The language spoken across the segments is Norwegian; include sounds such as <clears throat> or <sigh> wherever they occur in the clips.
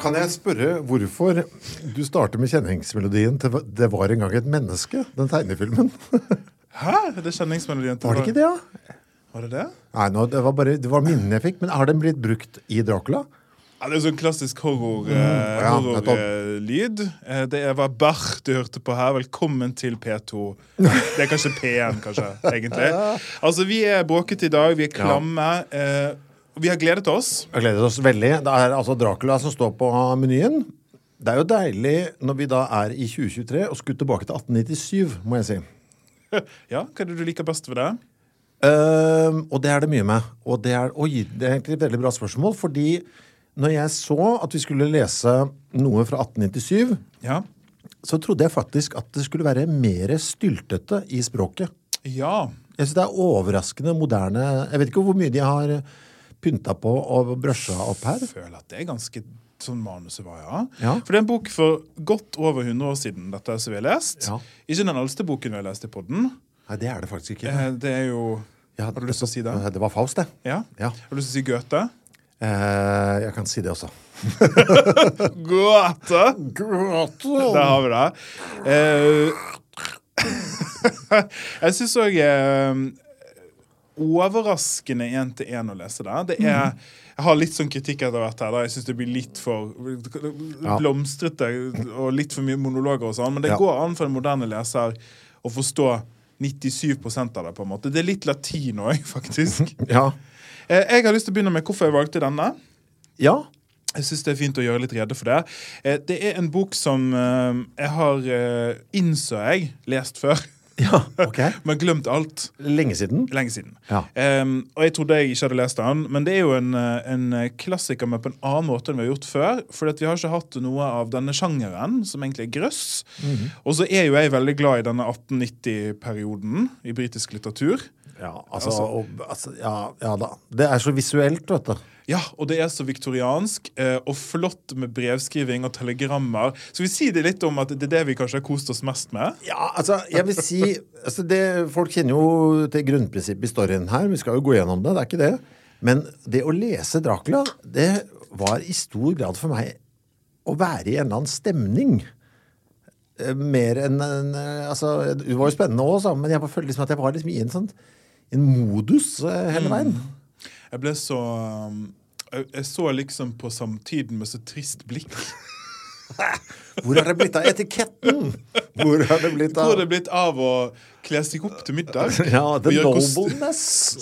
Kan jeg spørre hvorfor du starter med kjenningsmelodien til 'Det var en gang et menneske', den tegnefilmen? <laughs> Hæ? Det Er kjenningsmelodien til Var det ikke det, ja? Var det det? Nei, no, det var bare det var minnene jeg fikk. Men har den blitt brukt i Dracula? Ja, det er sånn klassisk horror, eh, Mm, ja, horrorlyd. Eh, det var Bach du hørte på her. Velkommen til P2. <laughs> Det er kanskje P1, kanskje, egentlig. Altså, Vi er bråkete i dag, vi er klamme. Ja. Vi har gledet oss. Vi har gledet oss veldig. Det er altså Dracula som står på menyen. Det er jo deilig når vi da er i 2023 og skulle tilbake til 1897, må jeg si. <laughs> Ja, Hva er det du liker best ved det? Uh, og det er det mye med. Og det er, oi, det er egentlig et veldig bra spørsmål, fordi når jeg så at vi skulle lese noe fra 1897, Ja. så trodde jeg faktisk at det skulle være mer styltete i språket. Ja. Jeg synes det er overraskende moderne. Jeg vet ikke hvor mye de har pynta på og brusha opp her. Jeg føler at det er ganske sånn manuset var, ja. Ja. For det er en bok for godt over 100 år siden dette som vi har lest. Ja. Ikke den eldste boken vi har lest i podden. Nei, det er det faktisk ikke. Eh, Det er jo Ja, Har du lyst til å si det? Det var Faust, det. Ja? Ja. Har du lyst til å si Goethe? Eh, jeg kan si det også. <laughs> Goethe! Goethe! Der har vi det. Eh, <laughs> jeg syns òg Overraskende én-til-én å lese det. det er, jeg har litt sånn kritikk etter hvert her. Da. Jeg syns det blir litt for blomstrete og litt for mye monologer og sånn. Men det Ja. går an for en moderne leser å forstå 97 av det. på en måte Det er litt latin òg, faktisk. <laughs> Ja. Eh, Jeg har lyst til å begynne med hvorfor jeg valgte denne. ja. Jeg syns det er fint å gjøre litt rede for det. Eh, Det er en bok som eh, jeg har, innså jeg, lest før. <laughs> Ja, <laughs> ok. Men glemt alt. Lenge siden. Lenge siden. Ja. Um, og jeg trodde jeg ikke hadde lest den, men det er jo en, eh, en klassiker, men på en annen måte enn vi har gjort før. For vi har ikke hatt noe av denne sjangeren, som egentlig er grøss. Mhm. Og så er jo jeg veldig glad i denne 1890-perioden i britisk litteratur. Ja, altså, og, altså ja, ja da. Det er så visuelt, vet du. Ja, og det er så viktoriansk eh, og flott med brevskriving og telegrammer. Skal vi si det litt om at det er det vi kanskje har kost oss mest med? Ja, altså, jeg vil si altså det, Folk kjenner jo til grunnprinsippet i storyen her. Vi skal jo gå gjennom det, det er ikke det. Men det å lese Dracula, det var i stor grad for meg å være i en eller annen stemning. Eh, Mer enn en, eh, Altså, det var jo spennende òg, men jeg følte liksom at jeg var liksom i en sånn en modus eh, hele veien. Jeg ble så um, jeg, så liksom på samtiden med så trist blikk. <laughs> Hvor har det blitt av etiketten? Hvor har det blitt av Hvor er det blitt av å kle seg opp til middag? <laughs> Ja, the nobleness.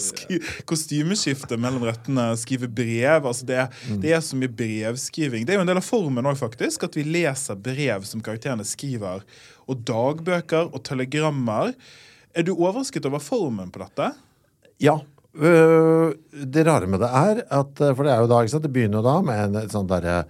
Ski- Kostymeskifte mellom rettene, skrive brev. altså det, Mm. det er så mye brevskriving. Det er jo en del av formen òg, faktisk. At vi leser brev som karakterene skriver. Og dagbøker og telegrammer. Er du overrasket over formen på dette? Ja. Øh, det rare med det er at øh, For det er jo da, ikke sant, det begynner jo da med en, et sånt derre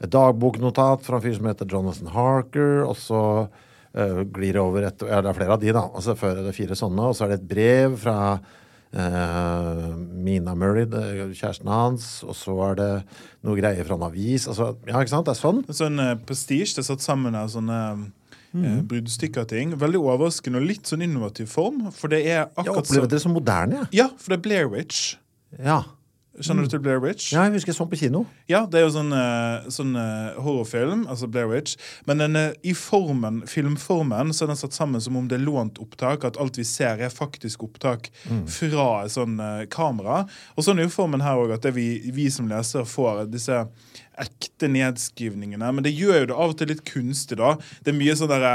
et dagboknotat fra en fyr som heter Jonathan Harker, og så uh, glir det over et Ja, det er flere av de, da. Og så fører det fire sånne, og så er det et brev fra uh, Mina Murray, kjæresten hans, og så er det noe greier fra en avis. Altså, ja, ikke sant? Det er sånn. Sånn eh, prestige. Det er satt sammen av sånne Eh, bruddstykker ting. Veldig overraskende og litt sånn innovativ form. For det er akkurat Jeg opplever det som moderne, ja. Ja, for det er Blair Witch. Ja. Skjønner du til Blair Witch? Ja, jeg husker jeg så på kino. Ja, det er jo sånn, eh, sånn eh, horrorfilm, altså Blair Witch. Men den, i formen, filmformen så er den satt sammen som om det er lånt opptak. At alt vi ser, er faktisk opptak fra et sånn kamera. Og sånn er jo formen her òg, at det vi, vi som leser får disse ekte nedskrivningene. Men det gjør jo det av og til litt kunstig, da. Det er mye sånn derre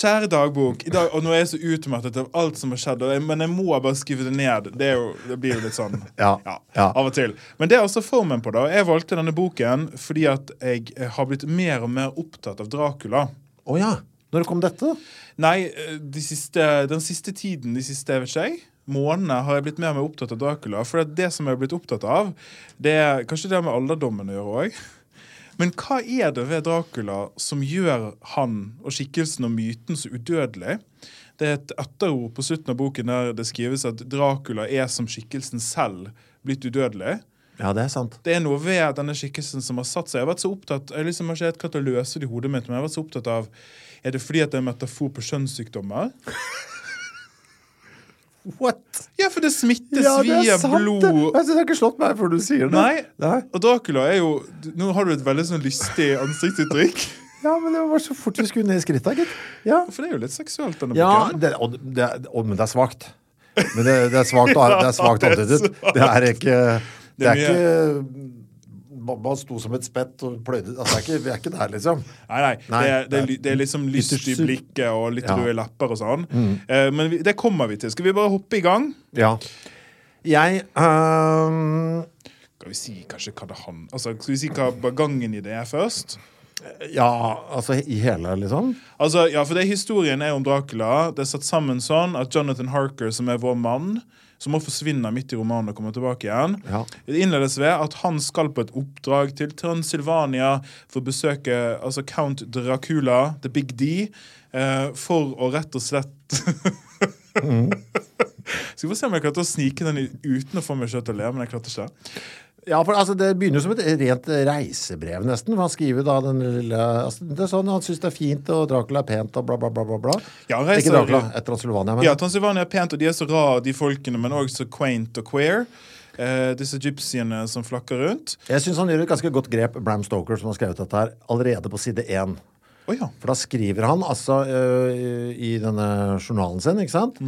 Kjære dagbok, i dag, og nå er jeg så utmattet av alt som har skjedd, jeg, men jeg må bare skrive det ned. Det, jo, det blir jo litt sånn <laughs> Ja, ja. av og til. Men det er også formen på det. Jeg valgte denne boken fordi at jeg eh, har blitt mer og mer opptatt av Dracula. Å ja. Når kom dette? Nei, eh, de siste, den siste tiden, de siste vet ikke jeg, månedene, har jeg blitt mer og mer opptatt av Dracula. For det, det som jeg har blitt opptatt av, det er kanskje det har med alderdommen å gjøre òg. Men hva er det ved Dracula som gjør han og skikkelsen og myten så udødelig? Det er et etterord på slutten av boken der det skrives at Dracula er som skikkelsen selv blitt udødelig. Ja, det er sant. Det er noe ved denne skikkelsen som har satt seg. Jeg har vært så opptatt, jeg liksom har ikke helt klart å løse det i hodet mitt, men jeg har vært så opptatt av Er det fordi at det er en metafor på kjønnssykdommer? What? Ja, for det smittes Ja, det via sant, det. blod. Jeg det har ikke slått meg før du sier det. Nei. Nei. Og Dracula er jo Nå har du et veldig sånn lystig ansiktsuttrykk. <laughs> Ja, men det var så fort vi skulle ned i skrittet, gitt. Ja, For det er jo litt seksuelt, denne ja det, og, det, og, men det er svakt. Men det, det er svakt, <laughs> antydet. Det er ikke Det er er ikke man, sto som et spett og pløyde altså, er ikke, Vi er ikke der, liksom. Nei, nei. Nei, det, er, det, er, det er liksom lyst i blikket og litt Ja. Mm. røde lapper og sånn. Eh, men vi, det kommer vi til. Skal vi bare hoppe i gang? Ja. Jeg um... Skal vi si kanskje hva det han Altså, Skal vi si hva gangen i det er først? Ja, altså i hele, liksom? Altså, ja, for det Historien er om Dracula. Det er satt sammen sånn at Jonathan Harker, som er vår mann, som må forsvinne midt i romanen og komme tilbake igjen, Ja. det innledes ved at han skal på et oppdrag til Transylvania for å besøke altså Count Dracula, The Big D, eh, for å rett og slett <laughs> Skal vi få se om jeg klarte å snike den uten å få meg selv til å le, men jeg klarte ikke. Ja, for altså, Det begynner jo som et rent reisebrev, nesten. for Han skriver da den lille altså, det er sånn, Han syns det er fint, og Dracula er pent, og bla, bla, bla. bla, bla. Ja, reiser, Ikke Dracula, et Transylvania. Men, Ja, Transylvania er pent, og de er så rare, de folkene, men òg så quaint og queer. Eh, disse gypsiene som flakker rundt. Jeg syns han gjør et ganske godt grep, Bram Stoker, som har skrevet dette her, allerede på side én. Oh, ja. For da skriver han altså øh, i denne journalen sin, ikke sant?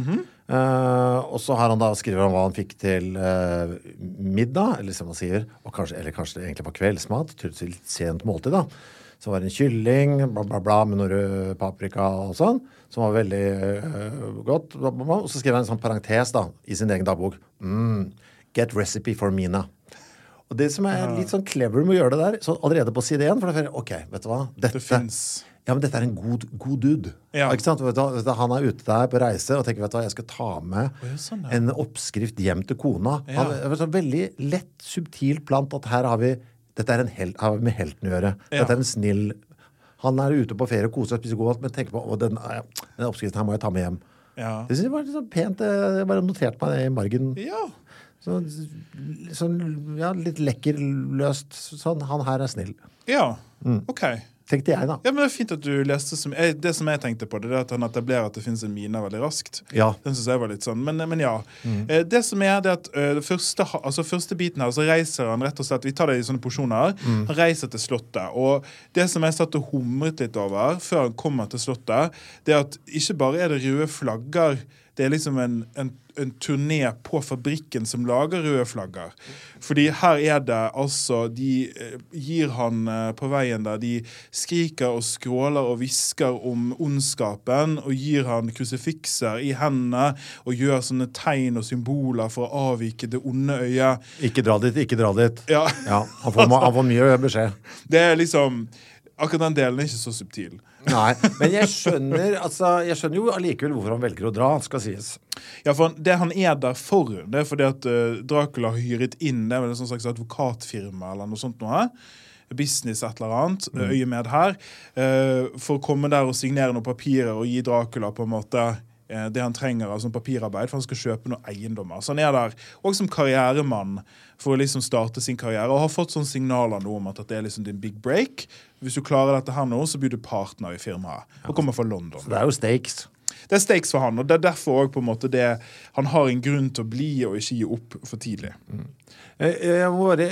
Eh, og så har han da skriver han hva han fikk til uh, middag, eller som han sier, kanskje, eller kanskje det egentlig var kveldsmat, til sent måltid, da. Så var det en kylling, bla, bla, bla, med noe rød paprika og sånn, som var veldig uh, godt. Bla, bla, bla. Og så skriver han en sånn parentes da, i sin egen dagbok. Mm, get recipe for Mina. Og det som er litt sånn clever med å gjøre det der, så allerede på side én, for da føler jeg, ok, vet du hva? Dette, Det. Ja, men dette er en god, god dude. Ja. Ikke sant? Han er ute der på reise og tenker vet du hva, jeg skal ta med sånn, ja. en oppskrift hjem til kona. Ja. Han, sånn veldig lett, subtilt plant at her har vi dette er en hel, har vi med helten å gjøre. Dette er en snill Han er ute på ferie og koser seg spiser godt, men tenker på å, den, den oppskriften her må jeg ta med hjem. Ja. Det synes jeg var litt sånn pent. Jeg bare noterte meg det i margen. ja. Sånn, sånn ja, litt lekkerløst. sånn. Han her er snill. Ja. Mm. OK. Tenkte jeg, da. Ja, men Det er fint at du leste som, jeg, Det som jeg tenkte på, det er at han etablerer at det finnes en mine veldig raskt. Ja. Den synes jeg var litt sånn, Men, men ja. Mm. det som er det at eh, det første, altså første biten her, så reiser han rett og slett Vi tar det i sånne porsjoner. Han reiser til Slottet. Og det som jeg satt og humret litt over før han kommer til Slottet, det er at ikke bare er det røde flagger. Det er liksom en, en, en turné på fabrikken som lager røde flagger. Fordi her er det altså De eh, gir han eh, på veien der De skriker og skråler og hvisker om ondskapen og gir han krusifikser i hendene og gjør sånne tegn og symboler for å avvike det onde øyet. Ikke dra dit, ikke dra dit. Ja, Ja, han får, han får mye beskjed. Det er liksom Akkurat den delen er ikke så subtil. Nei, men jeg skjønner, altså, jeg skjønner jo allikevel hvorfor han velger å dra, skal sies. Ja, for Det han er der for, det er fordi at eh, Dracula har hyret inn det er vel en sånn slags advokatfirma eller noe sånt noe. Business et eller annet, Mm. øyemed her. eh, for å komme der og signere noen papirer og gi Dracula på en måte eh, det han trenger av altså papirarbeid, for han skal kjøpe noen eiendommer. Så han er der òg som karrieremann for å liksom starte sin karriere, og har fått sånne signaler nå om at det er liksom din big break. Hvis du klarer dette her nå, så blir du partner i firmaet og kommer fra London. Så Det er jo stakes. Det er stakes for han, og det er derfor også på en måte det han har en grunn til å bli og ikke gi opp for tidlig. Jeg, jeg, må bare,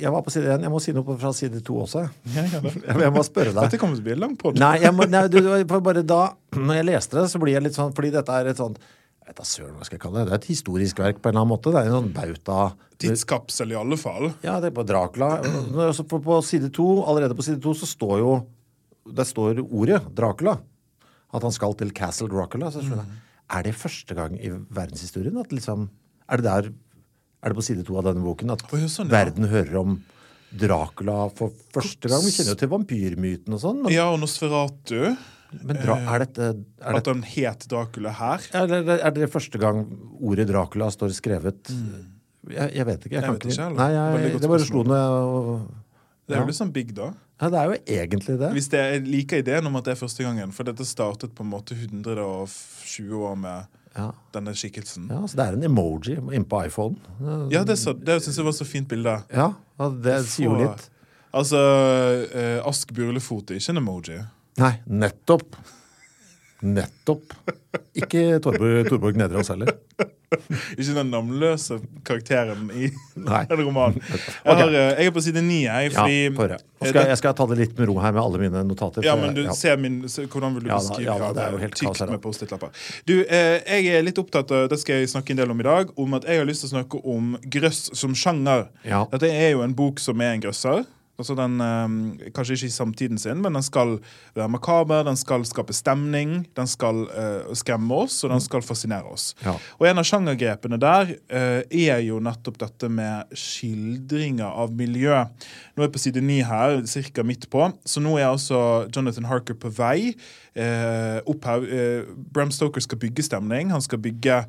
jeg var på side 1, Jeg må si noe fra side 2 også. Jeg, <laughs> jeg må spørre deg. Dette kommer til å bli en lang podd. Nei, jeg må, nei du, bare da Når jeg leste det, så blir jeg litt sånn Fordi dette er et sånt jeg vet søren hva skal jeg kalle det. Det er et historisk verk på en eller annen måte. Det er en sånn bauta Tidskapsel i alle fall. Ja, det er på Dracula. På, på side 2, allerede på side to så står jo Der står ordet Dracula. At han skal til Castle Dracula. Så skjønner jeg. Er det første gang i verdenshistorien at liksom Er det der Er det på side to av denne boken at oh, ja, sånn, ja. verden hører om Dracula for første gang? Vi kjenner jo til vampyrmyten og sånn, men, Ja, og Nosferatu. men dra, er dette er At han het Dracula her. er det, er det første gang ordet Dracula står skrevet? Jeg, jeg vet ikke. Jeg, Jeg kan vet ikke. ikke. Nei, jeg, det bare slo meg. og- Det er jo litt sånn big, da. Ja, det er jo egentlig det. Hvis det jeg liker ideen om at det er første gangen, for dette startet på en måte 120 år med Ja. denne skikkelsen. Ja, så det er en emoji innpå iPhone. Ja, det, så- det syns jeg var så fint bilde. Ja, det sier jo litt. Altså, eh, Ask Burlefot er ikke en emoji. Nei, nettopp. Nettopp. Ikke Torborg, Torborg Nedreås heller. Ikke den navnløse karakteren i <laughs> denne romanen. Jeg, har, eh, jeg er på side ni, jeg, fordi ja, skal, jeg skal ta det litt med ro her med alle mine notater. Ja, men du, ja. ser min, Hvordan vil du beskrive ja da, ja, det er jo helt kaos med Post-It-lapper. Du, eh, jeg er litt opptatt av Det skal jeg snakke en del om i dag. Om at jeg har lyst til å snakke om grøss som sjanger. Ja. Dette er jo en bok som er en grøsser. Altså den, eh, Kanskje ikke i samtiden sin, men den skal være makaber, den skal skape stemning, den skal eh, skremme oss, og den skal fascinere oss. Ja. Og en av sjangergrepene der eh, er jo nettopp dette med skildringer av miljø. Nå er jeg på side ni her, ca. midt på, så nå er altså Jonathan Harker på vei eh, opp her. Bram Stoker skal bygge stemning. Han skal bygge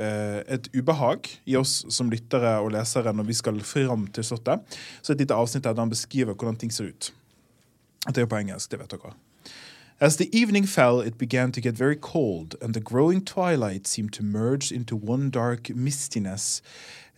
et ubehag i oss som lyttere og lesere når vi skal fram til slottet. Så et lite avsnitt der han beskriver hvordan ting ser ut. Det er jo på engelsk, det vet dere. As the evening fell, it began to get very cold, and the growing twilight seemed to merge into one dark mistiness.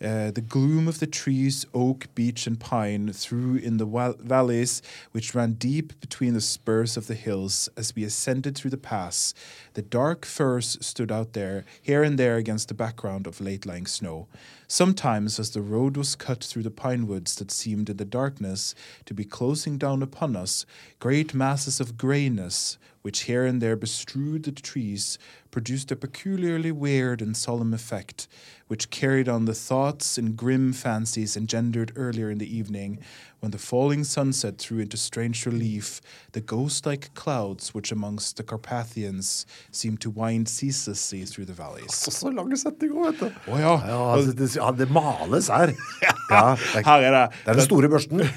Uh, the gloom of the trees, oak, beech, and pine, threw in the wa- valleys which ran deep between the spurs of the hills as we ascended through the pass. The dark firs stood out there, here and there against the background of late lying snow. Sometimes, as the road was cut through the pine woods that seemed in the darkness to be closing down upon us, great masses of greyness, which here and there bestrewed the trees, produced a peculiarly weird and solemn effect, which carried on the thoughts and grim fancies engendered earlier in the evening, when the falling sunset threw into strange relief the ghost-like clouds which amongst the Carpathians seemed to wind ceaselessly through the valleys. <laughs> Så lange setninger, vet du. Å ja. Ja, altså, det, det males her. <laughs> Ja, det, er, Her er det. det er den store børsten. <laughs>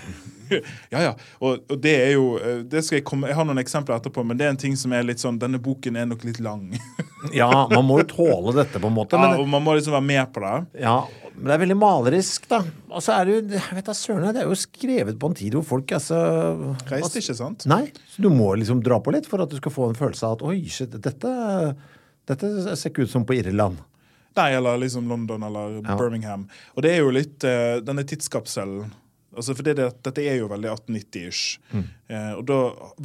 Ja, ja. Og, og det er jo eh, det skal Jeg komme, jeg har noen eksempler etterpå, men det er en ting som er litt sånn Denne boken er nok litt lang. Ja, man må jo tåle dette, på en måte. ja, Men, og man må liksom være med på det. ja, men det er veldig malerisk, da. Og så er det jo jeg vet da søren, det er jo skrevet på en tid hvor folk altså Reiste ikke, sant? Nei, så du må liksom dra på litt for at du skal få en følelse av at oi, shit, dette, dette ser ikke ut som på Irland. Nei, eller liksom London eller Ja. Birmingham. Og det er jo litt eh, denne tidskapselen. Altså, for det, det, dette er jo veldig 1890-ish. Mm. Eh, og da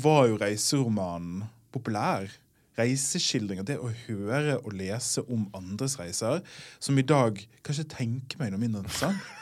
var jo reiseromanen populær. Reiseskildringer, det å høre og lese om andres reiser, som i dag kanskje tenker meg noe mindre interessant. <laughs>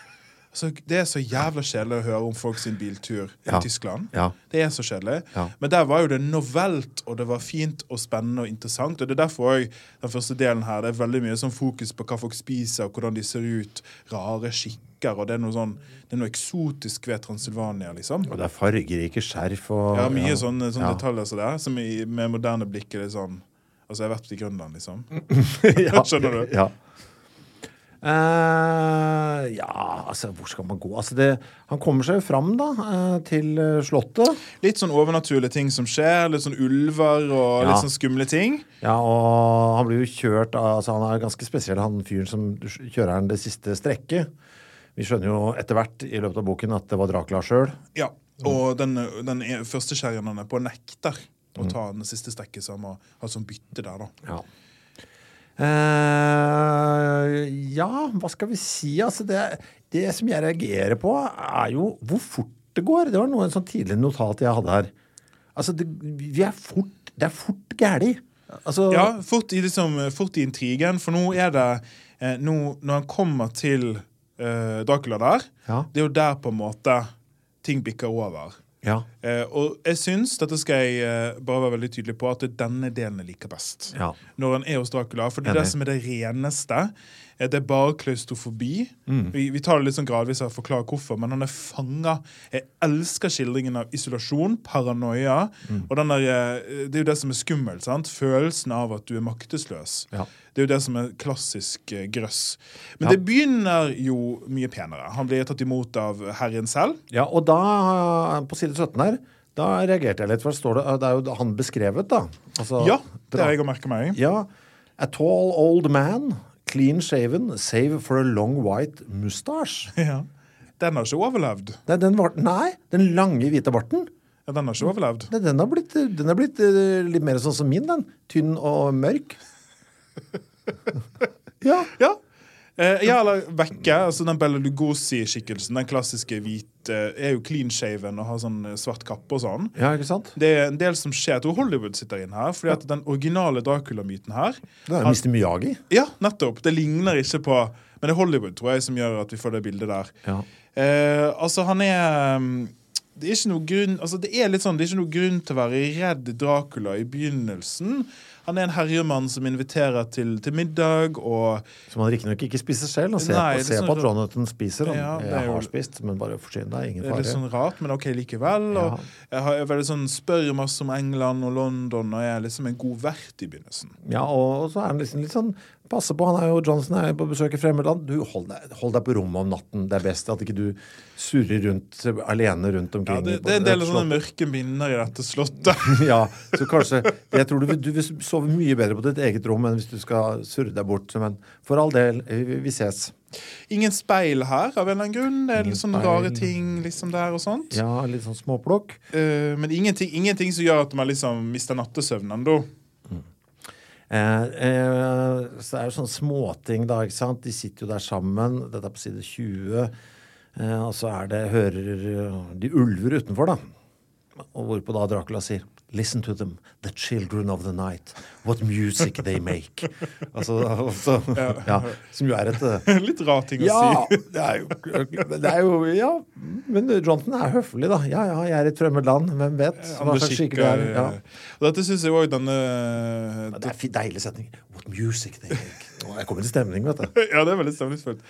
Altså, det er så jævla kjedelig å høre om folk sin biltur Ja. i Tyskland. Ja. Det er så kjedelig. Ja. Men der var jo det novelt, og det var fint og spennende og interessant. Og det er derfor òg den første delen her, det er veldig mye sånn fokus på hva folk spiser, og hvordan de ser ut. Rare skikker, og det er noe sånn Det er noe eksotisk ved Transylvania, liksom. Og det er fargerike skjerf og Ja, mye sånne, sånne Ja. detaljer som det, som i, med moderne blikk er litt sånn Altså, jeg har vært i Grønland, liksom. <laughs> <laughs> ja. Skjønner du? Ja. Uh, ja, altså, hvor skal man gå? Altså, det, han kommer seg jo fram, da, uh, til eh, slottet. Litt sånn overnaturlige ting som skjer. Litt sånn ulver og Ja. litt sånn skumle ting. Ja, og han blir jo kjørt av altså, Han er ganske spesiell, han fyren som kjører han det siste strekket. Vi skjønner jo etter hvert i løpet av boken at det var Dracula sjøl. Ja, og den, den er- første er på, nekter å ta den siste stekket, som har må ha sånn bytte der, da. Ja. Eh, ja, hva skal vi si? Altså, det, det som jeg reagerer på, er jo hvor fort det går. Det var noe en sånn tidlig notat jeg hadde her. Altså, det, vi er fort, det er fort gæli. Altså, Ja, fort i, liksom, fort i intrigen, for nå er det eh, nå, Når han kommer til eh, Dracula der, Ja. det er jo der på en måte ting bikker over. ja. Uh, og jeg syns, dette skal jeg uh, bare være veldig tydelig på, at det er denne delen jeg liker best. Ja. Når han er hos Dracula. For det er det som er det reneste. Det er bare klaustrofobi. Mm. Vi, vi tar det litt sånn gradvis og forklarer hvorfor, men han er fanga. Jeg elsker skildringen av isolasjon, paranoia. Mm. Og den der, det er jo det som er skummelt. sant? Følelsen av at du er maktesløs. Ja. Det er jo det som er klassisk eh, grøss. Men Ja. det begynner jo mye penere. Han blir tatt imot av herren selv. Ja, og da, på side 17 her, da reagerte jeg litt, for det, står det, er jo han beskrevet, da. Altså, Ja, det har jeg å merke meg. Ja. A tall old man, clean shaven, save for a long white mustache. <laughs> Ja. Den har ikke overlevd. Nei, den, var, nei, den lange hvite barten. Ja, den har ikke overlevd. Nei, den har blitt, den har blitt eh, litt mer sånn som min, den. Tynn og mørk. <laughs> ja. <laughs> Ja. Eh, ja, eller Vekke, altså den Bella Lugosi-skikkelsen, den klassiske hvite, er jo clean shaven og har sånn eh, svart kappe og sånn. ja, ikke sant? Det er en del som skjer. Jeg tror Hollywood sitter inn her. fordi at den originale Dracula-myten her Det er Mr. Miyagi. Ja, nettopp. Det ligner ikke på Men det er Hollywood tror jeg, som gjør at vi får det bildet der. Ja. Eh, altså, han er mm, det er grunn Altså det er litt sånn, det er ikke noe grunn til å være redd Dracula i begynnelsen. Han er en herjemann som inviterer til, til middag, og Som han riktignok ikke spiser selv. Han ser, Nei, på, det er ser sånn- på at Jonathan spiser. Han, Ja, jeg har spist, men bare forsyn deg. Ingen det er litt sånn rart, men OK likevel. Ja. Jeg har jeg veldig sånn, spør masse om England og London, og jeg er liksom en god vert i begynnelsen. Ja, og, og så er han liksom litt sånn Passe på, han er jo Johnson er på besøk i fremmedland. Du, hold deg, hold deg på rommet om natten. Det er best at ikke du surrer rundt alene rundt Ja, omkring. det, det er en del av sånne mørke minner i dette slottet. <laughs> Ja, så kanskje Jeg tror du, du vil sove mye bedre på ditt eget rom enn hvis du skal surre deg bort. Men for all del, vi, ses. Ingen speil her, av en eller annen grunn. Det er Ingen litt sånne speil. rare ting liksom der og sånt. Ja, litt sånn småplukk. Uh, men ingenting, ingenting som gjør at man liksom mister nattesøvnen, da. Eh, eh, så det er jo sånne småting, da. ikke sant? De sitter jo der sammen. Dette er på side 20. Eh, og så er det hører de ulver utenfor, da. Og hvorpå da Dracula sier Listen to them, the children of the night. What music they make. <laughs> altså, altså ja. Som jo er et eh, <laughs> Litt rar ting å Ja! si. <laughs> Det er, jo, det er jo Ja. Men Johnson er høflig, da. Ja ja, jeg er i et fremmed land. Hvem vet hva slags skikker, det er. Ja. eh, Og dette syns jeg òg denne Ja, Det er en deilig setning. What music they make. Å, Jeg kommer til stemning, vet du. Ja, det er veldig stemningsfullt.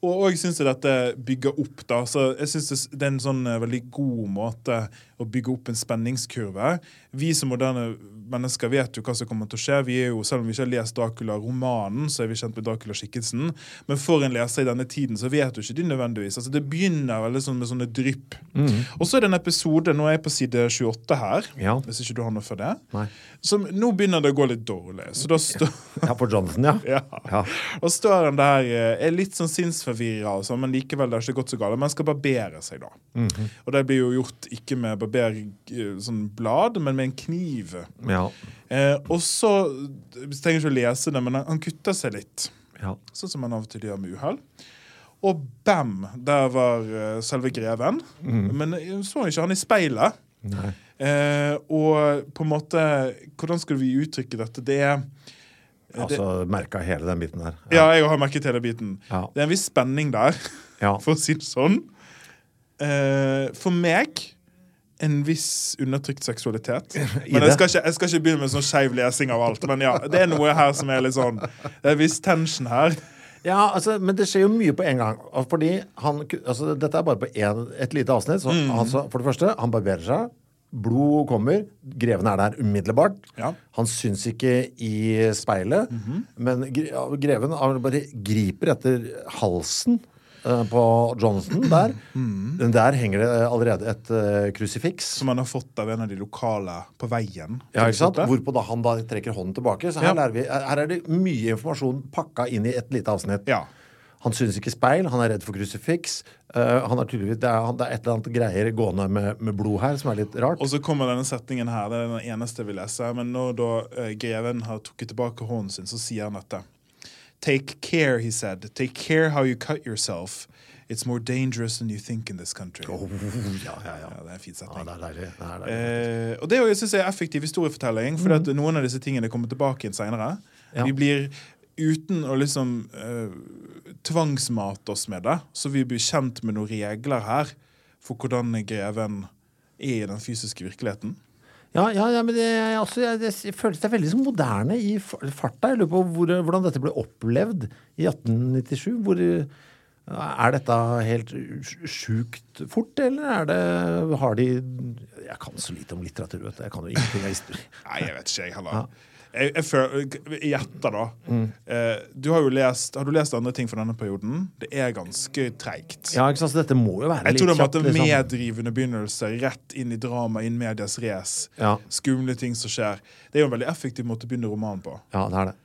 Og, jeg syns dette bygger opp, da. Så jeg synes det er en sånn eh, veldig god måte å bygge opp en spenningskurve. Vi som moderne mennesker vet jo hva som kommer til å skje. Vi er jo, Selv om vi ikke har lest Dracula-romanen, så er vi kjent med Dracula-skikkelsen. Men for en leser i denne tiden, så vet jo ikke de nødvendigvis. Altså Det begynner veldig sånn med sånne drypp. Og så er det en episode, nå er jeg på side 28 her, Ja. hvis ikke du har noe for det. Nei. som nå begynner det å gå litt dårlig. Så da <laughs> står Ja, for Johnson, ja. ja. Ja. Og står han der, eh, er litt sånn sinnsforvirra, sånn, men likevel det har ikke gått så galt. Men han skal barbere seg, da. Mhm. Og det blir jo gjort ikke med barber eh, sånn blad, men med en kniv. Ja. Eh, og så Jeg trenger ikke å lese det, men han, han kutter seg litt. ja. Sånn som han av og til gjør med uhell. Og bam! Der var eh, selve greven. Men jeg så ikke han i speilet. Eh, og på en måte Hvordan skal vi uttrykke dette? Det er Altså merka hele den biten der. Ja, jeg har merket hele biten. Ja. Det er en viss spenning der, Ja. <laughs> for å si det sånn. Eh, for meg en viss undertrykt seksualitet. <laughs> Men jeg skal, ikke, jeg skal ikke begynne med sånn skeiv lesing av alt. Men ja, det er noe her som er litt sånn Det er en viss tension her. Ja, altså, men det skjer jo mye på en gang. Fordi han, altså, Dette er bare på en, et lite avsnitt. Så, altså, for det første, han barberer seg. Blod kommer. Greven er der umiddelbart. Ja. Han syns ikke i speilet, men -hmm. Men greven bare griper etter halsen på Johnson der. Mm. Der henger det allerede et eh, krusifiks. Som han har fått av en av de lokale på veien. Ja, ikke sant? Hvorpå da han da trekker hånden tilbake. Så her, Ja. lærer vi, her er det mye informasjon pakka inn i et lite avsnitt. Ja. Han synes ikke speil, han er redd for krusifiks. Uh, han er tydeligvis, det, er, det er et eller annet greier gående med, med blod her som er litt rart. Og så kommer denne setningen her. Det er den eneste vi leser. Men når da uh, greven har trukket tilbake hånden sin, så sier han dette. Take care, he said. Take care how you cut yourself. It's more dangerous than you think in this country. Oh, ja, ja, ja. Ja, det er en fin ja, setning. det er deilig. Det er deilig. Eh, og det jo- jeg er effektiv historiefortelling, for mm. noen av disse tingene kommer tilbake igjen seinere. Ja. Vi blir uten å liksom eh, tvangsmate oss med det, så vi blir kjent med noen regler her for hvordan greven er i den fysiske virkeligheten. Ja, ja, ja, men det, også, jeg, det, føles det veldig sånn moderne i farta. Jeg lurer på hvor, hvordan dette ble opplevd i 1897. Hvor, er dette helt sjukt fort, eller er det Har de Jeg kan så lite om litteratur, vet du. Jeg kan jo ingenting av historie. Nei, jeg vet ikke, jeg heller. Jeg, jeg, jeg gjetter, da. Eh, du har jo lest Har du lest andre ting fra denne perioden? Det er ganske treigt. Ja, ikke sant, så dette må jo være Jeg litt tror det kjapt. måtte liksom. meddrivende begynnelse rett inn i drama inn medias race. Ja. Skumle ting som skjer. Det er jo en veldig effektiv måte å begynne romanen på. Ja, det er det.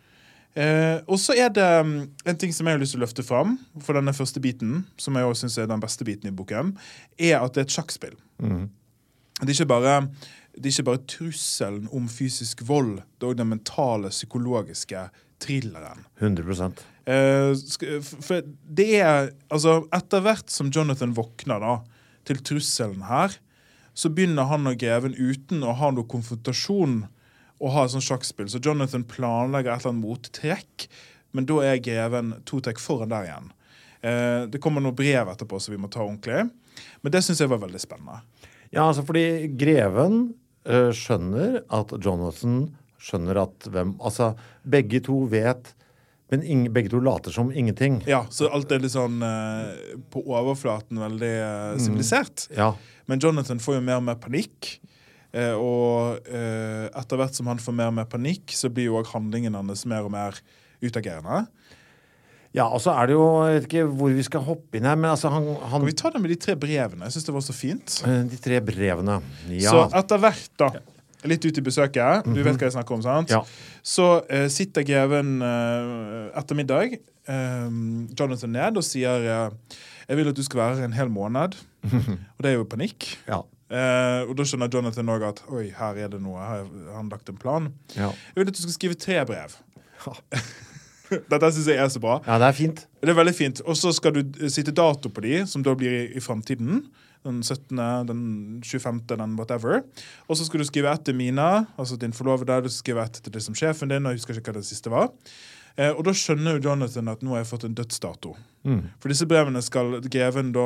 Eh, og så er det mm, en ting som jeg har lyst til å løfte fram for denne første biten, som jeg også synes er den beste biten i boken, er at det er et sjakkspill. Det, er ikke bare, det er ikke bare trusselen om fysisk vold, det er òg den mentale, psykologiske thrilleren. 100 Eh, for det er Altså, etter hvert som Jonathan våkner da til trusselen her, så begynner han og greven uten å ha noen konfrontasjon å ha et sånt sjakkspill. Så Jonathan planlegger et eller annet mottrekk, men da er greven to trekk foran der igjen. Eh, det kommer noen brev etterpå som vi må ta ordentlig. Men det syns jeg var veldig spennende. Ja, altså fordi greven skjønner at Jonathan skjønner at hvem Altså, begge to vet, men ingen, begge to later som ingenting. Ja, Så alt er litt sånn eh, på overflaten veldig eh, sivilisert. Ja. Men Jonathan får jo mer og mer panikk. Eh, og eh, etter hvert som han får mer og mer panikk, så blir jo òg handlingen hans mer og mer utagerende. Ja, og så er det jo Jeg vet ikke hvor vi skal hoppe inn her, men altså han, han Kan vi ta det med de tre brevene? Jeg syns det var så fint. eh, De tre brevene. Ja. Så etter hvert, da, litt ut i besøket, du vet hva jeg snakker om, sant? Ja. Så uh, sitter greven uh, etter middag, eh, Jonathan ned, og sier uh, jeg vil at du skal være her en hel måned. og det er jo panikk. <laughs> ja. Uh, og da skjønner Jonathan òg at oi, her er det noe. Her har han lagt en plan. Ja. Jeg vil at du skal skrive tre brev. <laughs> <laughs> Dette syns jeg er så bra. ja, det er fint. Det er veldig fint. Og så skal du sitte dato på de, som da blir i, i framtiden. Den 17., den 25., den whatever. Og så skal du skrive etter Mina, altså din forlovede. Du skal skrive etter til som sjefen din. og Jeg husker ikke hva det siste var. Eh, og da skjønner jo Jonathan at nå har jeg fått en dødsdato. For disse brevene skal greven da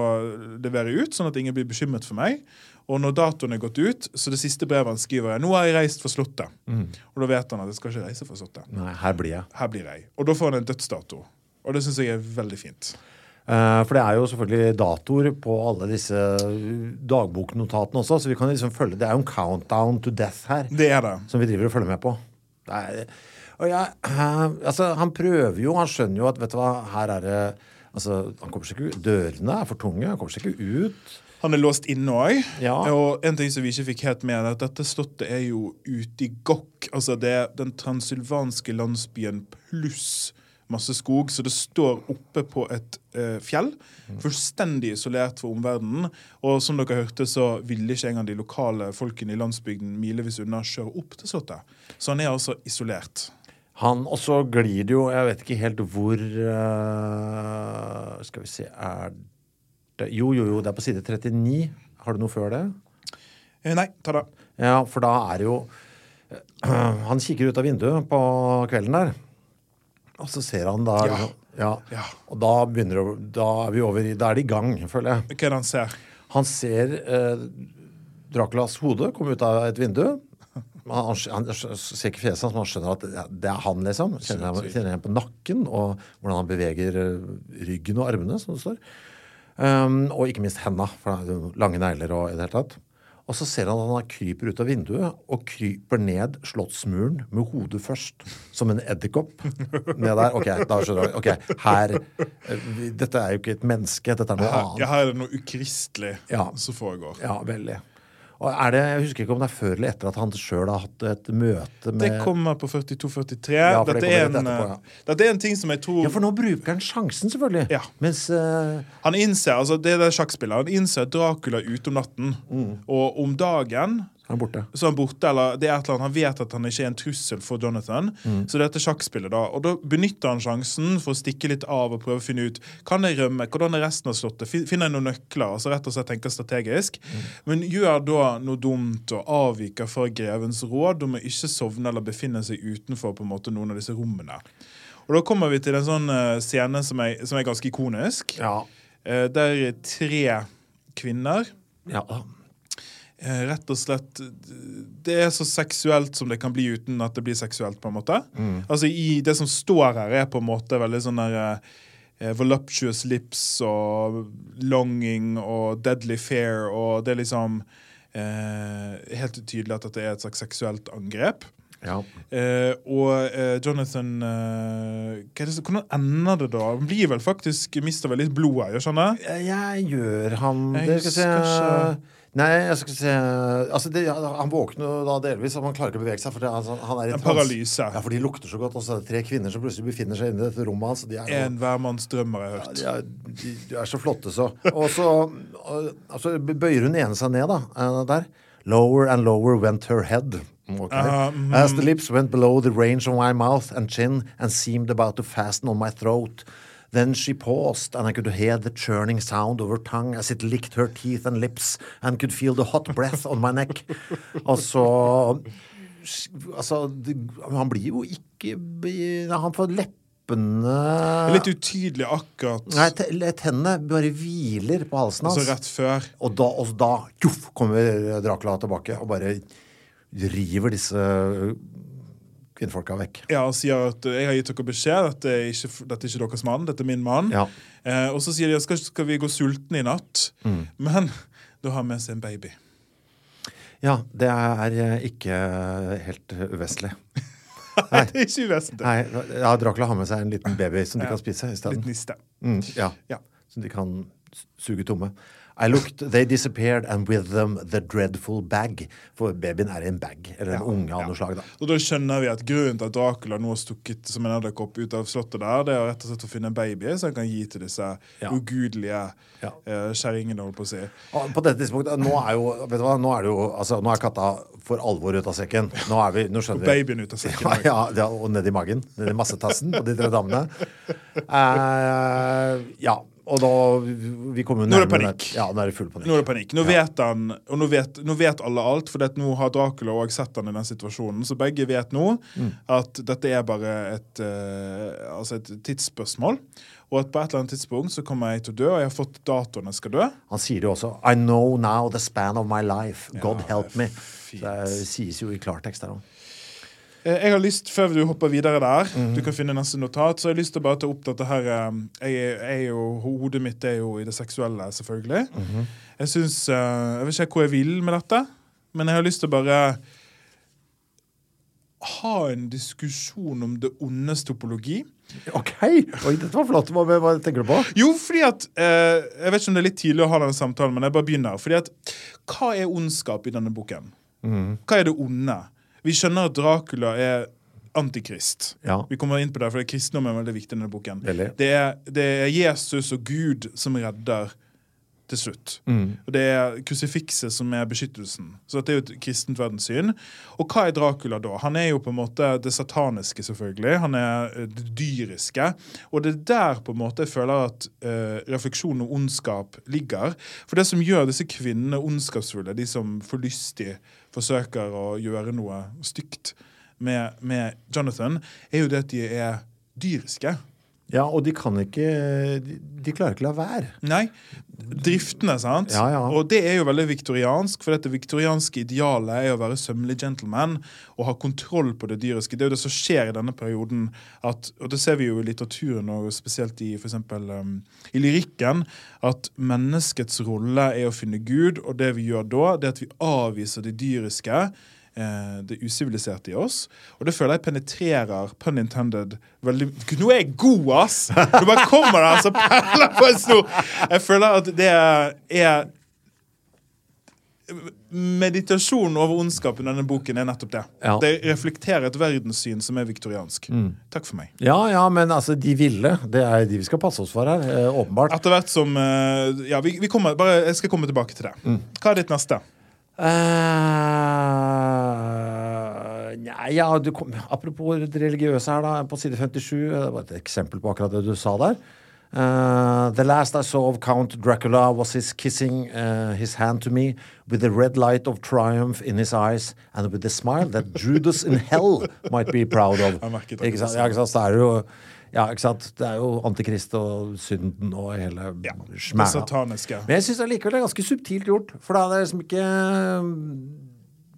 levere ut, sånn at ingen blir bekymret for meg. Og når datoen er gått ut, så det siste brevet han skriver, er 'Nå har jeg reist for Slottet'. Og da vet han at jeg skal ikke reise for Slottet. Nei, her blir jeg. Her blir jeg. Og da får han en dødsdato. Og det syns jeg er veldig fint. Eh, for det er jo selvfølgelig datoer på alle disse dagboknotatene også, så vi kan liksom følge Det er jo en countdown to death her. Det er det. som vi driver og følger med på. Det er, og jeg, eh, altså, han prøver jo, han skjønner jo at vet du hva, her er det altså, Han kommer seg ikke ut. Dørene er for tunge. Han kommer seg ikke ut. Han er låst inne òg. Ja. Og en ting som vi ikke fikk helt med, er at dette slottet er jo ute i gokk. Altså det er den transylvanske landsbyen pluss masse skog, så det står oppe på et eh, fjell. Fullstendig isolert fra omverdenen. Og som dere hørte, så ville ikke engang de lokale folkene i landsbygden milevis unna kjøre opp til slottet. Så han er altså isolert. Han, og så glir det jo Jeg vet ikke helt hvor uh, Skal vi se Er det Jo, jo, jo, det er på side 39. Har du noe før det? Eh, nei, ta det. Ja, for da er det jo uh, Han kikker ut av vinduet på kvelden der. Og så ser han da Ja. ja. Ja. Og da begynner det, Da er vi over i Da er det i gang, føler jeg. Hva er det han ser? Han ser uh, Draculas hode komme ut av et vindu. Han, han, han ser ikke fjeset hans, men han skjønner at det, er han, liksom. Kjenner, han- kjenner igjen på nakken og hvordan han beveger eh, ryggen og armene, som det står. Um, og ikke minst henda, for det er lange negler og i det hele tatt. Og så ser han at han kryper ut av vinduet og kryper ned slottsmuren med hodet først. Som en edderkopp. Ned der. Ok, da skjønner du. Ok, her eh, Dette er jo ikke et menneske, dette er noe Her, annet. ja, her er det noe ukristelig Ja. som foregår. Ja, veldig. Og er det, Jeg husker ikke om det er før eller etter at han sjøl har hatt et møte med Det kommer på 42-43. Ja, dette, det ja. eh, dette er en ting som jeg tror Ja, for nå bruker han sjansen, selvfølgelig. Ja. Mens uh... Han innser altså det er det sjakkspillet, han innser Dracula ute om natten. Mm. Og om dagen Han er borte. så er han borte, eller det er et eller annet, han vet at han ikke er en trussel for Jonathan. Så dette sjakkspillet da, Og da benytter han sjansen for å stikke litt av og prøve å finne ut kan jeg rømme, hvordan er resten av slottet. Finner jeg noen nøkler? altså Rett og slett tenker strategisk. Men gjør da noe dumt og avviker fra grevens råd om å ikke sovne eller befinne seg utenfor på en måte noen av disse rommene. Og Da kommer vi til en sånn eh, scene som er, som er ganske ikonisk. Ja. Eh, der tre kvinner ja. Eh, rett og slett Det er så seksuelt som det kan bli uten at det blir seksuelt. på en måte Altså i Det som står her, er på en måte veldig sånn der eh, Voluptuous lips og longing og deadly fair, og det er liksom eh, helt tydelig at det er et slags seksuelt angrep. ja. Eh, og eh, Jonathan eh, det, Hvordan ender det da? Han blir vel faktisk mister vel litt blod her, gjør han det? Eh, Jeg gjør han det? Skal vi se. Nei, jeg skal se altså det, Han våkner da delvis, og han klarer ikke å bevege seg. For det, altså, han er i En paralyse. Ja, for de lukter så godt. Og så er det tre kvinner som plutselig befinner seg inne i dette rommet hans. Altså, En hvermannsdrømmer, har jeg hørt. de er, de, de er så flotte, så. Og så altså, bøyer hun ene seg ned, da. eh, Der. Lower and lower went her head. Okay. Ah, mhm. As the lips went below the range of my mouth and chin and seemed about to fasten on my throat. Then she paused, and I could hear the churning sound of her tongue as it licked her teeth and lips, and could feel the hot breath on my neck. Altså, Altså, han blir jo ikke Han får leppene litt utydelig akkurat Nei, tennene bare hviler på halsen hans. altså rett før. Og da, og da tjoff, kommer Dracula tilbake og bare river disse kvinnfolka vekk. Ja, og sier at eh, 'jeg har gitt dere beskjed, dette er ikke, dette er ikke deres mann, dette er min mann'. Ja. Eh, og så sier de skal, skal vi gå sultne i natt. Mm. Men <laughs> da har med seg en baby. Ja, det er eh, ikke helt uvestlig. uvesentlig. <laughs> Nei, det er ikke uvesentlig. Nei, ja, Dracula har med seg en liten baby som de Ja. kan spise isteden. niste. Mm, ja. Ja. Som de kan suge tomme. I looked, they disappeared, and with them the dreadful bag. For babyen er i en bag, eller en Ja, unge av ja. noe slag. da. Og da skjønner vi at grunnen til at Dracula nå har stukket som en edderkopp ut av slottet der, det er rett og slett å finne en baby som han kan gi til disse Ja. ugudelige Ja. uh, kjerringene, holdt på å si. Og På dette tidspunktet, nå er jo, vet du hva, nå er det jo, altså, nå er katta for alvor ut av sekken. Nå er vi, nå skjønner Og babyen ut av sekken. Ja, ja, og ned i magen. Ned i massetassen på de tre damene. Uh, ja, og da vi kommer jo Nå er det panikk. Ja, nå er det full panikk. Nå er det panikk. Nå vet han, og nå vet, nå vet alle alt, for nå har Dracula òg sett han i den situasjonen. Så begge vet nå Mm. at dette er bare et, uh, altså et tidsspørsmål. Og at på et eller annet tidspunkt så kommer jeg til å dø, og jeg har fått datoen jeg skal dø. Han sier det også. I know now the span of my life. God Ja, help me. fint. Det sies jo i klartekst der òg. Eh, Jeg har lyst, Før du hopper videre der, Mhm. du kan finne neste notat, så jeg har lyst til å bare ta opp dette her eh, jeg, jeg jo, Hodet mitt er jo i det seksuelle, selvfølgelig. Mhm. Jeg syns eh, Jeg vet ikke hvor jeg vil med dette, men jeg har lyst til å bare ha en diskusjon om det ondes topologi. OK! Oi, dette var flott. Hva, hva tenker du på? Jo, fordi at eh, Jeg vet ikke om det er litt tidlig å ha denne samtalen, men jeg bare begynner. Fordi at Hva er ondskap i denne boken? Hva er det onde? Vi skjønner at Dracula er antikrist. Ja. Vi kommer inn på det, for det kristendom er veldig viktig i denne boken. Det er, det er Jesus og Gud som redder til slutt. Og det er krusifikset som er beskyttelsen. Så det er jo et kristent verdenssyn. Og hva er Dracula da? Han er jo på en måte det sataniske, selvfølgelig. Han er eh, det dyriske. Og det er der på en måte jeg føler at uh, refleksjonen om ondskap ligger. For det som gjør disse kvinnene ondskapsfulle, de som forlystig forsøker å gjøre noe stygt med, med Jonathan, er jo det at de er dyriske. Ja, og de kan ikke De, de klarer ikke la være. Nei. Driftene, sant? Ja, ja. Og det er jo veldig viktoriansk, for dette viktorianske idealet er å være sømmelig gentleman og ha kontroll på det dyriske. Det er jo det som skjer i denne perioden, at, og det ser vi jo i litteraturen, og spesielt i for eksempel, um, i lyrikken, at menneskets rolle er å finne Gud, og det vi gjør da, det er at vi avviser det dyriske. Eh, Det usiviliserte i oss. Og det føler jeg penetrerer, pun intended, veldig Nå er jeg god, ass! Nå bare kommer det altså perler på en snor! Jeg føler at det er Meditasjonen over ondskapen i denne boken er nettopp det. Ja. Det reflekterer et verdenssyn som er viktoriansk. Takk for meg. Ja, ja, men altså, de ville. Det er de vi skal passe oss for her. eh, åpenbart. Etter hvert som eh, Ja, vi, vi kommer, bare, jeg skal komme tilbake til det. Hva er ditt neste? Eh, Nei, ja, du kom, apropos det religiøse her, da. På side 57, det var et eksempel på akkurat det du sa der. Uh, the last I saw of Count Dracula was his kissing uh, his hand to me with the red light of triumph in his eyes and with the smile that Judas in hell might be proud of. Ikke sant? sa Ja, ikke sant? Så er det jo ja, ikke sant? Det er jo antikrist og synden og hele Ja, det smæra. sataniske. Men jeg syns allikevel det er ganske subtilt gjort. For da er det liksom ikke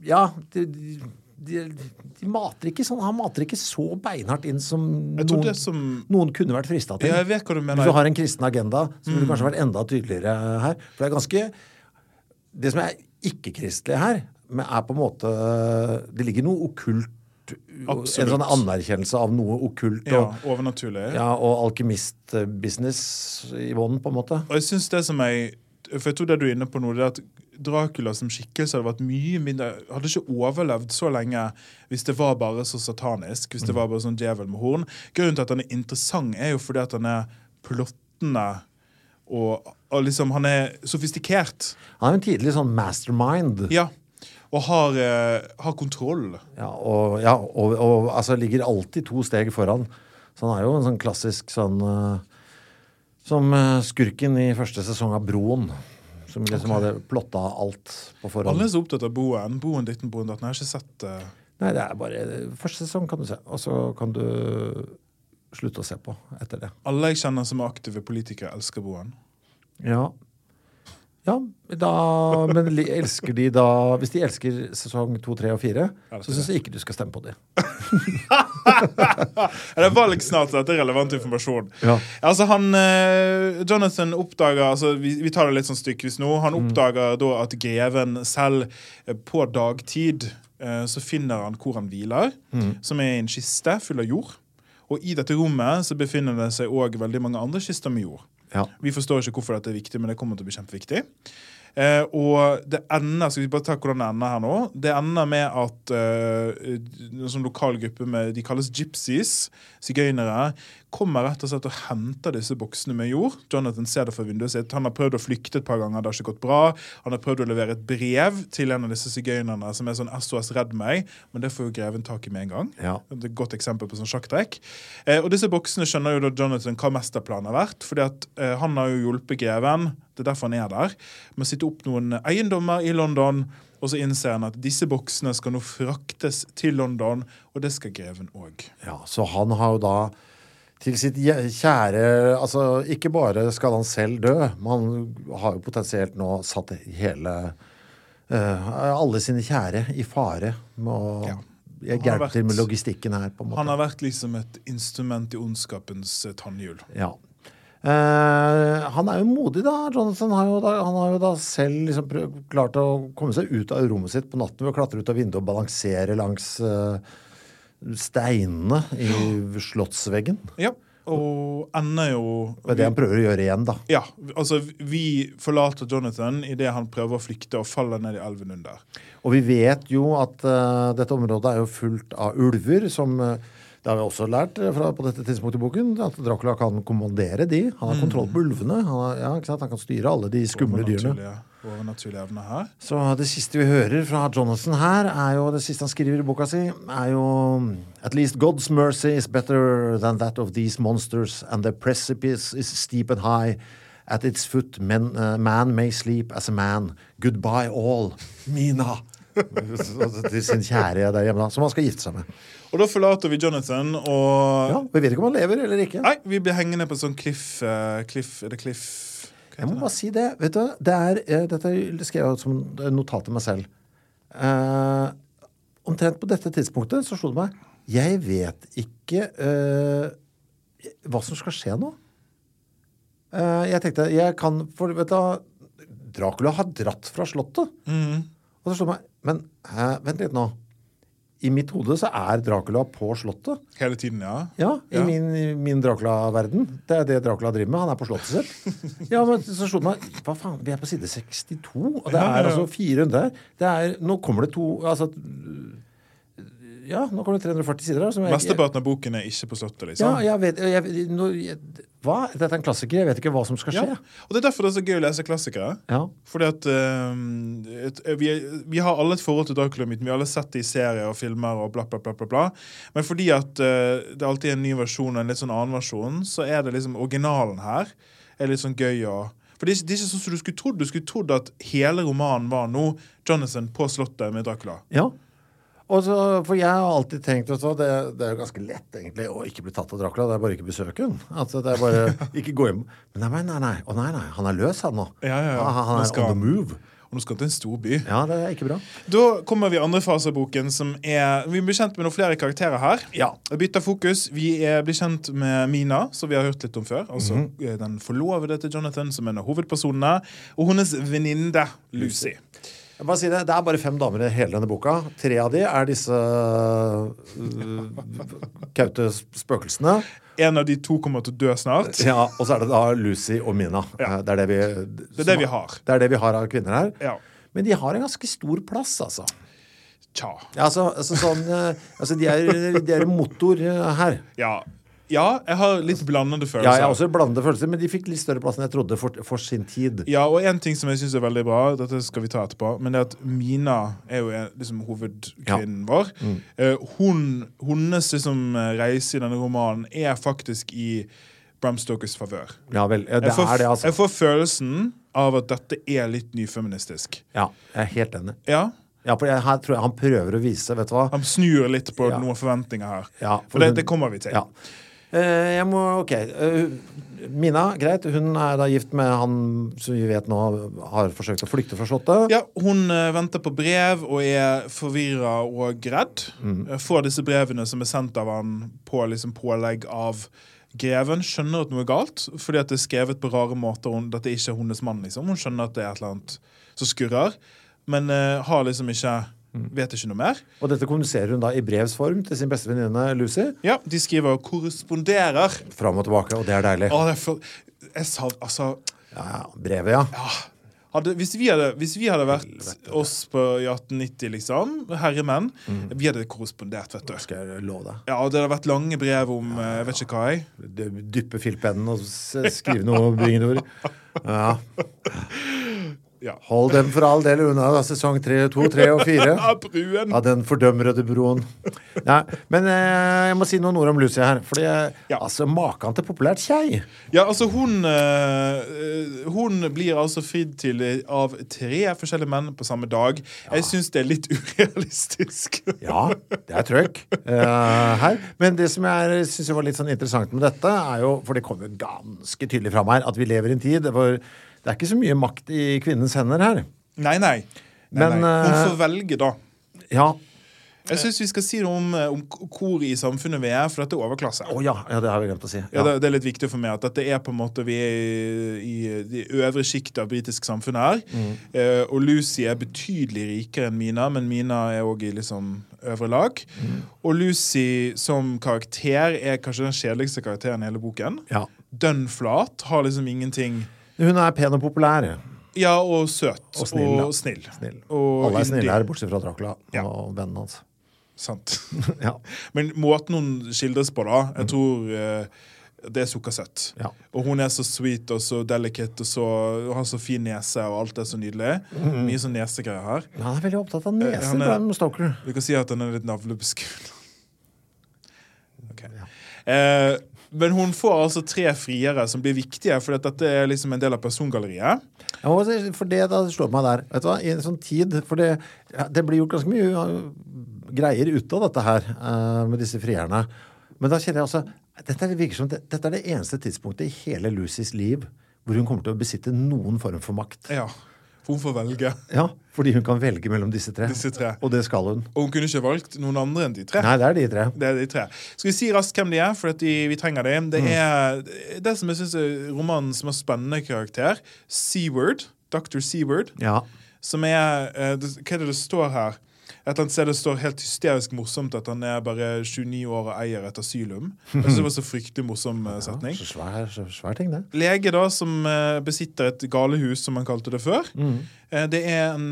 Ja, de, de, de, mater ikke sånn Han mater ikke så beinhardt inn som noen, som noen kunne vært frista til. Ja, jeg du. Mm. Hvis du har en kristen agenda, så ville det kanskje vært enda tydeligere her. For det er ganske Det som er ikke-kristelig her, men er på en måte Det ligger noe okkult Absolutt. En sånn anerkjennelse av noe okkult Ja, og, overnaturlig. ja, og alkymistbusiness i bånn, på en måte. Og jeg synes det som jeg For jeg tror det du er inne på nå, det er at Dracula som skikkelse hadde vært mye mindre Hadde ikke overlevd så lenge hvis det var bare så satanisk. Hvis det var bare sånn djevel med horn. Grunnen til at han er interessant, er jo fordi at han er plottende og, og liksom Han er sofistikert. Han er jo en tidlig sånn mastermind. Ja. Og har, eh, har kontroll. Ja, og, ja, og, og altså, ligger alltid to steg foran. Så han er jo en sånn klassisk sånn eh, Som eh, skurken i første sesong av Broen. Som liksom hadde plotta alt på forhånd. Alle er så opptatt av Boen. Boen ditten, Boen datten. Jeg har ikke sett uh... Nei, det er bare Første sesong kan du se, og så kan du slutte å se på etter det. Alle jeg kjenner som er aktive politikere, elsker Boen. Ja. Ja, da, men elsker de da Hvis de elsker sesong to, tre og fire, så syns jeg ikke du skal stemme på dem. <laughs> Er det valg snart? Dette er relevant informasjon. Ja. Altså han, eh, Jonathan oppdager altså vi, vi tar det litt sånn stykkevis nå. Han Mm. oppdager da at greven selv eh, på dagtid eh, så finner han hvor han hviler, Mm. som er en kiste full av jord. Og i dette rommet så befinner det seg òg veldig mange andre kister med jord. Ja. Vi forstår ikke hvorfor dette er viktig, men det kommer til å bli kjempeviktig. Eh, og det ender skal vi bare ta hvordan det ender her nå Det ender med at eh, en sånn lokal gruppe med De kalles gypsies, sigøynere, kommer rett og slett og henter disse boksene med jord. Jonathan ser det fra vinduet sitt. Han har prøvd å flykte et par ganger, det har ikke gått bra. Han har prøvd å levere et brev til en av disse sigøynerne som er sånn SOS redd meg, men det får jo greven tak i med en gang. Ja. Det er et godt eksempel på sånn sjakktrekk. Eh, og disse boksene skjønner jo da Jonathan hva mesterplanen har vært. fordi at eh, han har jo hjulpet greven, det er derfor han er der, med å sitte opp noen eiendommer i London. Og så innser han at disse boksene skal nå fraktes til London, og det skal greven òg. Ja, så han har jo da til sitt kjære Altså, ikke bare skal han selv dø, men han har jo potensielt nå satt hele uh, alle sine kjære i fare med å Ja. Jeg hjelper til med logistikken her, på en måte. Han har vært liksom et instrument i ondskapens eh, tannhjul. Ja. Uh, han er jo modig, da. Jonathan har jo da, han har jo da selv liksom prøv, klart å komme seg ut av rommet sitt på natten ved å klatre ut av vinduet og balansere langs eh, steinene i slottsveggen. Ja, og ender jo Det er det han prøver å gjøre igjen, da. Ja, altså Vi forlater Jonathan idet han prøver å flykte og faller ned i elven under. Og vi vet jo at uh, dette området er jo fullt av ulver, som eh, det har vi også lært eh, fra, på dette tidspunktet i boken, at Dracula kan kommandere de. Han har kontroll på ulvene. Han, har, ja, han kan styre alle de skumle dyrene. Overnaturlige- Overnaturlige evner her. Så det siste vi hører fra Jonathan her, er jo det siste han skriver i boka si, er jo At least God's mercy is better than that of these monsters, and the precipice is steep and high. At its foot men, uh, man may sleep as a man. Goodbye all. Mina. <laughs> Til sin kjære der hjemme, da, som han skal gifte seg med. Og da forlater vi Jonathan, og Ja, Vi vet ikke om han lever eller ikke. Nei, vi blir hengende på sånn cliff, eh, cliff Er det cliff Jeg må bare si det. vet du, det er, eh, Dette skrev jeg som notat til meg selv. Uh, omtrent på dette tidspunktet så slo det meg Jeg vet ikke hva som skal skje nå. Jeg tenkte jeg kan For vet du, Dracula har dratt fra slottet. Og så slo det meg Men vent litt nå. I mitt hode så er Dracula på slottet. Hele tiden, ja. Ja, i Ja. min, min Dracula-verden. Det er det Dracula driver med. Han er på slottet sitt. Ja, men så slo det meg Hva faen, vi er på side 62, og det er ja. altså 400 her. Det er, nå kommer det to Altså Ja, nå kommer det 340 sider. jeg Mesteparten av boken er ikke på Slottet, Ja, liksom. jeg vet jeg, nå, jeg, Hva? Dette er en klassiker. Jeg vet ikke hva som skal skje. Ja. Og det er derfor det er så gøy å lese klassikere. Ja. Fordi at um, et, vi, vi har alle et forhold til Dracula-myten. Vi har alle sett det i serier og filmer og bla, bla, bla. bla, bla. Men fordi at uh, det alltid er en ny versjon og en litt sånn annen versjon, så er det liksom originalen her er litt sånn gøy å For det er, ikke- det er ikke sånn som du skulle trodd. Du skulle trodd at hele romanen var nå Jonathan på Slottet med Dracula. ja. Så, for jeg har alltid tenkt også, det, det er jo ganske lett egentlig å ikke bli tatt av Dracula. Det er bare ikke besøke hun. Altså, det er bare <laughs> ikke gå hjem. Men nei, nei, nei. Å, nei, nei. Han er løs, han nå. Ja, ja, ja. Han, han er skal on the move. Og nå skal til en stor by. Ja, det er ikke bra. Da kommer vi i andre fase av boken, som er Vi blir kjent med noen flere karakterer her. Ja. Bytter fokus. Vi er, blir kjent med Mina, som vi har hørt litt om før. Altså mm -hmm. den forlovede til Jonathan, som er en av hovedpersonene. Og hennes venninne Lucy. Jeg bare sier det, det er bare fem damer i hele denne boka. Tre av de er disse uh, kaute spøkelsene. En av de to kommer til å dø snart. Ja, og så er det da Lucy og Mina. Ja. Eh, Det er det vi, Det er det vi har. Det er det vi har av kvinner her. Ja. Men de har en ganske stor plass, altså. Tja. Ja, altså, altså sånn eh, Altså, de er, de er motor eh, her. Ja. Ja, jeg har litt blandede følelser. Ja, jeg har også blandede følelser, men de fikk litt større plass enn jeg trodde for, for sin tid. Ja, og en ting som jeg syns er veldig bra, dette skal vi ta etterpå, men det er at Mina er jo liksom hovedkvinnen vår. Mm. Eh, hun, hennes liksom reise i denne romanen er faktisk i Bram Stokers favør. Ja vel. Ja, det Jeg får, er det, altså. jeg får følelsen av at dette er litt nyfeministisk. Ja, jeg er helt enig. Ja, Ja, for her tror jeg han prøver å vise, vet du hva Han snur litt på Ja. noen forventninger her. Ja, for det, det kommer vi til. Ja. Eh, jeg må OK. Eh, Mina, greit. Hun er da gift med han som vi vet nå har forsøkt å flykte fra Slottet. Ja, Hun eh, venter på brev og er forvirra og redd. Mm. Får disse brevene som er sendt av han på liksom pålegg av greven. Skjønner at noe er galt, fordi at det er skrevet på rare måter. Hun, dette er ikke hennes mann. liksom. Hun skjønner at det er et eller annet som skurrer, men uh, har liksom ikke. Vet ikke noe mer. Og dette kommuniserer hun da i brevs form til sin beste venninne Lucy. Ja, De skriver og korresponderer. Fram og tilbake, og det er deilig. Å, det er for, jeg sa, altså, Ja, ja, brevet, ja. hadde, hvis, vi hadde, hvis vi hadde vært oss på, i 1890, liksom, herremenn, Mm. vi hadde korrespondert, vet du. Skal jeg love deg. Ja, og Det hadde vært lange brev om ja, jeg vet ikke hva jeg. Dyppe filtpennen og skrive noe bringende ord. <laughs> Ja. Ja. Hold dem for all del unna da, sesong tre, to, tre og fire. <laughs> Av bruen! Av den fordømrede broen. Ja, men eh, jeg må si noen ord om Lucy her. Fordi eh, Ja. altså, Maken til populært kjei. Ja, altså hun eh, Hun blir altså fridd til av tre forskjellige menn på samme dag. Jeg syns det er litt <laughs> urealistisk. Ja, det er trøkk eh, her. Men det som jeg syns var litt sånn interessant med dette, er jo For det kommer jo ganske tydelig fram her at vi lever i en tid hvor det er ikke så mye makt i kvinnens hender her. Nei, nei. nei, Men, nei. Hun eh, får velge, da. Ja. Jeg syns vi skal si noe om, eh, om hvor i samfunnet vi er, for dette er overklasse. Å ja, ja, det har vi glemt å si. Ja, det, det er litt viktig for meg at dette er på en måte vi er i, i det øvre sjiktet av britisk samfunn her. Eh, og Lucy er betydelig rikere enn Mina, men Mina er òg i liksom øvre lag. Og Lucy som karakter er kanskje den kjedeligste karakteren i hele boken. Ja. Dønn flat, har liksom ingenting Hun er pen og populær. Ja, og søt. Og snill. Og snill. Snill. Og Alle er snille her, bortsett fra Dracula Ja. og vennen hans. Sant. <laughs> Ja. Men måten hun skildres på, da Jeg tror eh, det er sukkersøtt. Ja. Og hun er så sweet og så delicate og så og har så fin nese, og alt er så nydelig. Mye sånn nesegreier her. Ja, han er veldig opptatt av nese neser, er- Bram Stoker. Du kan si at han er litt navlebeskuende. Ok. Eh, men hun får altså tre friere som blir viktige, for dette er liksom en del av persongalleriet. Si, for det da slår meg der. Vet du hva, I en sånn tid For det, det blir gjort ganske mye greier ut av dette her eh, med disse frierne. Men da kjenner jeg altså dette, er- virker som det, dette er det eneste tidspunktet i hele Lucys liv hvor hun kommer til å besitte noen form for makt. Ja, for hun får velge Ja, Fordi hun kan velge mellom disse tre. disse tre. Og det skal hun. Og hun kunne ikke valgt noen andre enn de tre. Nei, det er de tre. Det er de tre. Skal vi si raskt hvem de er, for at de, vi trenger dem. Det er det som jeg synes er romanen som har spennende karakter. Seward. Dr. Seward. Ja. Som er eh, Hva er det det står her? Et eller annet sted det står helt hysterisk morsomt at han er bare 29 år og eier et asylum. Jeg synes det var så fryktelig morsom eh, setning. Så svær, så svær ting, det. Lege da, som eh, besitter et galehus, som han kalte det før. Mm. det er en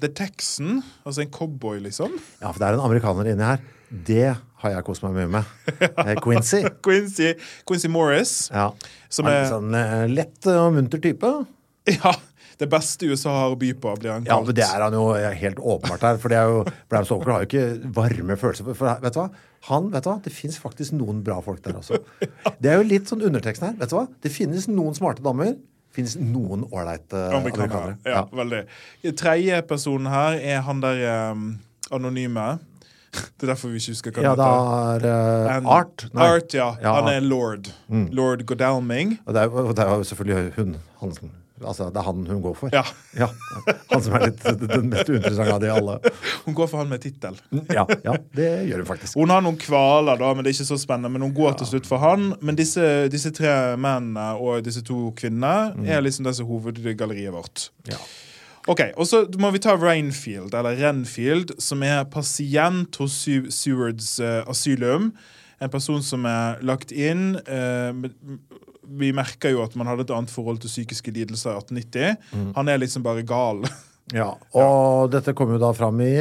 The Texan, altså en cowboy, liksom. Ja, for det er en amerikaner inni her. Det har jeg kost meg mye med. Eh, Quincy. <laughs> Quincy, Quincy Morris. Ja. Som er en sånn eh, lett og munter type. Ja, det beste USA har å by på, blir han kalt. Ja, men Det er han jo helt åpenbart her. For det er jo, Bram Stoker har jo ikke varme følelser. For, for vet du hva? Han, vet du hva? Det fins faktisk noen bra folk der også. <laughs> Det er jo litt sånn undertekst her. vet du hva? Det finnes noen smarte damer. Det finnes noen ålreite Amerikanere. Ja, Ja, veldig. Tredje personen her er han der um, anonyme. Det er derfor vi ikke husker hva Ja, han ja, heter. er eh, And- Art. Nei. Art, ja. Ja, Han er lord. Lord Godalming. Og det er, og det er jo selvfølgelig hun. Han, altså, det er han hun går for. Ja. <laughs> Ja. Han som er litt den mest uinteressante av de alle. Hun går for han med tittel. Ja, ja, det gjør hun faktisk. Hun har noen kvaler, da, men det er ikke så spennende. Men hun går til slutt for han. Men disse, disse tre mennene og disse to kvinnene er liksom disse er hovedgalleriet vårt. Ja. Ok, Og så må vi ta Rainfield, eller Renfield, som er pasient hos Sewards eh, asylum. En person som er lagt inn. eh, vi merker jo at man hadde et annet forhold til psykiske lidelser i 1890. Han er liksom bare gal. Ja, <laughs> og dette kommer jo da fram i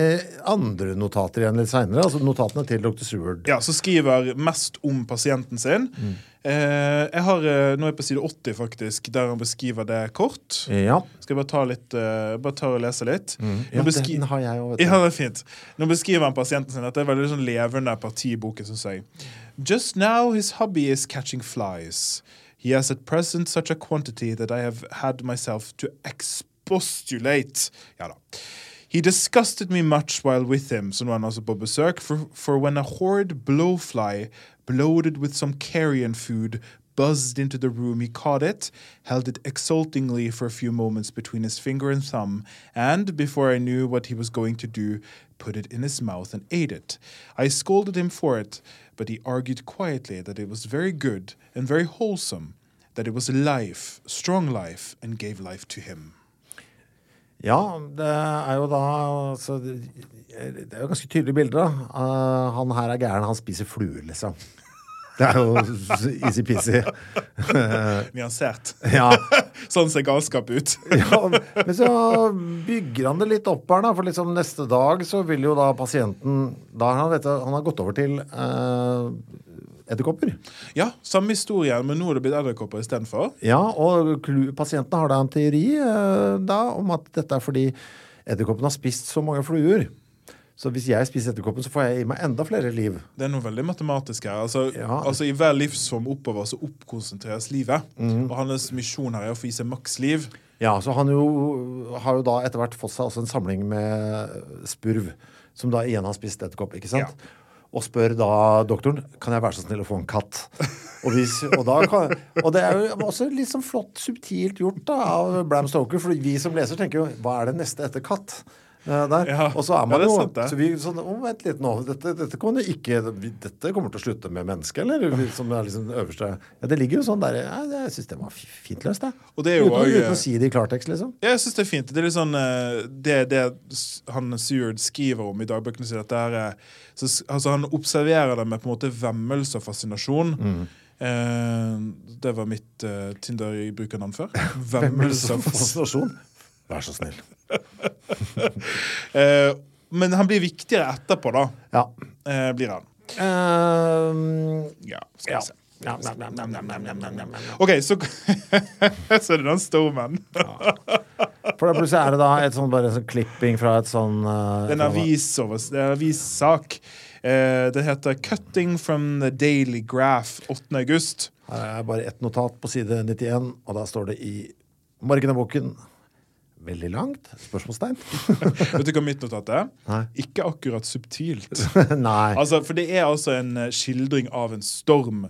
andre notater igjen litt seinere. Altså notatene til dr. Seward. Ja, Som skriver mest om pasienten sin. Eh, jeg har, eh, Nå er jeg på side 80, faktisk, der han beskriver det kort. Ja, Skal jeg bare ta, litt, eh, bare ta og lese litt? ja beskri- den har jeg òg, Ja, det er fint. Nå beskriver han pasienten sin at det er veldig sånn levende parti i boken som sier Just now his hobby is catching flies. He has at present such a quantity that I have had myself to expostulate. Ja da. He disgusted me much while with him, så nå på for, for when a horrid blowfly, bloated with some carrion food, buzzed into the room, he caught it, held it exultingly for a few moments between his finger and thumb, and, before I knew what he was going to do, put it in his mouth and ate it. I scolded him for it, but he argued quietly that it was very good and very wholesome, that it was life, strong life, and gave life to him. Ja, det er jo da altså, Det er jo ganske tydelige bilder, da. Uh, han her er gæren, han spiser fluer, liksom. Det er jo easy-peasy. <laughs> Nyansert. Ja. <laughs> sånn ser galskap ut. <laughs> ja, men så bygger han det litt opp her, da. For liksom neste dag så vil jo da pasienten Da han, vet han har gått over til uh, edderkopper. ja, samme historie, men nå er det blitt edderkopper istedenfor. Ja, og pasientene har da en teori eh, da om at dette er fordi edderkoppen har spist så mange fluer. Så hvis jeg spiser edderkoppen, så får jeg i meg enda flere liv. Det er noe veldig matematisk her. Altså, Ja. altså I hver livsform oppover så oppkonsentreres livet. Mm. Og hans misjon her er å få i seg maks liv. Ja, så han jo, har jo da etter hvert fått seg en samling med spurv, som da igjen har spist edderkopp, ikke sant? Ja. Og spør da doktoren kan jeg være så snill å få en katt. Og, hvis, og, kan, og det er jo også litt sånn flott, subtilt gjort da, av Bram Stoker, for vi som leser tenker jo hva er det neste etter katt? Eh, der. Ja. Og så er man Ja, jo sant, så vi, sånn, å, Vent litt nå, dette, dette, kommer jo ikke, dette kommer til å slutte med mennesket, eller? Som er liksom det øverste ja, Det ligger jo sånn der ja, Jeg syns det var fint løst, jeg. Og det er jo uten, også- uten å si det i klartekst, liksom. Jeg syns det er fint. Det er litt sånn eh, Det, det han Seward skriver om i dagbøkene sine, at det er eh, så, altså, Han observerer det med på en måte vemmelse og fascinasjon. Mm. Eh, det var mitt eh, Tinder-brukernavn før. <laughs> Vemmelse og fascinasjon. Vær så snill. <laughs> eh, men han blir viktigere etterpå, da. Ja. Eh, blir han. Um, ja, skal vi se. OK, så <laughs> Så er det den stormen. ja. For det plutselig er det da et sånt bare sånn klipping fra et sånn eh, uh, en sånn- avissak. Uh, det heter 'Cutting from the Daily Graph' 8. august. Her er bare ett notat på side 91, og da står det i marken av boken... Veldig langt? Spørsmålstegn? <laughs> Vet du hva mitt notat er? Nei. Ikke akkurat subtilt. <laughs> Nei. Altså, for det er altså en eh, skildring av en storm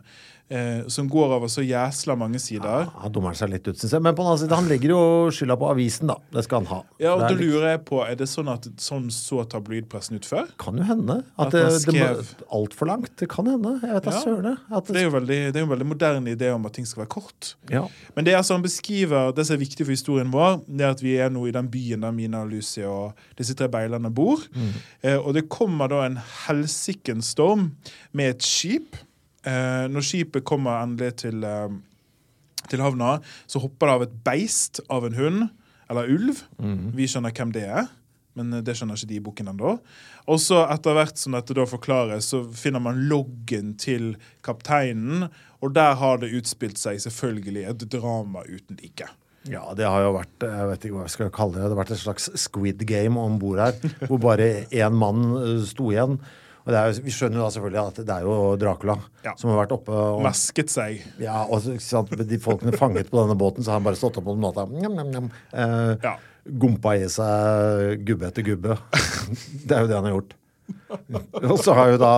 eh, som går over så jæsla mange sider. Han dummer seg litt ut, syns jeg. Men på den annen side, han legger jo skylda på avisen, da. Det skal han ha. Ja, og da litt- lurer jeg på, Er det sånn at sånn så tabloidpressen ut før? Kan jo hende. At, At det, man skrev- må altfor langt. Det kan hende. Jeg vet da Ja. søren. Det det, er jo veldig, det er en veldig moderne idé om at ting skal være kort. ja. Men det er altså han beskriver, det som er viktig for historien vår, det er at vi er nå i den byen der Mina og Lucy og disse tre beilerne bor. Eh, og det kommer da en helsikens storm med et skip. Eh, når skipet kommer endelig til, eh, til havna, så hopper det av et beist av en hund, eller ulv. Vi skjønner hvem det er. Men eh, det skjønner ikke de i boken ennå. Og så etter hvert som dette da forklares, så finner man loggen til kapteinen, og der har det utspilt seg selvfølgelig et drama uten like. Ja, det har jo vært jeg vet ikke hva jeg skal kalle det, det har vært et slags squid game om bord her, hvor bare én mann eh, sto igjen. Og det er jo, Vi skjønner jo da selvfølgelig at det er jo Dracula Ja. som har vært oppe og Masket seg. Ja, og sant, De folkene fanget på denne båten, så har han bare stått opp på natta njam, njam, njam, eh, Ja. Gompa i seg gubbe etter gubbe. <laughs> Det er jo det han har gjort. Og så har jo da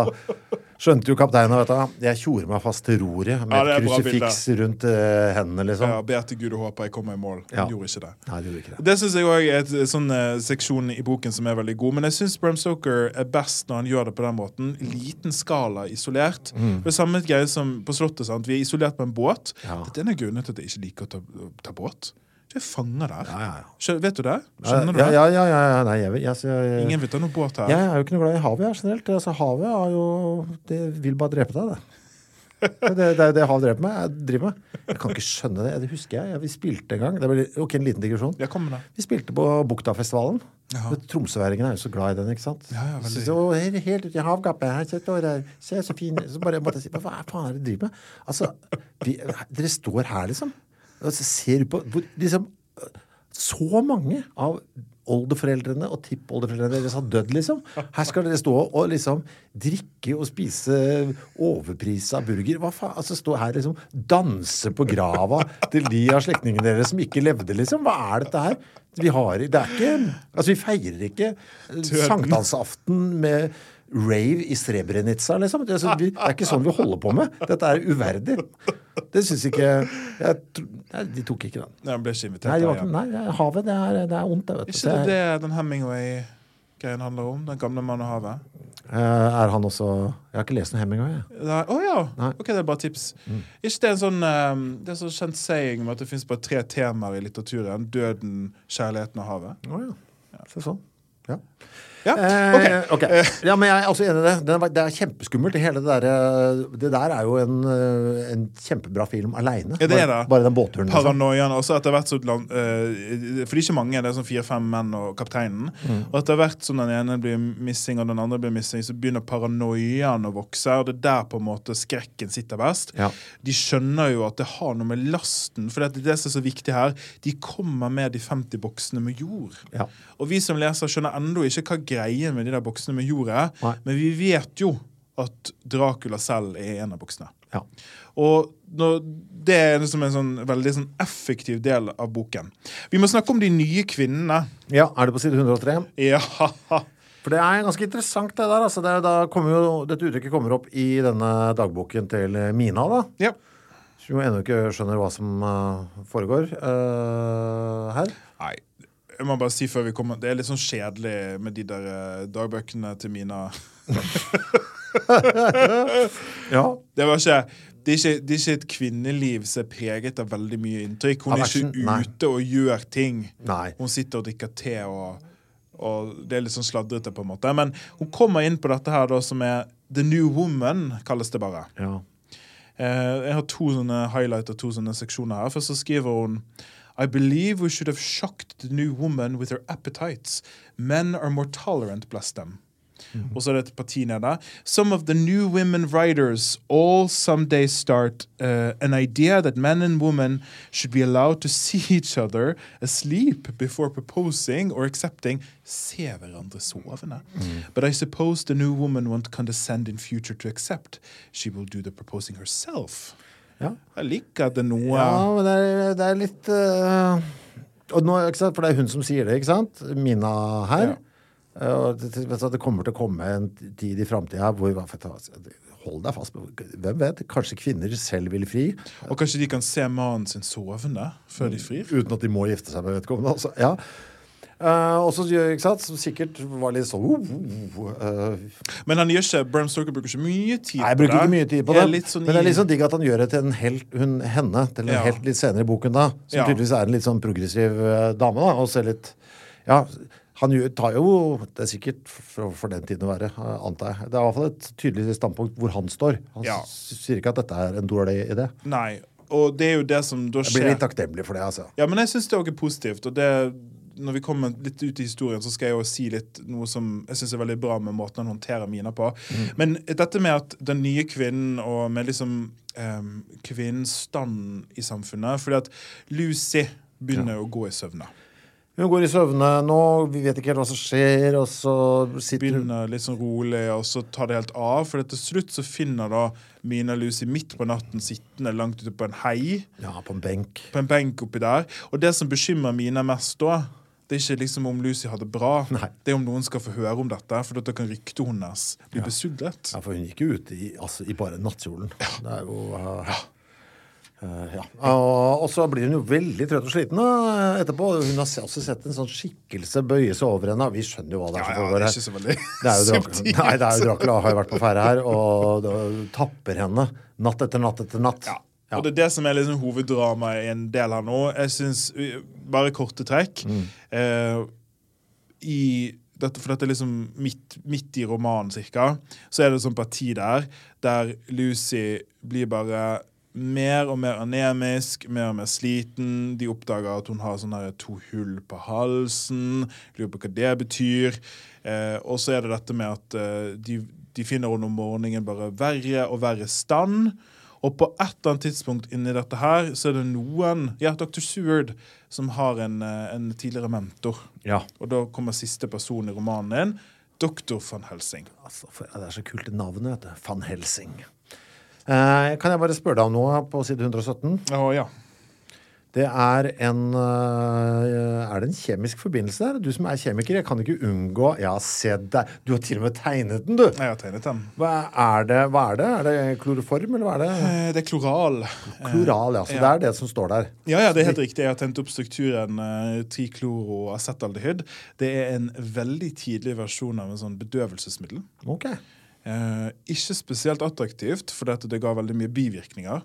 Skjønte jo kapteinen vet du, jeg tjorer meg fast til roret med Ja, et krusifiks rundt uh, hendene, liksom. Ja, Ber til Gud og håper jeg kommer i mål. Ja. Han gjorde ikke det. Nei, det ikke det. Det syns jeg òg er en sånn uh, seksjon i boken som er veldig god. Men jeg syns Bram Stoker er best når han gjør det på den måten. Liten skala, isolert. Mm. Det er samme greie som på Slottet. sant? Vi er isolert på en båt. Ja. Dette er en av grunnene til at jeg ikke liker å ta, ta båt. Jeg fanga der. Ja, ja, ja. Skjø- vet du det? Skjønner du ja, det? ja, ja, ja, ja, nei, jeg, jeg, jeg, jeg, Ingen vil ta noe båt her. jeg er jo ikke noe glad i havet jeg, generelt. Altså, havet er jo Det vil bare drepe deg, det. Det, er det havet dreper meg. Jeg driver med. Jeg kan ikke skjønne det. Det husker jeg. Vi spilte en gang. Det ble, ok, En liten digresjon. Ja, kom med det. Vi spilte på Buktafestivalen. Ja. Tromsøværingene er jo så glad i den, ikke sant? Ja, ja, veldig. så, så, helt, helt ute i havgapet her, så står der, se så fin Så bare måtte jeg si Hva faen er det dere driver med? Altså, vi, dere står her, liksom. Og så ser du på hvor, liksom, Så mange av oldeforeldrene og tippoldeforeldrene deres har dødd, liksom. Her skal dere stå og liksom drikke og spise overprisa burger. Hva faen? Altså stå her liksom danse på grava til de av slektningene deres som ikke levde, liksom. Hva er dette her? Vi har Det er ikke Altså, vi feirer ikke sankthansaften med rave i Srebrenica, liksom. Det er, ikke sånn vi holder på med. Dette er uverdig. Det syns ikke jeg, Nei, De tok ikke den. Nei, ble ikke invitert. Nei, de var nei havet, det er, det er ondt, det. vet du. Ikke det er den Hemingway-greien handler om? Den gamle mann og havet? Eh, er han også Jeg har ikke lest noe Hemingway. Å oh, ja! Nei. Mm. Ok, det er bare tips. Ikke det er en sånn eh, Det er så kjent saying om at det fins bare tre temaer i litteraturen. Døden, kjærligheten og havet. Å ja. Se sånn. Ja. Ja, Eh, ok. ok. Ja, men jeg er også enig i det. Det er, kjempeskummelt. Det, der, eh, det der er jo en, eh, en kjempebra film aleine. Ja, bare, bare den båtturen. Liksom. Paranoiaen også etter hvert så eh, For det er ikke mange, det er sånn fire-fem menn og kapteinen. Mm. Og etter hvert som den ene blir missing og den andre blir missing, så begynner paranoiaen å vokse. Og det er der på en måte skrekken sitter best. Ja. De skjønner jo at det har noe med lasten For det er det som er så viktig her. De kommer med de 50 boksene med jord. Ja. Og vi som leser skjønner ennå ikke hva greien med de der boksene med jord er. Nei. Men vi vet jo at Dracula selv er en av boksene. Ja. Og når, det er liksom en sånn veldig sånn effektiv del av boken. Vi må snakke om de nye kvinnene. ja, er det på side 103? Ja, For det er ganske interessant, det der. Altså, det jo, dette uttrykket kommer opp i denne dagboken til Mina, da. ja. Som jo ennå ikke skjønner hva som eh, foregår uh, her. Nei, jeg må bare si før vi kommer Det er litt sånn kjedelig med de der eh, dagbøkene til Mina. <laughs> Ja. Det var ikke det er, ikke, det er ikke et kvinneliv som er preget av veldig mye inntrykk. Hun er ikke ute og gjør ting. Nei. Hun sitter og drikker te, og, og det er litt sånn sladrete, på en måte. Men hun kommer inn på dette her da, som er The New Woman, kalles det bare. ja. Eh, jeg har to sånne highlighter, to sånne seksjoner her. Først så skriver hun I believe we should have shocked the new woman with her appetites. Men are more tolerant, bless them. Og så er det et parti nede. Some of the new women writers all someday start uh, an idea that men and women should be allowed to see <laughs> each other asleep before proposing or accepting. Se hverandre sovende. But I suppose the new woman won't condescend in future to accept. She will do the proposing herself. Ja. Jeg liker at det er noe Ja, men det er, det er litt uh, nå? For det er hun som sier det, ikke sant? Mina her. Ja. Og det, du, det kommer til å komme en tid i framtida hvor du, Hold deg fast. Hvem vet? Kanskje kvinner selv vil fri Og kanskje de kan se mannen sin sovende før de frir. uten at de må gifte seg med vedkommende. Altså. Ja. Eh, og så ikke sant? Som sikkert var litt sånn uh, uh, uh, uh, Men han gjør ikke, Bram Stoker bruker ikke mye tid Nei, jeg på bruker det. ikke mye tid på det. sånn men det er litt sånn digg at han gjør det til en helt, hun, henne til en Ja. helt litt senere i boken, da. Som Ja. tydeligvis er en litt sånn progressiv eh, dame, da. Og ser litt Ja, han tar jo Det er sikkert for, for den tiden å være, eh, antar jeg. Det er i hvert fall et tydelig standpunkt hvor han står. Han Ja. sier ikke at dette er en dårlig idé. Nei. Og det er jo det som da skjer Jeg blir litt takknemlig for det, altså. Ja, men jeg syns det også er positivt. Og det, når vi kommer litt ut i historien, så skal jeg jo si litt noe som jeg syns er veldig bra med måten han håndterer Mina på. Men dette med at den nye kvinnen og med liksom um, kvinnens stand i samfunnet Fordi at Lucy begynner å gå i søvne. Hun går i søvne nå, vi vet ikke helt hva som skjer, og så sitter Begynner litt sånn rolig, og så tar det helt av. For til slutt så finner da Mina Lucy midt på natten sittende langt ute på en hei. Ja, på en benk. på en benk oppi der. Og det som bekymrer Mina mest da, det er ikke liksom om Lucy har det bra. Nei. Det er om noen skal få høre om dette, for da kan ryktet hennes bli besudlet. Ja, for hun gikk jo ut i, altså, i bare nattkjolen. Det er jo uh, uh, ja. Og, så blir hun jo veldig trøtt og sliten uh, etterpå. Hun har også sett en sånn skikkelse bøye seg over henne. Vi skjønner jo hva det er Ja, som ja, foregår det er her. Det er jo Dracula. Nei, det er jo Dracula har jo vært på ferde her og da tapper henne natt etter natt etter natt. Ja. Og det er det som er liksom hoveddramaet i en del her nå. Jeg synes, Bare korte trekk. Mm. Eh, i dette, for dette er liksom midt, midt i romanen, cirka, så er det sånn parti der der Lucy blir bare mer og mer anemisk, mer og mer sliten. De oppdager at hun har sånne to hull på halsen. Lurer på hva det betyr. Eh, og så er det dette med at eh, de, de finner henne om morgenen bare verre og verre stand. Og på et eller annet tidspunkt inni dette her, så er det noen Ja, Dr. Seward, som har en, eh, en tidligere mentor. Ja. Og da kommer siste person i romanen din, Dr. van Helsing. Altså, det er så kult det navnet, vet du. Van Helsing. Eh, kan jeg bare spørre deg om noe på side 117? Å ja. Det er en øh, Er det en kjemisk forbindelse der? Du som er kjemiker, jeg kan ikke unngå Ja, se deg! Du har til og med tegnet den, du! Jeg har tegnet den. Hva er det? Hva er det? Er det kloroform, eller hva er det? Eh, Det er kloral. Kloral, ja. Så ja. det er det som står der. Ja, ja, det er helt riktig. Jeg har tegnet opp strukturen trikloroacetaldehyd. Det er en veldig tidlig versjon av en sånn bedøvelsesmiddel. Ok. Eh, ikke spesielt attraktivt, for dette det ga veldig mye bivirkninger.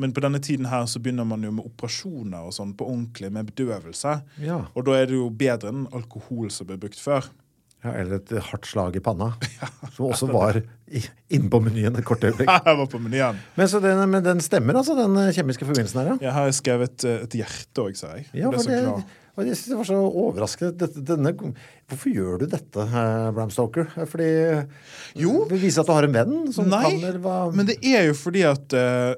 Men på denne tiden her så begynner man jo med operasjoner og sånn på ordentlig, med bedøvelse. Ja. Og da er det jo bedre enn alkohol som ble brukt før. ja. Eller et hardt slag i panna. <laughs> Som også var inne på menyen et kort øyeblikk. <laughs> Ja, Jeg var på menyen. Men, så den, men den stemmer, altså, den øh, kjemiske forbindelsen her, ja? Jeg har skrevet eh, et hjerte òg, sa jeg. Ja, for det, og jeg synes det var så overraskende. Denne, hvorfor gjør du dette, eh, Bram Stoker? Fordi Jo. Det viser at du har en venn som Nei, kan eller hva men det er jo fordi at eh, eh,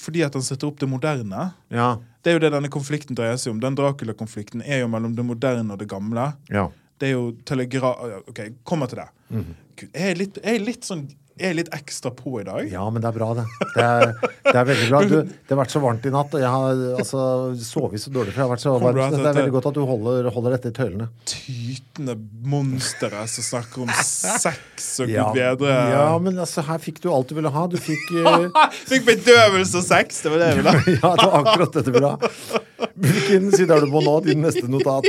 Fordi at han setter opp det moderne. Ja. Det er jo det denne konflikten dreier seg om. Den Dracula-konflikten er jo mellom det moderne og det gamle. ja. Det er jo telegra... OK, kommer til det. Mhm. Gud, jeg, er litt, jeg er litt sånn er litt ekstra på i dag. Ja, men det er bra, det. Det er, det er veldig bra. <laughs> Du, det har vært så varmt i natt, og jeg har altså, sovet så dårlig. For jeg har vært så varmt. at Det er veldig godt at du holder, holder dette i tøylene. Tytende monstre som snakker om sex og <laughs> Ja, gud bedre ja, men altså, her fikk du alt du ville ha. Du fikk uh... <laughs> Fikk bedøvelse og sex! Det var det jeg ville ha. Ja, det var akkurat dette du ville ha. Hvilken side er du på nå? Din neste notat.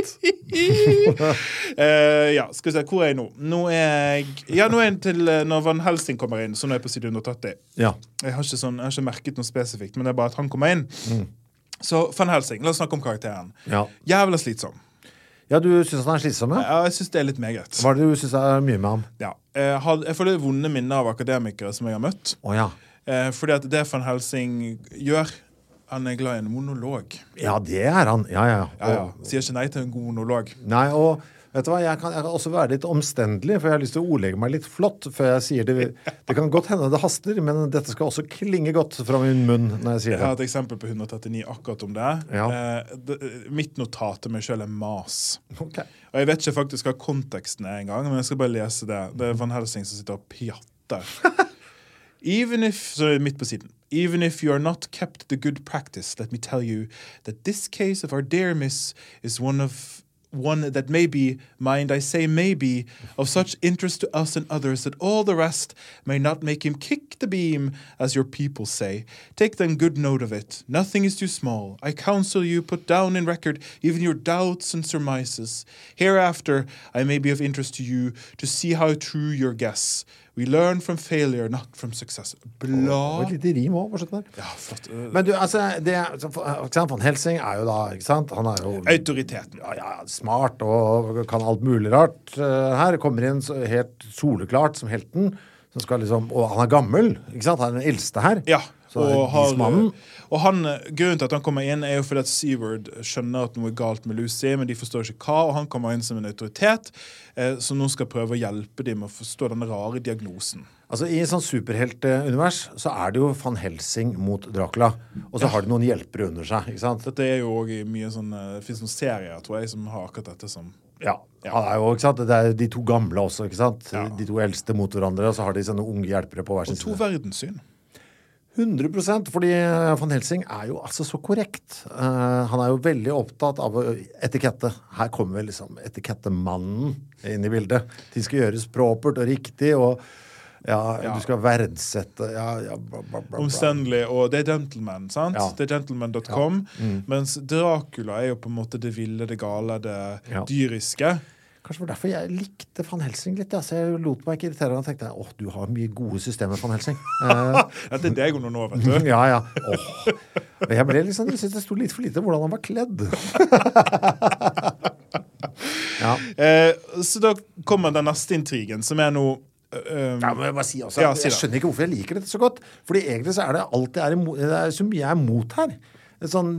uh, ja, skal vi se, hvor er jeg nå? Nå er jeg Ja, nå er jeg til eh, når Van Helsing kommer inn, så nå er jeg på side 180. Ja. Jeg har sånn, jeg har ikke merket noe spesifikt, men det er bare at han kommer inn. Mm. Så Van Helsing, la oss snakke om karakteren. Ja, Jævla slitsom. ja du syns han er slitsom? Ja? Ja, jeg syns det er litt meget. Hva er det du syns er mye med ham? Ja. Jeg, har, jeg får litt vonde minner av akademikere som jeg har møtt. Oh, ja. Eh, fordi at det Van Helsing gjør Han er glad i en monolog. Ja, det er han. Ja, ja. Ja, ja. Og- Sier ikke nei til en god monolog. Nei, og vet du hva, jeg kan, jeg kan også være litt omstendelig, for jeg har lyst til å ordlegge meg litt flott før jeg sier det. <laughs> Det kan godt hende det haster, men dette skal også klinge godt fra min munn når jeg sier det. Jeg har et eksempel på 139 akkurat om det. Ja. Eh, det mitt notat til meg sjøl er mas. Okay. Og jeg vet ikke faktisk hva konteksten er engang, men jeg skal bare lese det. Det er Van Helsing som sitter og pjatter. <laughs> Even if, så midt på siden. Even if you are not kept the good practice, let me tell you that this case of our dear miss is one of one that may be, mind I say may be, of such interest to us and others that all the rest may not make him kick the beam, as your people say. Take then good note of it. Nothing is too small. I counsel you put down in record even your doubts and surmises. Hereafter I may be of interest to you to see how true your guess. We learn from failure, not from success. Bla. Og et lite rim òg på slutten der. Ja, flott. Men du, altså, det, ikke Van Helsing er jo da, ikke sant, han er jo Autoriteten. ja, ja, smart og kan alt mulig rart eh, her. Kommer inn helt soleklart som helten. Som skal liksom, og han er gammel, ikke sant? Han er den eldste her. Ja, og, har, og han, grunnen til at han kommer inn, er jo fordi at Seward skjønner at noe er galt med Lucy, men de forstår ikke hva, og han kommer inn som en autoritet eh, som nå skal prøve å hjelpe dem med å forstå den rare diagnosen. Altså I sånn superheltunivers så er det jo van Helsing mot Dracula. Og så har de noen hjelpere under seg. ikke sant? Dette er jo også i mye sånn eh, Det fins noen serier, tror jeg, som har akkurat dette som Ja. Han er jo, ikke sant? Det er de to gamle også. ikke sant? Ja. De to eldste mot hverandre, og så har de sånne unge hjelpere på hver sin side. Og to verdenssyn. 100 fordi eh, van Helsing er jo altså så korrekt. Uh, han er jo veldig opptatt av etikette. Her kommer vel liksom etikettemannen inn i bildet. Ting skal gjøres propert og riktig, og ja, Ja. du skal verdsette ja, ja, bla, bla, bla, bla. Omstendelig. Og det er Gentleman, sant? Ja. Det er gentleman.com. Mens Dracula er jo på en måte det ville, det gale, det dyriske. Kanskje det var derfor jeg likte van Helsing litt. Ja. Så jeg lot meg ikke irritere. Og tenkte åh, du har mye gode systemer, van Helsing. <laughs> Eh, det er deg hun nå, vet du. <laughs> ja, ja. Åh. Jeg ble liksom, jeg syntes det sto litt for lite hvordan han var kledd. <laughs> ja. Eh, så da kommer den neste intrigen, som er noe eh, Ja, men Jeg bare si også, Ja, si jeg skjønner ikke hvorfor jeg liker dette så godt. Fordi egentlig så er det alt jeg er imot, det er så mye jeg er imot her. Sånn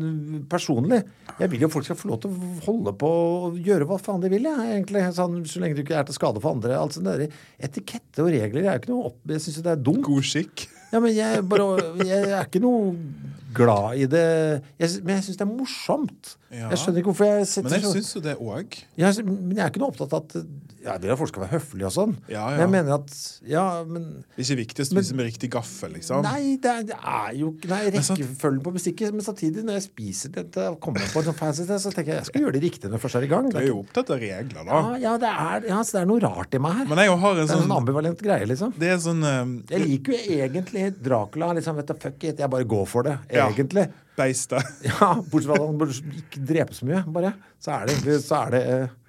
personlig. Jeg vil jo folk skal få lov til å holde på og gjøre hva faen de vil, jeg, egentlig. Sånn, så lenge du ikke er til skade for andre. Altså, etikette og regler er jo ikke noe opp... Jeg syns det er dumt. god skikk. Ja, men jeg, bare, jeg er ikke noe glad i det jeg, Men jeg syns det er morsomt. Ja. Jeg skjønner ikke hvorfor jeg setter Men jeg syns jo det òg. men jeg er ikke noe opptatt av at Jeg vil at folk skal være høflige og sånn. Ja, Men jeg mener at Ja, men Det er Ikke viktig å spise med riktig gaffel, liksom. Nei, det er, det er jo Nei, rekkefølgen på musikk Men samtidig, når jeg spiser dette og kommer på en sånn fancy sted, så tenker jeg jeg skal gjøre det riktig når jeg først er i gang. Du er jo opptatt av regler, da. ja, ja, det er, ja, så det er noe rart i meg her. Men jeg har en det er en sånn sånn ambivalent greie, liksom. Det er sånn eh, Jeg liker jo egentlig Dracula. liksom, vet du, Fuck it, jeg bare går for det. Egentlig. Ja. Beistet. Ja, Bortsett fra at han ikke drepe så mye, bare. Så er det så er det, eh,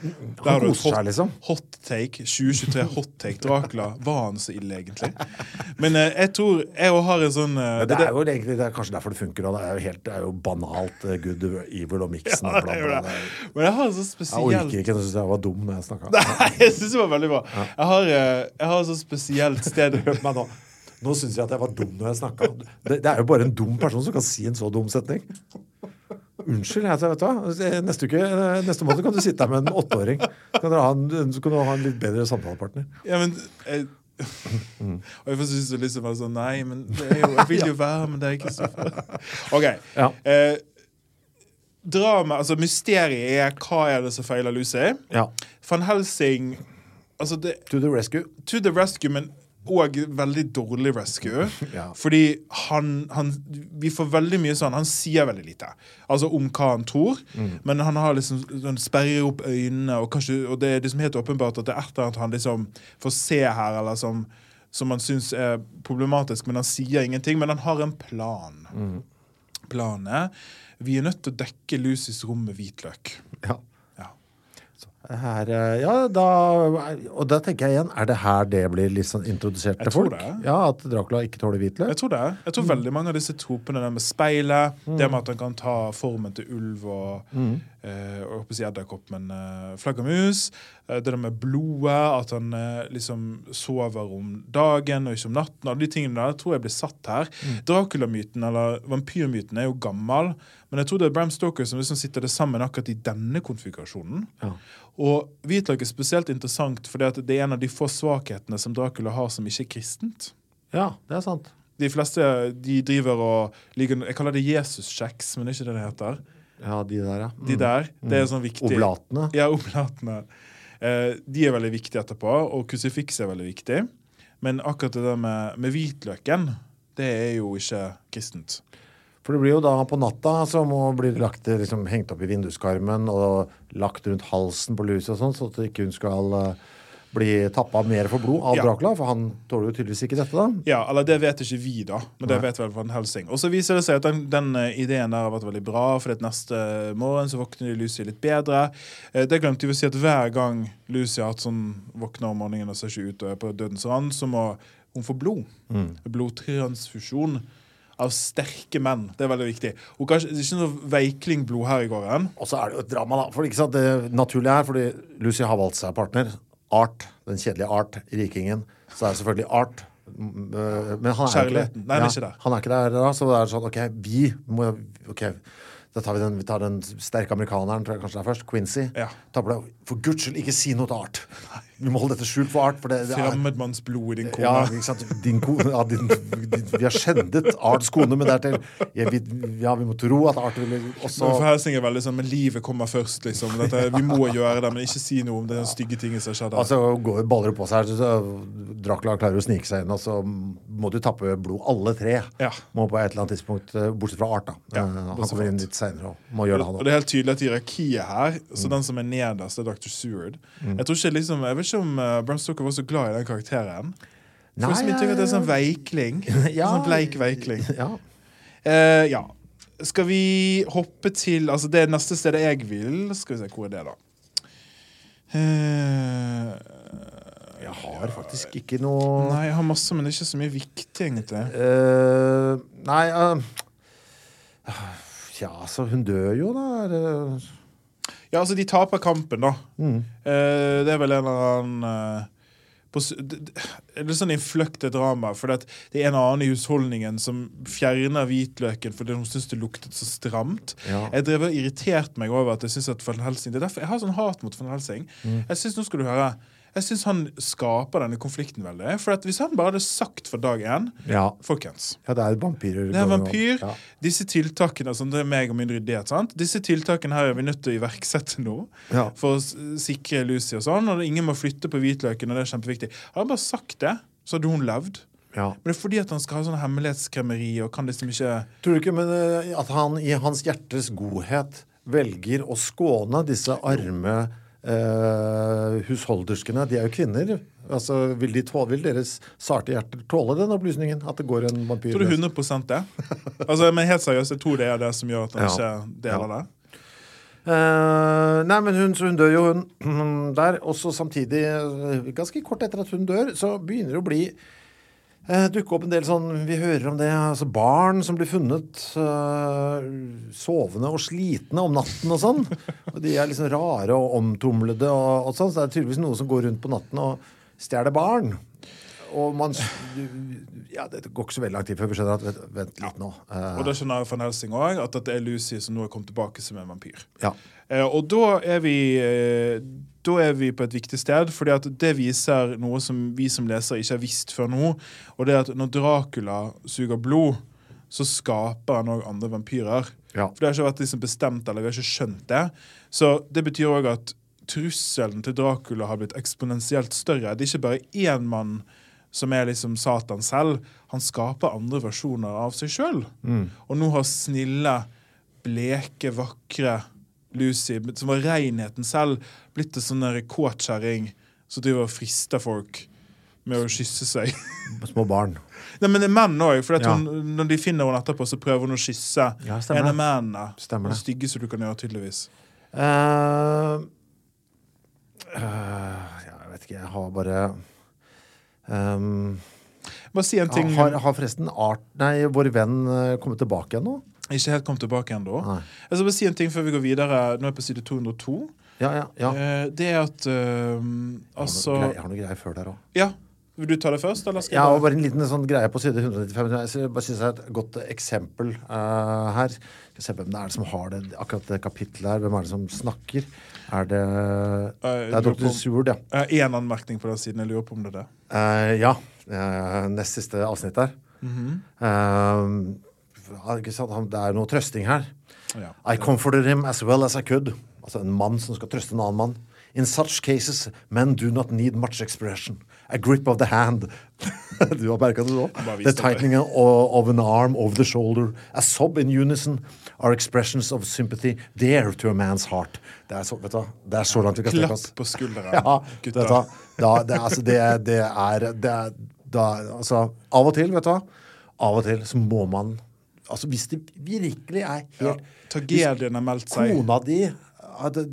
Der har du et hot, liksom. hot take. 2023 hot take Dracula. Var han så ille, egentlig? Men eh, jeg tror jeg òg har en sånn eh, det er jo egentlig det er kanskje derfor det funker. Og det er jo helt det er jo banalt uh, good, evil og mixen. Ja, det er det. Men jeg har en sånn Jeg spesiell orker ikke. Jeg syns jeg var dum når jeg snakka. Nei, jeg syns det var veldig bra. Jeg har, eh, jeg har et sånt spesielt sted Hør <laughs> meg nå. Nå syns jeg at jeg var dum når jeg snakka. Det, det er jo bare en dum person som kan si en så dum setning. Unnskyld. Jeg, vet du hva? Neste, uke, neste måned kan du sitte her med en åtteåring. Så kan, en, så kan du ha en litt bedre samtalepartner. Ja, men jeg, Og jeg får synes det liksom var sånn Nei, men jo, jeg vil jo være med deg, Kristoffer. OK. Ja. Eh, drama, altså Mysteriet er hva er det som feiler Lucy. Ja. Van Helsing altså det, To the rescue. To the rescue, men òg veldig dårlig rescue. <laughs> Ja. Fordi han, han Vi får veldig mye sånn Han sier veldig lite Altså om hva han tror, Mm. men han har liksom Han sperrer opp øynene, og, kanskje, og det er liksom helt åpenbart at det er et eller annet han liksom får se her, eller som som han syns er problematisk, men han sier ingenting. Men han har en plan. Mm. Planen er vi er nødt til å dekke Lucys rom med hvitløk. Ja. Ja. Her, eh, ja, da, og da tenker jeg igjen, er det her det blir liksom introdusert til tror folk? det. Ja, At Dracula ikke tåler hvitløk? Jeg tror det. Jeg tror veldig mange av disse tropene, det med speilet, det med at han kan ta formen til ulv og eh, og si edderkopp, men eh, flaggermus. eh, det der med blodet, at han eh, liksom sover om dagen og ikke om natten. Alle de tingene der tror jeg blir satt her. Dracula-myten, eller vampyrmyten, er jo gammel, men jeg tror det er Bram Stoker som liksom sitter det sammen akkurat i denne konfigurasjonen. Ja. Og hvitløk er spesielt interessant fordi at det er en av de få svakhetene som Dracula har som ikke er kristent. ja, det er sant. De fleste de driver og liker Jeg kaller det Jesus-kjeks, men det er ikke det det heter. Ja, de der, ja. De der, det er sånn viktig Oblatene. Ja, oblatene. Eh, de er veldig viktige etterpå, og krusifiks er veldig viktig. Men akkurat det der med, med hvitløken, det er jo ikke kristent. For det blir jo da på natta så må bli lagt, liksom, hengt opp i vinduskarmen og lagt rundt halsen på Lucy og sånn, så at ikke hun skal eh, bli tappa mer for blod av Ja. Dracula, for han tåler jo tydeligvis ikke dette, da. Ja, eller det vet ikke vi, da. Men det vet vel Van Helsing. Og så viser det seg at den, den eh, ideen der har vært veldig bra, for neste morgen så våkner Lucy litt bedre. Eh, Det glemte vi å si at hver gang Lucy har hatt sånn våkner om morgenen og ser ikke ut og er på dødens rand, så må hun få blod. Blodtransfusjon av sterke menn. Det er veldig viktig. Og kanskje, det er ikke noe veikling-blod her i gården. Og så er det jo et drama, da. For ikke sant, det naturlige er, fordi Lucy har valgt seg partner. Art, den kjedelige Art, rikingen. Så er det selvfølgelig Art, Men han er ikke. Nei, er ikke der. Han er ikke der da, så det er sånn OK, vi må OK, da tar vi den, vi tar den sterke amerikaneren, tror jeg kanskje det er først. Quincy. Ja. For guds skyld, ikke si noe til Art. Vi må holde dette skjult for Art. For det, det er, Fremmedmannsblod i din kone. ja, ikke sant? Din kone, ja, din, din, vi har skjendet Arts kone, men dertil ja, vi, ja, vi må tro at Art ville også Men for Helsing er veldig sånn Men livet kommer først, liksom. Dette, vi må gjøre det, men ikke si noe om det stygge tinget som skjedde. Altså, går baller på seg, så Dracula klarer å snike seg inn, og så må du tappe blod. Alle tre Ja. må på et eller annet tidspunkt, eh, bortsett fra Art, da. Ja, Eh, han kommer inn litt seinere og må gjøre det, Og han det er helt tydelig at hierarkiet her Så den som er nederst, er Dr. Seward. Jeg tror ikke liksom Jeg vet ikke om uh, Bram Stoker var så glad i den karakteren. Får Nei, mye inntrykk av at det er sånn veikling. <laughs> Ja. Sånn bleik veikling. Ja. Eh, ja. Skal vi hoppe til Altså det neste stedet jeg vil Skal vi se, hvor er det, da? Eh, Jeg har faktisk ikke noe nei, jeg har masse, men det er ikke så mye viktig, egentlig. Eh, Nei eh, Ja, så hun dør jo, da. Er det- Ja, altså, de taper kampen, da. Mm. Uh, det er vel en eller annen uh, på, det, det er sånn innfløkte drama, for det, det er en annen i husholdningen som fjerner hvitløken fordi hun syns det luktet så stramt. Ja. Jeg drev og irriterte meg over at jeg synes at Van Helsing Det er derfor jeg har sånn hat mot Van Helsing. Mm. Jeg synes, nå skal du høre Jeg syns han skaper denne konflikten veldig. For at hvis han bare hadde sagt fra dag én ja. Folkens, ja, det er vampyrer. det er vampyr. Ja. Disse tiltakene altså, Det er meg og min ryddighet. sant? Disse tiltakene her er vi nødt til å iverksette nå. Ja. For å sikre Lucy og sånn. Og ingen må flytte på hvitløken, og det er kjempeviktig. Hadde han bare sagt det, så hadde hun levd. Ja. Men det er fordi at han skal ha sånn hemmelighetskremmeri og kan liksom ikke Tror du ikke men, eh, at han i hans hjertes godhet velger å skåne disse arme eh, husholderskene? De er jo kvinner. Altså, vil, de tåle, vil deres sarte hjerter tåle den opplysningen? At det går en vampyr Tror du 100% det? Altså, men helt seriøst, jeg tror det er det som gjør at han Ja. ikke deler det. Uh, nei, men hun, så hun dør jo, hun <clears throat> der. Og så samtidig, eh, ganske kort etter at hun dør, så begynner det å bli eh, dukke opp en del sånn Vi hører om det. altså Barn som blir funnet eh, sovende og slitne om natten og sånn. Og de er liksom rare og omtumlede og, og sånn. Så det er tydeligvis noe som går rundt på natten og stjeler barn. Og man Ja, det går ikke så veldig lang tid før vi skjønner at Vent, vent litt nå. Eh, Og da skjønner jeg van Helsing òg at det er Lucy som nå er kommet tilbake som en vampyr. ja. Eh, og da er vi eh, Da er vi på et viktig sted, fordi at det viser noe som vi som leser ikke har visst før nå. Og det er at når Dracula suger blod, så skaper han òg andre vampyrer. Ja. For det har ikke vært liksom bestemt, eller vi har ikke skjønt det. Så det betyr òg at trusselen til Dracula har blitt eksponentielt større. Det er ikke bare én mann som er liksom Satan selv. Han skaper andre versjoner av seg sjøl. Og nå har snille, bleke, vakre Lucy, som var renheten selv, blitt en sånn kåtkjerring som driver og frister folk med å kysse seg. <laughs> Små barn. Nei, men det er menn òg. For Ja. hun, når de finner henne etterpå, så prøver hun å kysse Ja, en av mennene. Stemmer det. Styggeste du kan gjøre, tydeligvis. Uh, uh, ja, jeg vet ikke, jeg har bare um, Bare si en ting. har, har forresten Art Nei, vår venn eh, kommet tilbake igjen nå? Ikke helt kommet tilbake ennå. Jeg skal bare si en ting før vi går videre. Nå er jeg på side 202. Ja, ja. ja. Eh, Det er at uh, Altså Jeg har noe greier- før der òg. Ja. Vil du ta det først, eller skal Ja, og bare en liten sånn greie på side 195. Jeg bare synes det er et godt eksempel uh, her. Skal se hvem det er som har det, akkurat det kapittelet her. Hvem er det som snakker? Er det Det er Dr. Seward, ja. Én anmerkning på den siden. Jeg lurer på om det er det. Ja. Nest siste avsnitt der. Mm -hmm. Det er noe trøsting her. Ja. I comforted him as well as I could. Altså en mann som skal trøste en annen mann. In such cases, men do not need much expression. A grip of the hand. <laughs> du har merka det nå? The tightening of, an arm over the shoulder. A sob in unison are expressions of sympathy dear to a man's heart. Det er så, vet du, det er så langt vi kan strekke Klapp på skuldra, <laughs> Ja, hva? Da, det, altså, det, er- det er, det er da, altså, Av og til, vet du? Av og til så må man Altså, hvis det virkelig er Ja. helt Tragedien har meldt seg Kona di,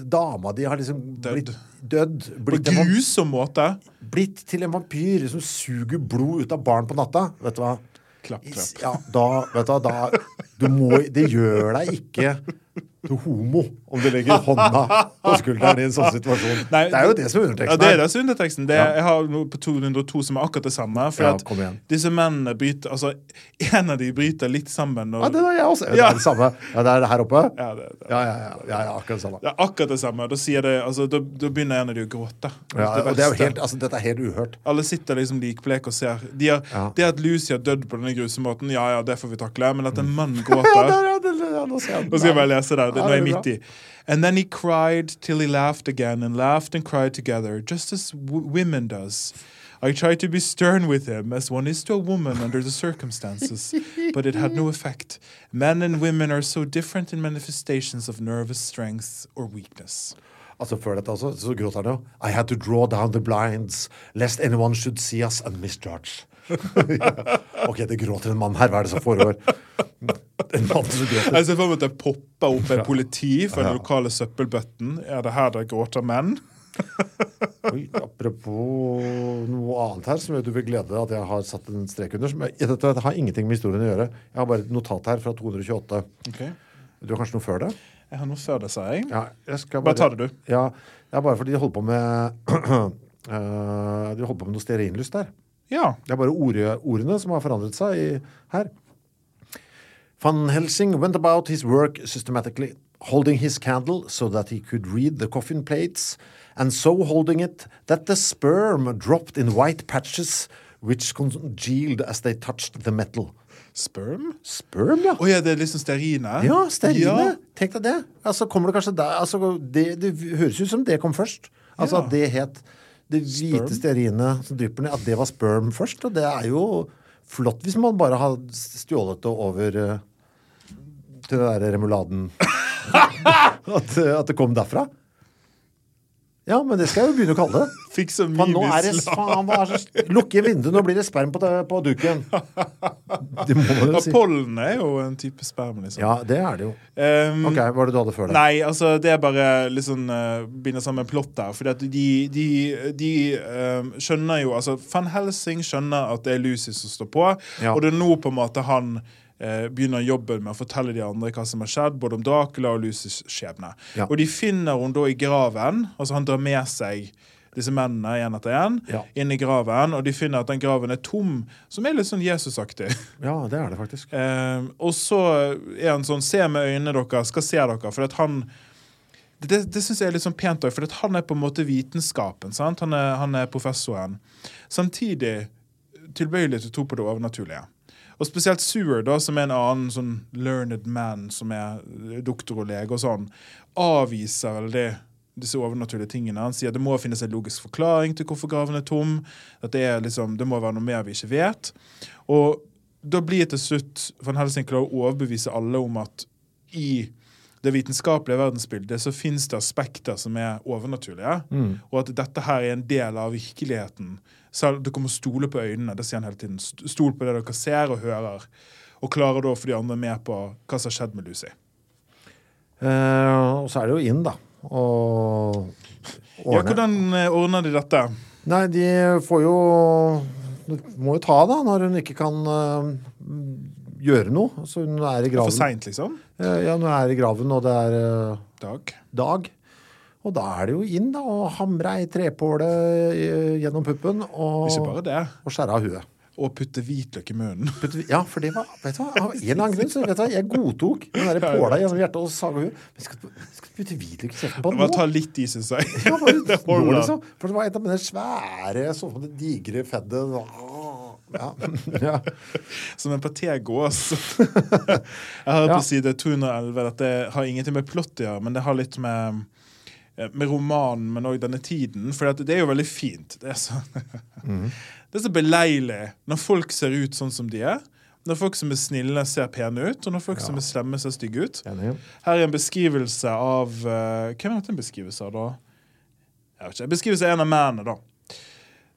dama di, har liksom død. blitt dødd. på Blitt, en grusom måte. blitt til en vampyr som suger blod ut av barn på natta. Vet du hva? Klapp, klapp. Ja, da, vet du hva, da du må, Det gjør deg ikke Du homo, om du legger hånda på skulderen i en sånn situasjon. Nei, det er jo det som er underteksten Ja, det er det som er underteksten. Det, Ja. Jeg har noe på 202 som er akkurat det samme. For Ja, at disse mennene bryter Altså, en av de bryter litt sammen. Og, Ja, det er jeg også. Det er det samme. Ja, det er det her oppe? Ja, det, det, Ja, ja, ja. ja, ja akkurat det samme. det er akkurat det samme. Da, sier det, altså, da, da begynner en av de å gråte. Ja, og det er jo helt, altså, dette er helt uhørt. Alle sitter liksom likbleke og ser. De har, Ja. Det at Lucy har dødd på denne grusomme måten, ja ja, det får vi takle. Men at en mann <laughs> Ja, det, ja, det, ja, nå ser jeg den. Nå skal jeg bare lese det. Ja, nå er jeg er midt i. And then he cried till he laughed again, and laughed and cried together, just as w- women does. I tried to be stern with him, as one is to a woman under the circumstances, <laughs> but it had no effect. Men and women are so different in manifestations of nervous strength or weakness. Altså Før dette også, så gråter han jo I had to draw down the blinds lest anyone should see us and misjudge. <laughs> ja. Ok, det gråter en mann her. Hva er det som foregår? En mann som gråter. Jeg ser for meg at det popper opp en politi fra den lokale søppelbøtten. Er det her det gråter menn? <laughs> Oi, apropos noe annet her som du vil glede deg at jeg har satt en strek under. Som jeg, dette har ingenting med historien å gjøre. Jeg har bare et notat her fra 228. Du har kanskje noe før det? Jeg har noe før det, sa jeg. Ja, jeg skal Bare ta det, du. Ja, ja bare fordi de holder på med <clears throat> eh, De holder på med noe stearinlys der. Ja. Det er bare ord, ordene som har forandret seg i, her. Van Helsing went about his work systematically, holding his candle so that he could read the coffin plates, and so holding it that the sperm dropped in white patches which congealed as they touched the metal. Sperm? Sperm, ja. Oh, ja, det er liksom stearine? Ja, stearine. Ja. Tenk deg det. Altså kommer Det kanskje der altså, det, det høres ut som det kom først. Altså Ja. at det het Det hvite stearinet som drypper ned, at det var sperm først. Og det er jo flott hvis man bare har stjålet det over eh, til den der remuladen. <laughs> at, at det kom derfra. Ja, men det skal jeg jo begynne å kalle det. <laughs> Fikk så mye nå er det faen, er så- Lukk igjen vinduet, nå blir det sperm på, på duken. Det må du Ja, si. pollen er jo en type sperm, liksom. Ja, det er det jo. Um, Ok, Hva var det du hadde før det? Nei, altså det er bare liksom sånn uh, binder sammen plott der. Fordi at de, de, de um, skjønner jo Altså, Van Helsing skjønner at det er Lucy som står på, Ja. og det er nå på en måte han eh, begynner jobben med å fortelle de andre hva som har skjedd, både om Dracula og Lucys skjebne. Ja. Og de finner hun da i graven. Altså Han drar med seg disse mennene én etter én Ja. inn i graven, og de finner at den graven er tom, som er litt sånn Jesusaktig. <laughs> Ja, det er det faktisk. Eh, og så er han sånn Se med øynene dere, skal se dere. For at han Det, det syns jeg er litt sånn pent òg, for at han er på en måte vitenskapen. Sant? Han, er, han er professoren. Samtidig tilbøyelig til å tro på det overnaturlige. Og spesielt Seward, da, som er en annen sånn learned man, som er doktor og lege og sånn, avviser veldig disse overnaturlige tingene. Han sier det må finnes en logisk forklaring til hvorfor graven er tom. At det, er liksom, det må være noe mer vi ikke vet. Og da blir til slutt Van Helsing klarer å overbevise alle om at i det vitenskapelige verdensbildet så finnes det aspekter som er overnaturlige, og at dette her er en del av virkeligheten. Selv dere må stole på øynene. Det sier han hele tiden. Stol på det dere ser og hører. Og klarer da å få de andre med på hva som har skjedd med Lucy. Eh, og så er det jo inn, da. Og Ja, hvordan eh, ordner de dette? Nei, de får jo Du Må jo ta, da, når hun ikke kan eh, gjøre noe. Så hun er i graven. For seint, liksom? Ja, hun er i graven, og det er eh, Dag? dag. Og da er det jo inn, da, og hamre ei trepåle eh, gjennom puppen og, og skjære av huet. Og putte hvitløk i munnen. Ja, for det var vet du hva, Av en eller annen grunn så vet du hva, jeg godtok den der <laughs> påla gjennom hjertet og saga huet. Men skal, skal du putte hvitløk i kjeften på den Bare ta litt i, syns jeg. Ja, bare, <laughs> det nå, liksom. For det var et av mine svære, sånn det digre feddet. Ja. <laughs> ja. Som en patégås. <laughs> jeg har Ja. på side 211 at det har ingenting med plott å gjøre, men det har litt med eh, med romanen, men òg denne tiden. For det er jo veldig fint. Det er så, <laughs> det er så beleilig når folk ser ut sånn som de er. Når folk som er snille, ser pene ut, og når folk som er slemme, ser stygge ut. Her er en beskrivelse av eh, Hvem er dette en beskrivelse av, da? Jeg vet ikke. En beskrivelse av en av mennene, da.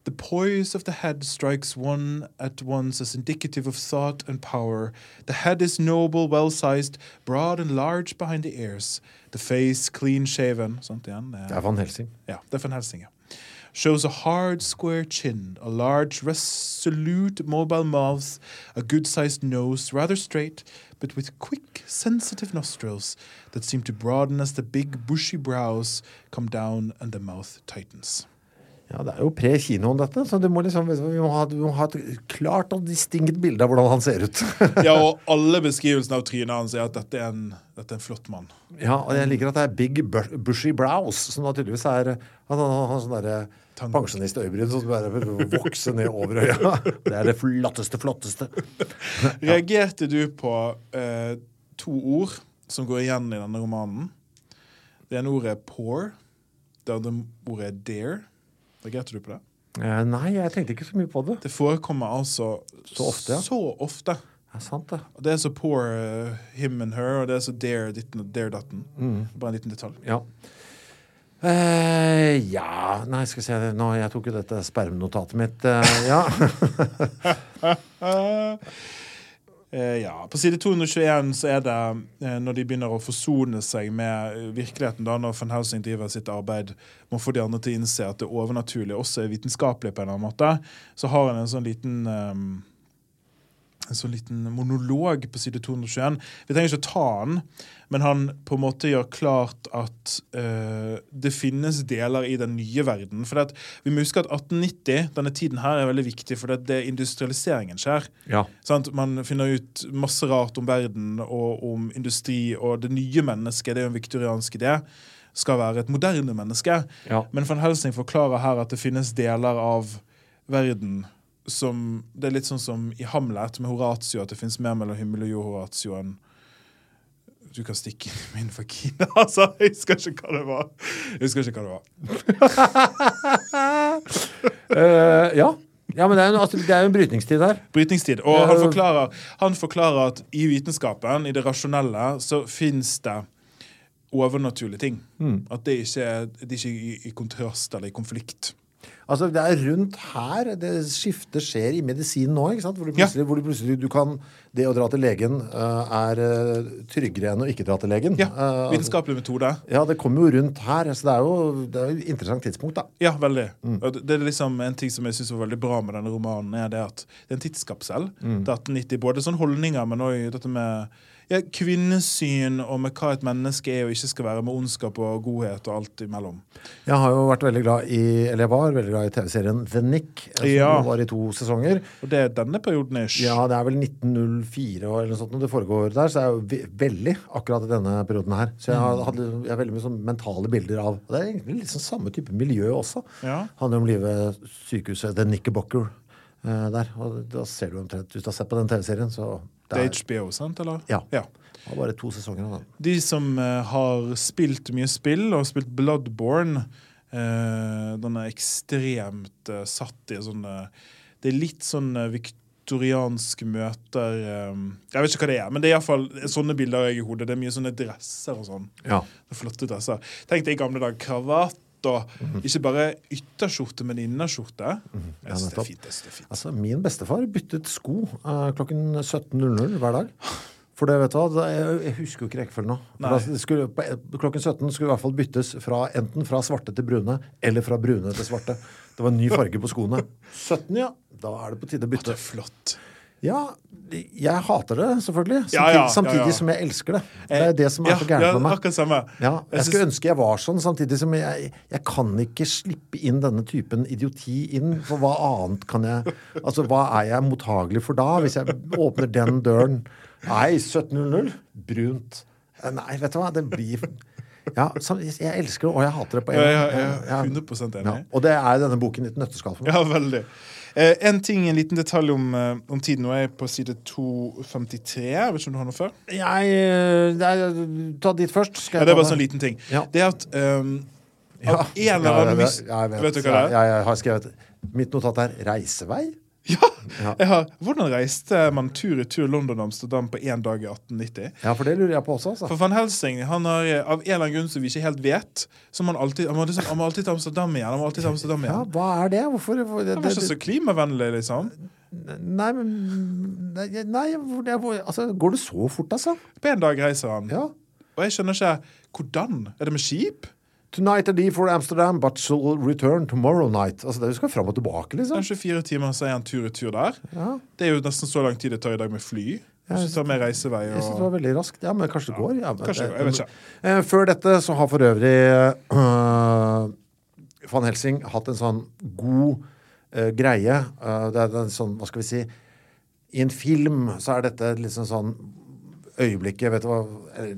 The poise of the head strikes one at once as indicative of thought and power. The head is noble, well sized, broad and large behind the ears. The face clean shaven. Sant igjen? Det Det er Van Helsing. ja, det er Van Helsing, ja. shows a hard, square chin, a large, resolute, mobile mouth, a good sized nose, rather straight, but with quick, sensitive nostrils that seem to broaden as the big, bushy brows come down and the mouth tightens. Ja, Det er jo pre-kinoen, dette, så du må liksom, vi, må ha, vi må ha et klart og distinkt bilde av hvordan han ser ut. <laughs> Ja, og <laughs> alle beskrivelsene av trynet hans er at dette er en, dette er en flott mann. ja, og Jeg liker at det er big bushy brows, som da tydeligvis er Han har sånn derre pensjonistøyebryn som bare vokser ned over øya. <laughs> Det er det flotteste, flotteste. Reagerte du på eh, to ord som går igjen i denne romanen? Det ene ordet er poor. Det andre ordet er dare. Reagerte du på det? Eh, nei, jeg tenkte ikke så mye på det. Det forekommer altså Så ofte, ja. Så ofte. Det er sant, det. Og Det er så poor uh, him and her, og det er så dare ditten og dare datten. Mm. Bare en liten detalj. Ja. Eh, ja Nei, skal vi se Nå, Jeg tok jo dette spermnotatet mitt. eh, ja. <laughs> <laughs> Eh, ja, På side 221 så er det eh, når de begynner å forsone seg med eh, virkeligheten, da når van Helsing driver sitt arbeid med å få de andre til å innse at det overnaturlige også er vitenskapelig, på en eller annen måte, så har han en sånn liten eh, en sånn liten monolog på side 221. Vi trenger ikke å ta den, men han på en måte gjør klart at uh, det finnes deler i den nye verden. For at, vi må huske at 1890, denne tiden her, er veldig viktig, for det er industrialiseringen skjer. ja. Man finner ut masse rart om verden og om industri, og det nye mennesket, det er jo en viktoriansk idé, skal være et moderne menneske. Ja. Men van Helsing forklarer her at det finnes deler av verden som Det er litt sånn som i Hamlet med Horatio, at det finnes mer mellom himmel og jord, Horatio, enn du kan stikke inn i min vagina. <laughs> Altså, jeg husker ikke hva det var. Jeg husker ikke hva det var. uh, <laughs> ja. ja, men det er, jo, altså, er en brytningstid her. Brytningstid. Og han forklarer, han forklarer at i vitenskapen, i det rasjonelle, så fins det overnaturlige ting. Mm. At det ikke er, det er ikke i, i kontrast eller i konflikt. Altså, Det er rundt her det skiftet skjer i medisinen nå. ikke sant? Hvor du plutselig, hvor du, plutselig du kan, Det å dra til legen eh, er eh, tryggere enn å ikke dra til legen. Ja, Eh, altså, Vitenskapelig metode. ja, det kommer jo rundt her. Så det er jo det er et interessant tidspunkt, da. Ja, veldig. Mm. Det- er liksom En ting som jeg syns var veldig bra med denne romanen, er det at det er en tidskapsel. Mm. Det er 1890, Både sånn holdninger, men òg dette med ja, kvinnesyn og med hva et menneske er og ikke skal være, med ondskap og godhet og alt imellom. Jeg har jo vært veldig glad i Eller jeg var veldig glad i TV-serien The Nick, som Ja. var i to sesonger. Og det er denne perioden ish. Ja, det er vel 1904 eller noe sånt når det foregår der, så er jeg jo veldig akkurat i denne perioden her. Så jeg Mm. har, hadde, jeg har veldig mye sånn mentale bilder av og Det er egentlig sånn samme type miljø også. Ja. handler om livet sykehuset The Knickerbocker eh, der. Og da ser du omtrent Hvis du har sett på den TV-serien, så Det er HBO, sant? eller? Ja. ja. var bare to sesonger Da. De som uh, har spilt mye spill, og har spilt Bloodborne uh, Den er ekstremt uh, satt i sånne Det er litt sånn viktorianske møter Jeg vet ikke hva det er, men det er iallfall sånne bilder jeg har i hodet. Det er mye sånne dresser og sånn. Ja. Flotte dresser. Tenk deg i gamle dager kravatt og ikke bare ytterskjorte, men innerskjorte. Jeg synes det er fint. Det er fint. Altså, Min bestefar byttet sko uh, klokken 17.00 hver dag. For det, vet du hva, jeg, husker jo ikke rekkefølgen nå. Det skulle, på, klokken 17 skulle i hvert fall byttes fra enten fra svarte til brune, eller fra brune til svarte. Det var en ny farge på skoene. <laughs> 17, ja. Da er det på tide å Det bytte. er flott. Ja, jeg hater det, selvfølgelig. Samtidig, Ja, ja, samtidig som jeg elsker det. Det er det som er så gærent ja, med meg. Samme. Ja, Jeg jeg skulle synes- ønske jeg var sånn, samtidig som jeg, jeg kan ikke slippe inn denne typen idioti inn. For hva annet kan jeg Altså, hva er jeg mottagelig for da, hvis jeg åpner den døren? Nei, 1700? Brunt. Eh, Nei, vet du hva, det blir Ja, jeg elsker det, og jeg hater det på en gang. ja, ja, Ja. 100 enig. Ja, Og det er denne boken et nøtteskall for meg. Ja, veldig. Eh, en ting, en liten detalj om, eh, om tiden. Nå er jeg på side 253. Jeg vet ikke om du har noe før? Jeg jeg er, Ta dit først. Skal Ja, det er bare bare sånn liten ting. Ja. Det er at um, Ja. av en eller Ja, annen det- vis... jeg vet. du hva det er? Jeg, jeg har skrevet Mitt notat er 'reisevei'. Ja! Ja. Jeg har, hvordan reiste man tur i tur London og Amsterdam på én dag i 1890? Ja, for det lurer jeg på også. Altså. For van Helsing han har eh, av en eller annen grunn som vi ikke helt vet, så må han alltid, han må, liksom, han må alltid til Amsterdam igjen. Han må alltid til Amsterdam igjen. Ja, hva er det? Hvorfor? hvor- det, Han var ikke så klimavennlig, liksom. Nei, men Nei, nei altså, går det så fort, altså? På en dag reiser han. Ja. Og jeg skjønner ikke hvordan. Er det med skip? Tonight I leave for Amsterdam, but shall return tomorrow night. Altså, det skal fram og tilbake, liksom. Det er 24 timer, så er en tur i tur der. Ja. Det er jo nesten så lang tid det tar i dag med fly. Jeg synes det og var veldig raskt. Ja, men kanskje det går. Ja, men, Kanskje det går, jeg vet ikke. Eh, Før dette så har for øvrig øh, Van Helsing hatt en sånn god øh, greie. Uh, det er en sånn, hva skal vi si I en film så er dette liksom sånn øyeblikket vet du hva,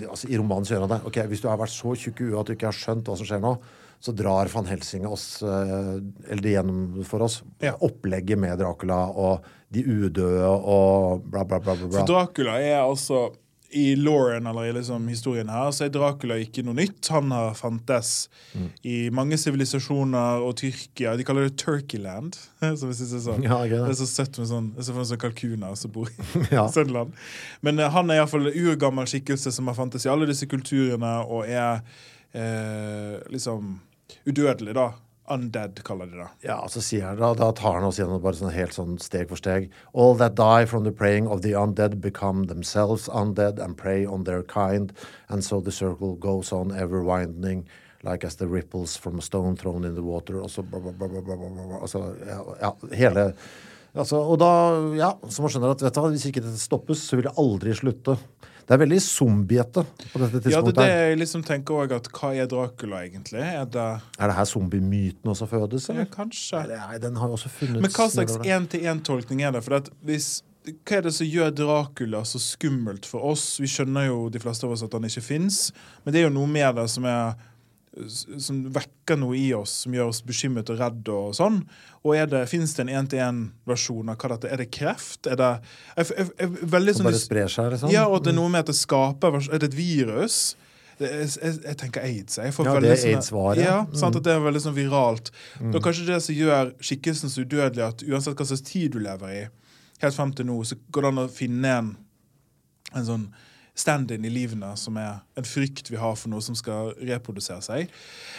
altså I romanen så gjør han det. Ok, Hvis du har vært så tjukk i huet at du ikke har skjønt hva som skjer nå, så drar van Helsing oss, øh, eller det gjennom for oss, Ja. opplegget med Dracula og de udøde og bla, bla, bla. bla, bla. For Dracula er altså I Lauren, eller i liksom historien her, så er Dracula ikke noe nytt. Han har fantes Mm. i mange sivilisasjoner og Tyrkia. De kaller det Turkeyland. <laughs> Som jeg synes er sånn. Ja, det. det er så søtt med sånn, det så sånn kalkuner som bor i <laughs> Ja. sånn land. Men uh, han er iallfall en urgammel skikkelse som har fantes i alle disse kulturene, og er uh, liksom udødelig, da. Undead, kaller de det. Ja, så sier han da, da tar han oss gjennom bare sånn helt sånn steg for steg. All that die from the praying of the undead become themselves undead and prey on their kind, and so the circle goes on ever winding like as the ripples from a stone thrown in the water. Og så ja, hele altså, Og da, ja, så man skjønner at vet du, hva, hvis ikke dette stoppes, så vil det aldri slutte. Det er veldig zombiete på dette tidspunktet. Ja, det er det jeg liksom tenker også at Hva er Dracula, egentlig? Er det Er det her zombiemyten også fødes, ja, eller? Kanskje. Nei, den har også funnet Men hva slags én-til-én-tolkning er det? For at hvis, hva er det som gjør Dracula så skummelt for oss? Vi skjønner jo de fleste av oss at han ikke fins, men det er jo noe med det som er som vekker noe i oss, som gjør oss bekymret og redde og sånn. Og er det, Fins det en én-til-én-versjon av hva dette er? Er det kreft? Er det er, er, er, veldig sånn bare sprer seg, liksom? Ja, og det er noe med at det skaper Er det et virus? Er, jeg, jeg tenker aids. Jeg Ja, det er aids-varet. Ja, Mm. sant, at det er veldig sånn viralt. Det er kanskje det som gjør skikkelsen så udødelig at uansett hva slags tid du lever i, helt frem til nå, så går det an å finne en, en sånn stand-in i livene som er en frykt vi har for noe som skal reprodusere seg.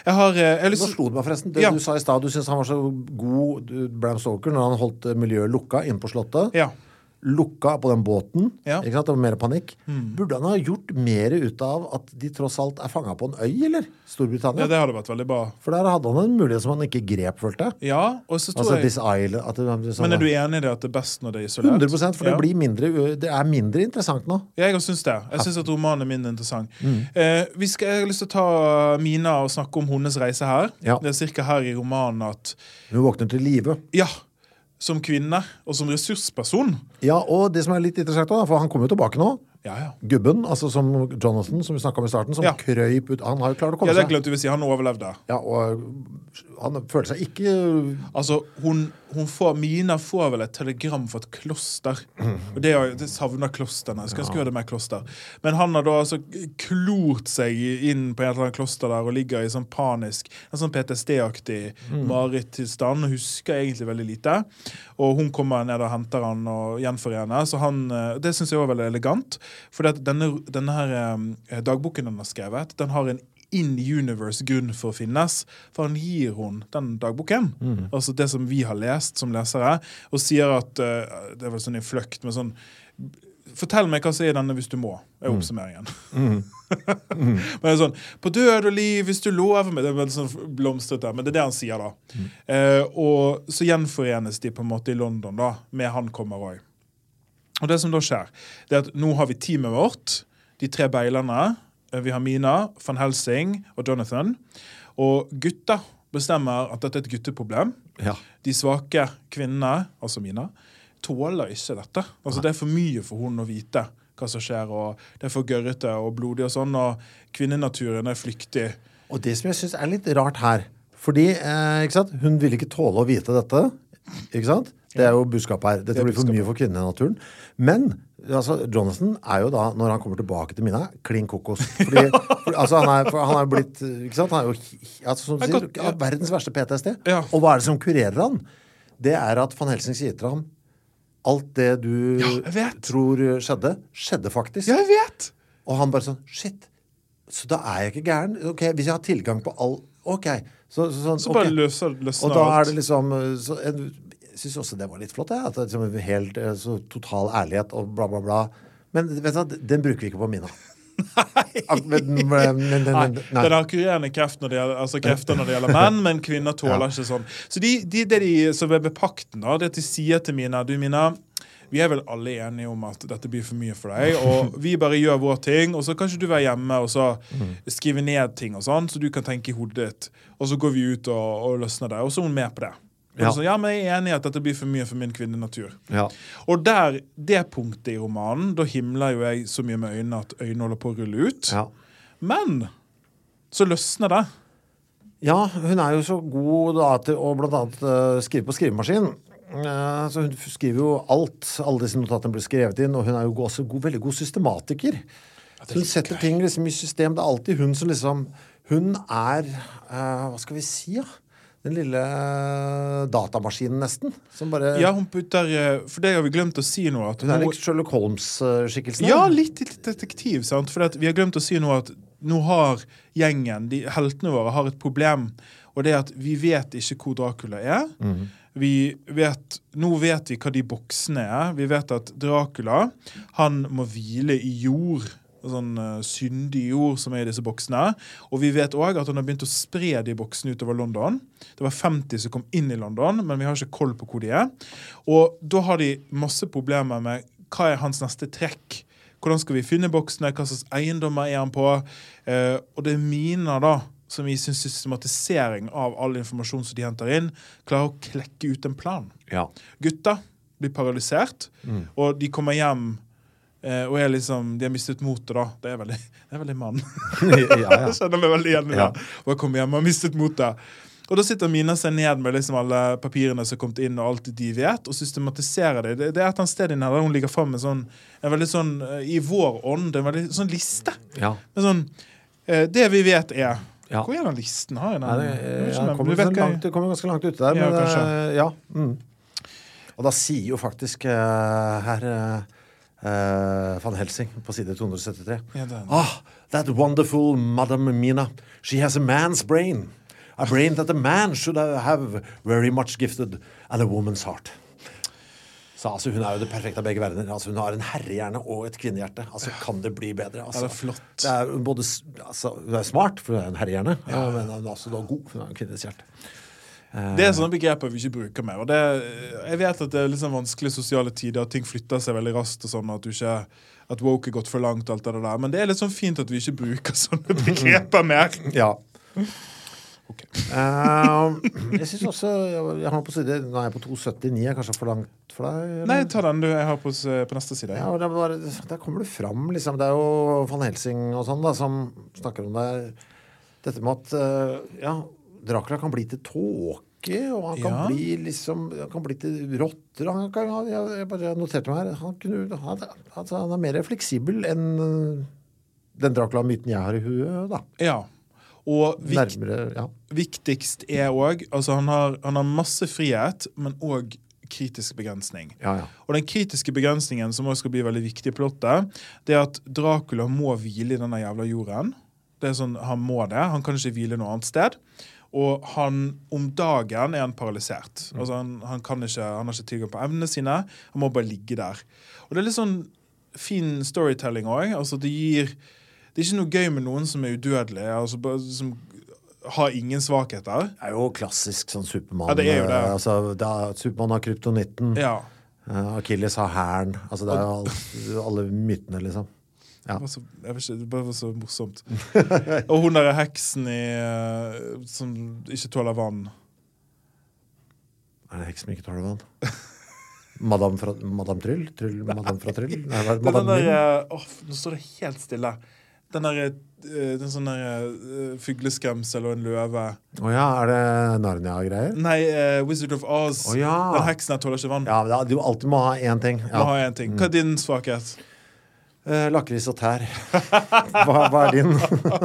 Jeg har, eh, jeg lyst Nå slo det meg forresten. Det Ja. du sa i stad, du syntes han var så god, Bram Stalker når han holdt eh, miljøet lukka inne på Slottet. Ja. Lukka på den båten. Ja. Ikke sant? Det var mer panikk. Burde han ha gjort mer ut av at de tross alt er fanga på en øy, eller? Storbritannia? ja, det hadde vært veldig bra. For der hadde han en mulighet som han ikke grep, følte. Ja, og så tror Altså jeg island at liksom, Men er du enig i det at det er best når det er isolert? 100 for det, blir mindre, det er mindre interessant nå. Ja, jeg syns det. Jeg syns at romanen er mindre interessant. Mm. Eh, vi skal, jeg har lyst til å ta Mina og snakke om hennes reise her. Ja. Det er ca. her i romanen at Hun våkner til live. Ja, som kvinne og som ressursperson Ja, og det som er litt interessant, da, for han kommer jo tilbake nå. Ja, ja. Gubben, altså som Jonathan, som vi snakka om i starten, som Ja. krøyp ut Han har jo klart å komme seg. ja det glemte vi å si. Han overlevde. Ja, og han føler seg ikke Altså, hun, hun får, Mina får vel et telegram fra et kloster. Og det, det savner klosterne. Skulle ønske vi hadde mer kloster. Men han har da altså klort seg inn på et eller annet kloster der og ligger i sånn panisk, en sånn PTSD-aktig mareritttilstand og husker egentlig veldig lite. Og hun kommer ned og henter han og gjenforener. Så han, eh, det syns jeg var veldig elegant. For denne, denne her eh, dagboken han har skrevet, den har en in universe grunn for å finnes. For han gir hun den dagboken, altså det som vi har lest som lesere, og sier at eh, Det er vel sånn i fløkt, men sånn Fortell meg hva som er denne hvis du må, er oppsummeringen. <laughs> men det er sånn På død og liv, hvis du lover meg Det er veldig sånn blomstrete, men det er det han sier, da. Eh, og så gjenforenes de på en måte i London, da, med han kommer òg. Og det som da skjer, det er at nå har vi teamet vårt, de tre beilerne. Eh, Vi har Mina, van Helsing og Jonathan. Og gutta bestemmer at dette er et gutteproblem. Ja. De svake kvinnene, altså Mina, tåler ikke dette. Altså Det er for mye for hun å vite hva som skjer, og det er for gørrete og blodig og sånn, og kvinnenaturen er flyktig. Og det som jeg syns er litt rart her Fordi eh, hun ville ikke tåle å vite dette. Ikke sant? Det er jo budskapet her. Dette det blir for mye for kvinnenaturen. Men altså, Jonathan er jo da, når han kommer tilbake til Mina, klin kokos. Fordi, <laughs> for, altså, han er, for han er blitt ikke sant? Han er jo altså, som du er sier, ja. verdens verste PTSD. Ja. Og hva er det som kurerer han? Det er at van Helsing sier til ham Alt det du Ja, tror skjedde, skjedde faktisk. Jeg vet! Og han bare sånn Shit. Så da er jeg ikke gæren. Ok, Hvis jeg har tilgang på all Ok. Så, så, sånn, Så bare okay. løser, løsner Og da er det liksom så, Jeg syns også det var litt flott. Ja. at det liksom helt eh, så total ærlighet og bla, bla, bla. Men vet du den bruker vi ikke på Mina. Nei. men- men- men- Nei, nei. Den har kurerende kreft når det gjelder, altså krefter når det gjelder menn, men kvinner tåler ikke sånn. Så de, de, det de som er ved pakten, da, det at de sier til Mina Du, Mina, vi er vel alle enige om at dette blir for mye for deg, og vi bare gjør vår ting, og så kan ikke du være hjemme og så skrive ned ting og sånn, så du kan tenke i hodet ditt, og så går vi ut og, og løsner det. Og så er hun med på det. Ja. Så, ja, men jeg er enig i at dette blir for mye for min kvinnenatur. Ja. Og der, det punktet i romanen, da himler jo jeg så mye med øynene at øynene holder på å rulle ut. ja. Men så løsner det. Ja, hun er jo så god da til å blant annet eh, skrive på skrivemaskin. Eh, så hun skriver jo alt. Alle disse notatene blir skrevet inn, og hun er jo også god, veldig god systematiker. så hun setter ting liksom i system. Det er alltid hun som liksom Hun er uh, Hva skal vi si, da? Den lille eh, datamaskinen, nesten. Som bare Ja, hun putter eh, For det har vi glemt å si nå. Hun er litt Sherlock Holmes-skikkelsen. ja, litt, litt detektiv, sant? For vi har glemt å si nå at nå har gjengen, de heltene våre, har et problem. Og det er at vi vet ikke hvor Dracula er. Vi vet, nå vet vi hva de boksene er. Vi vet at Dracula han må hvile i jord. Sånn eh, syndig jord som er i disse boksene. Og vi vet òg at han har begynt å spre de boksene utover London. Det var 50 som kom inn i London, men vi har ikke koll på hvor de er. Og da har de masse problemer med hva er hans neste trekk. Hvordan skal vi finne boksene? Hva slags eiendommer er han på? Eh, og det er miner, da, som i sin systematisering av all informasjon som de henter inn, klarer å klekke ut en plan. Ja. Gutta blir paralysert, og de kommer hjem eh, og er liksom, de har mistet motet, da. Det er veldig, <laughs> det er veldig mann. <laughs> ja, ja. <laughs> Jeg kjenner meg veldig igjen i det. Ja. Og jeg kommer hjem og har mistet motet. Og da sitter Mina seg ned med liksom alle papirene som har kommet inn, og alt de vet, og systematiserer det. Det, det er et eller annet sted inne der hun ligger fram med sånn, en veldig sånn, eh, i vår ånd, en veldig sånn liste. ja. Med sånn, eh, det vi vet er Ja. Hvor er den listen? Har jeg den? Nei, det, ja, ikke, kommer, jeg- langt, ganske langt ute der. Ja, men eh, ja. Mm. Og da sier jo faktisk uh, her eh, eh, van Helsing på side 273 Ja. Ah, that wonderful Madame Mina. She has a man's brain. A brain that a man should have very much gifted and a woman's heart. Så altså, Hun er jo det perfekte av begge verdener. Altså, hun har en herrehjerne og et kvinnehjerte. Altså, Kan det bli bedre? Altså, Ja, det er flott. det er både, altså, hun er smart, for hun er en herrehjerne, ja, men hun er også god, hun har en kvinnes hjerte. Det er sånne begreper vi ikke bruker mer. Og det, jeg vet at det er litt sånn vanskelige sosiale tider, at ting flytter seg veldig raskt, og sånn at du ikke at woke er gått for langt, alt det der. Men det er litt sånn fint at vi ikke bruker sånne <laughs> begreper mer. Ja. Ok. uh, jeg synes også jeg har på side, Nå er jeg på 279. Er kanskje for langt for deg? eller? Nei, ta den du jeg har på, på neste side. Ja, er bare, Der kommer du fram, liksom. Det er jo van Helsing og sånn da, som snakker om det. Dette med at uh, ja, Dracula kan bli til tåke, og han kan Ja. bli liksom Han kan bli til rotter. Han kan, jeg, jeg bare noterte meg her. Han, kunne, han, altså, han er mer fleksibel enn eh, den Dracula-myten jeg har i huet, da. Ja. Og vik, Nærmere Ja. viktigst er òg Altså, han har, han har masse frihet, men òg kritisk begrensning. Ja, ja. Og den kritiske begrensningen som også skal bli veldig viktig i plottet, det er at Dracula må hvile i denne jævla jorden. Det er sånn, Han må det. Han kan ikke hvile noe annet sted. Og han, om dagen er han paralysert. Altså han, han, kan ikke, han har ikke tilgang på evnene sine. Han må bare ligge der. Og det er litt sånn fin storytelling òg. Altså det gir Det er ikke noe gøy med noen som er udødelig, altså som har ingen svakheter. Det er jo klassisk sånn Supermann. Ja, det er jo det. eh, Altså, det er, Supermann har kryptonitten. Ja. Akilles Achilles har hæren. Altså, det er jo alle mytene, liksom. Ja. Det var så, ikke, det var så morsomt. <laughs> Og hun der heksen i, eh, som ikke tåler vann. Er det heks som ikke tåler vann? <laughs> Madame, fra, Madame Tryll? Tryll? Madame fra Tryll? Nei, er det? Er den der, eh, Nå står det helt stille. Den der, eh, den sånn der fugleskremsel og en løve. Å ja, er det Narnia-greier? Nei, uh, Wizard of Oz. Å ja. Den heksen her tåler ikke vann. Ja, du alltid må ha én ting. Må ha én en ting. Hva er din svakhet? Eh, Lakris og tær. <laughs> Hva, hva er din?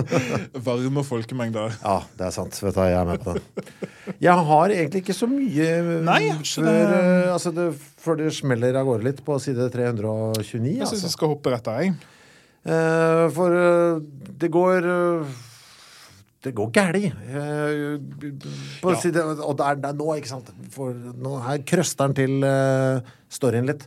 <laughs> Varme folkemengder. Ja, det er sant. Vet du jeg er med på den. Jeg har egentlig ikke så mye Nei, ikke før, det. Uh, altså det, før det smeller av gårde litt på side 329. Jeg syns Altså. jeg skal hoppe rett jeg. Eh, for eh, det går eh, Det går gæli. eh, på Ja. side, og det er, det er nå, ikke sant. For nå her krøster den til uh, storyen litt.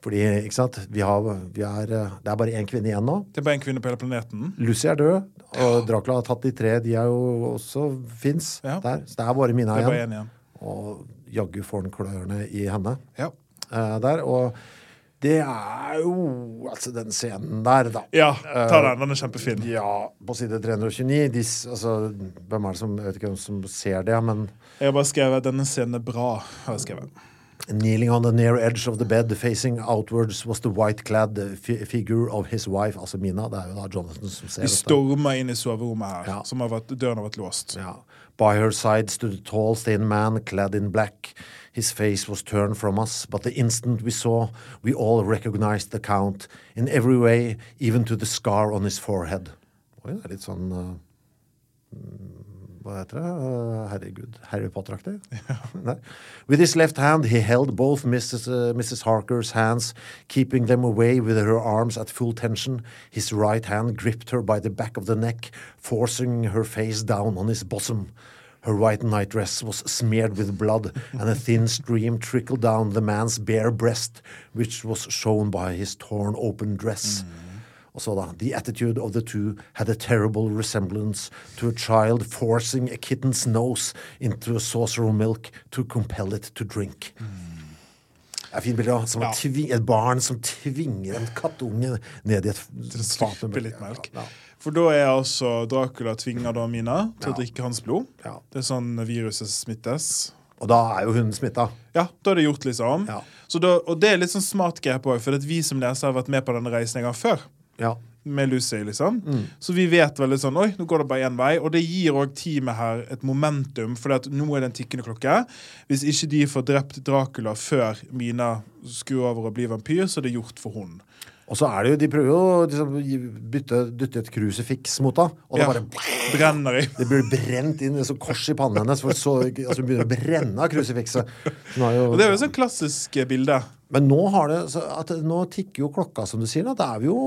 Fordi, ikke sant, vi har, vi er, eh, det er bare én kvinne igjen nå. Det er bare en kvinne på hele planeten. Lucy er død, og Dracula har tatt de tre. De er jo også fins Ja. der. Så det er bare Mina er bare igjen. igjen. Og jaggu får han klørne i henne Ja. eh, der. Og det er jo Altså, den scenen der, da. ja, ta den. Den er kjempefin. Ja, på side 329. De, altså, hvem er det som Jeg vet ikke hvem som ser det, men Jeg har bare skrevet 'denne scenen er bra'. har jeg skrevet. Kneeling on the near edge of the bed, facing outwards, was the white-clad figure of his wife, altså Mina. Det er jo da Jonathan som ser De storma inn i soverommet her, Ja. som har vært, døren har vært låst. Ja. By her side stood a tall, thin man clad in black. His face was turned from us, but the instant we saw, we all recognized the count in every way, even to the scar on his forehead. Oi, det er litt sånn uh, Hva heter det? Uh, herregud. Harry Potter-aktig? <laughs> Nei. With his left hand, he held both Mrs. Uh, Mrs. Harker's hands, keeping them away with her arms at full tension. His right hand gripped her by the back of the neck, forcing her face down on his bosom. Her white nightdress was smeared with blood, and a thin stream trickled down the man's bare breast, which was shown by his torn open dress. Og så da, The attitude of the two had a terrible resemblance to a child forcing a kitten's nose into a saucer of milk to compel it to drink. Det er fint bilde. Som Ja. et, barn som tvinger en kattunge ned i et fat med litt melk. Ja, For da er altså Dracula tvinger da Mina til å drikke hans blod. ja. Det er sånn viruset smittes. Og da er jo hun smitta. Ja, da er det gjort, liksom. Ja. Så da, og det er litt sånn smart grep òg, for vi som leser har vært med på denne reisen en gang før. Ja. Med Lucy, liksom. Mm. Så vi vet veldig sånn Oi, nå går det bare én vei. Og det gir òg teamet her et momentum, for nå er det en tikkende klokke. Hvis ikke de får drept Dracula før Mina skrur over og blir vampyr, så er det gjort for hun. Og så er det jo, de prøver jo å liksom, bytte, dytte et krusifiks mot henne, og da Ja. bare Brenner de. Det blir brent inn i så kors i pannen hennes, for så altså, begynner å brenne av krusifikset. Jo- Og det er jo et sånn klassisk bilde. Men nå har det så at Nå tikker jo klokka, som du sier. Da. Det er vi jo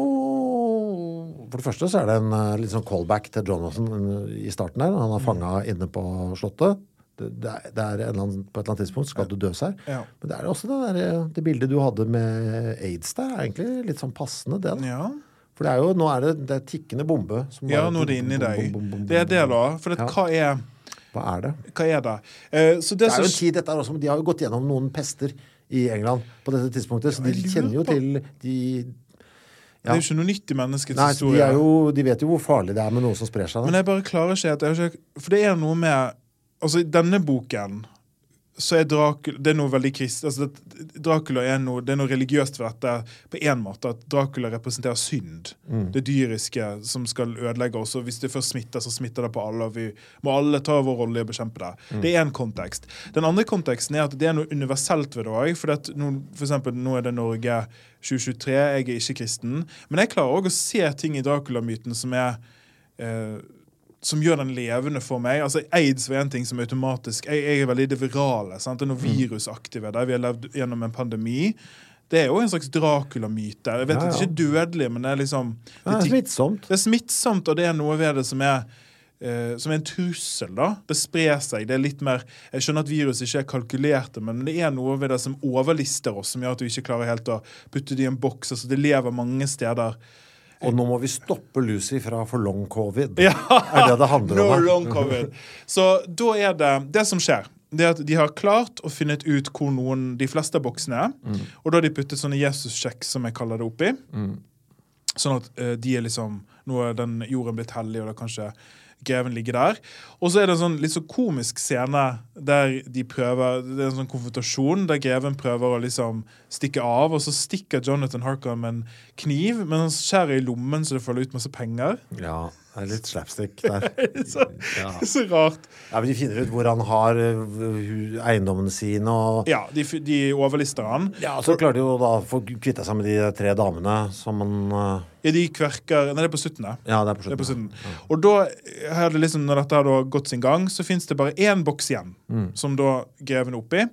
For det første så er det en eh, litt sånn callback til Jonathan eh, i starten der. Han er fanga inne på Slottet. Det, det er, det er en annen, på et eller annet tidspunkt skal du døs her. Ja. Men det er også det, der, eh, det bildet du hadde med aids der, er egentlig litt sånn passende, det. da. Ja. For det er jo, nå er det, det er tikkende bombe. som ja, nå er det inni deg. Det er det, da. For Ja. hva, er, Hva er det? hva er det? Eh, så det, Det er jo en tid dette er også, De har jo gått gjennom noen pester i England på dette tidspunktet, så de kjenner jo på- til de det er jo ikke noe nytt i menneskets Nei, de, historie. er jo, de vet jo hvor farlig det er med noe som sprer seg. Men jeg bare klarer ikke at jeg ikke, For det er noe med Altså, i denne boken så er Dracula Det er noe veldig krist... Altså, Dracula er noe, det er noe religiøst ved dette på en måte. At Dracula representerer synd. Mm. Det dyriske som skal ødelegge oss. Og hvis det først smitter, så smitter det på alle. Og vi må alle ta vår rolle i å bekjempe det. Mm. Det er én kontekst. Den andre konteksten er at det er noe universelt ved det òg. For, at nå, for eksempel, nå er det Norge 2023. Jeg er ikke kristen. Men jeg klarer òg å se ting i Dracula-myten som er eh, som gjør den levende for meg. Altså Aids var en ting som automatisk Jeg, jeg er veldig det virale. Sant? Det er noe Mm. virusaktive der. Vi har levd gjennom en pandemi. Det er jo en slags Dracula-myte. Jeg vet Ja, ja. det er ikke er dødelig, men det er liksom Det er det, smittsomt. det er smittsomt, og det er noe ved det som er eh, som er en trussel. da. Det sprer seg. det er litt mer, Jeg skjønner at virus ikke er kalkulerte, men det er noe ved det som overlister oss, som gjør at du ikke klarer helt å putte det i en boks. altså Det lever mange steder. Og nå må vi stoppe Lucy fra for long covid. <laughs> Ja. Er det det handler No om? long covid. Så da er det Det som skjer, det er at de har klart å finne ut hvor noen de fleste av boksene er. Mm. Og da har de puttet sånne Jesus-sjekk, som jeg kaller det, oppi. Sånn at uh, de er liksom Nå er den jorden blitt hellig, og da kanskje greven ligger der. Og så er det en sånn litt så komisk scene der de prøver Det er en sånn konfrontasjon der greven prøver å liksom stikke av, og så stikker Jonathan Harker med en kniv, men han skjærer i lommen så det faller ut masse penger. Ja, det er litt slapstick <laughs> der. Så, Ja. så rart. Ja, men De finner ut hvor han har hu- eiendommene sine. og Ja, de, de overlister han. ja, Så klarer de jo da å få kvitta seg med de tre damene som han uh, Ja, de kverker Nei, det er på slutten. det. Ja, det er på Det er på slutten. Ja. Og da er det liksom, når dette har gått sin gang, så fins det bare én boks igjen, Mm. som da greven er oppi.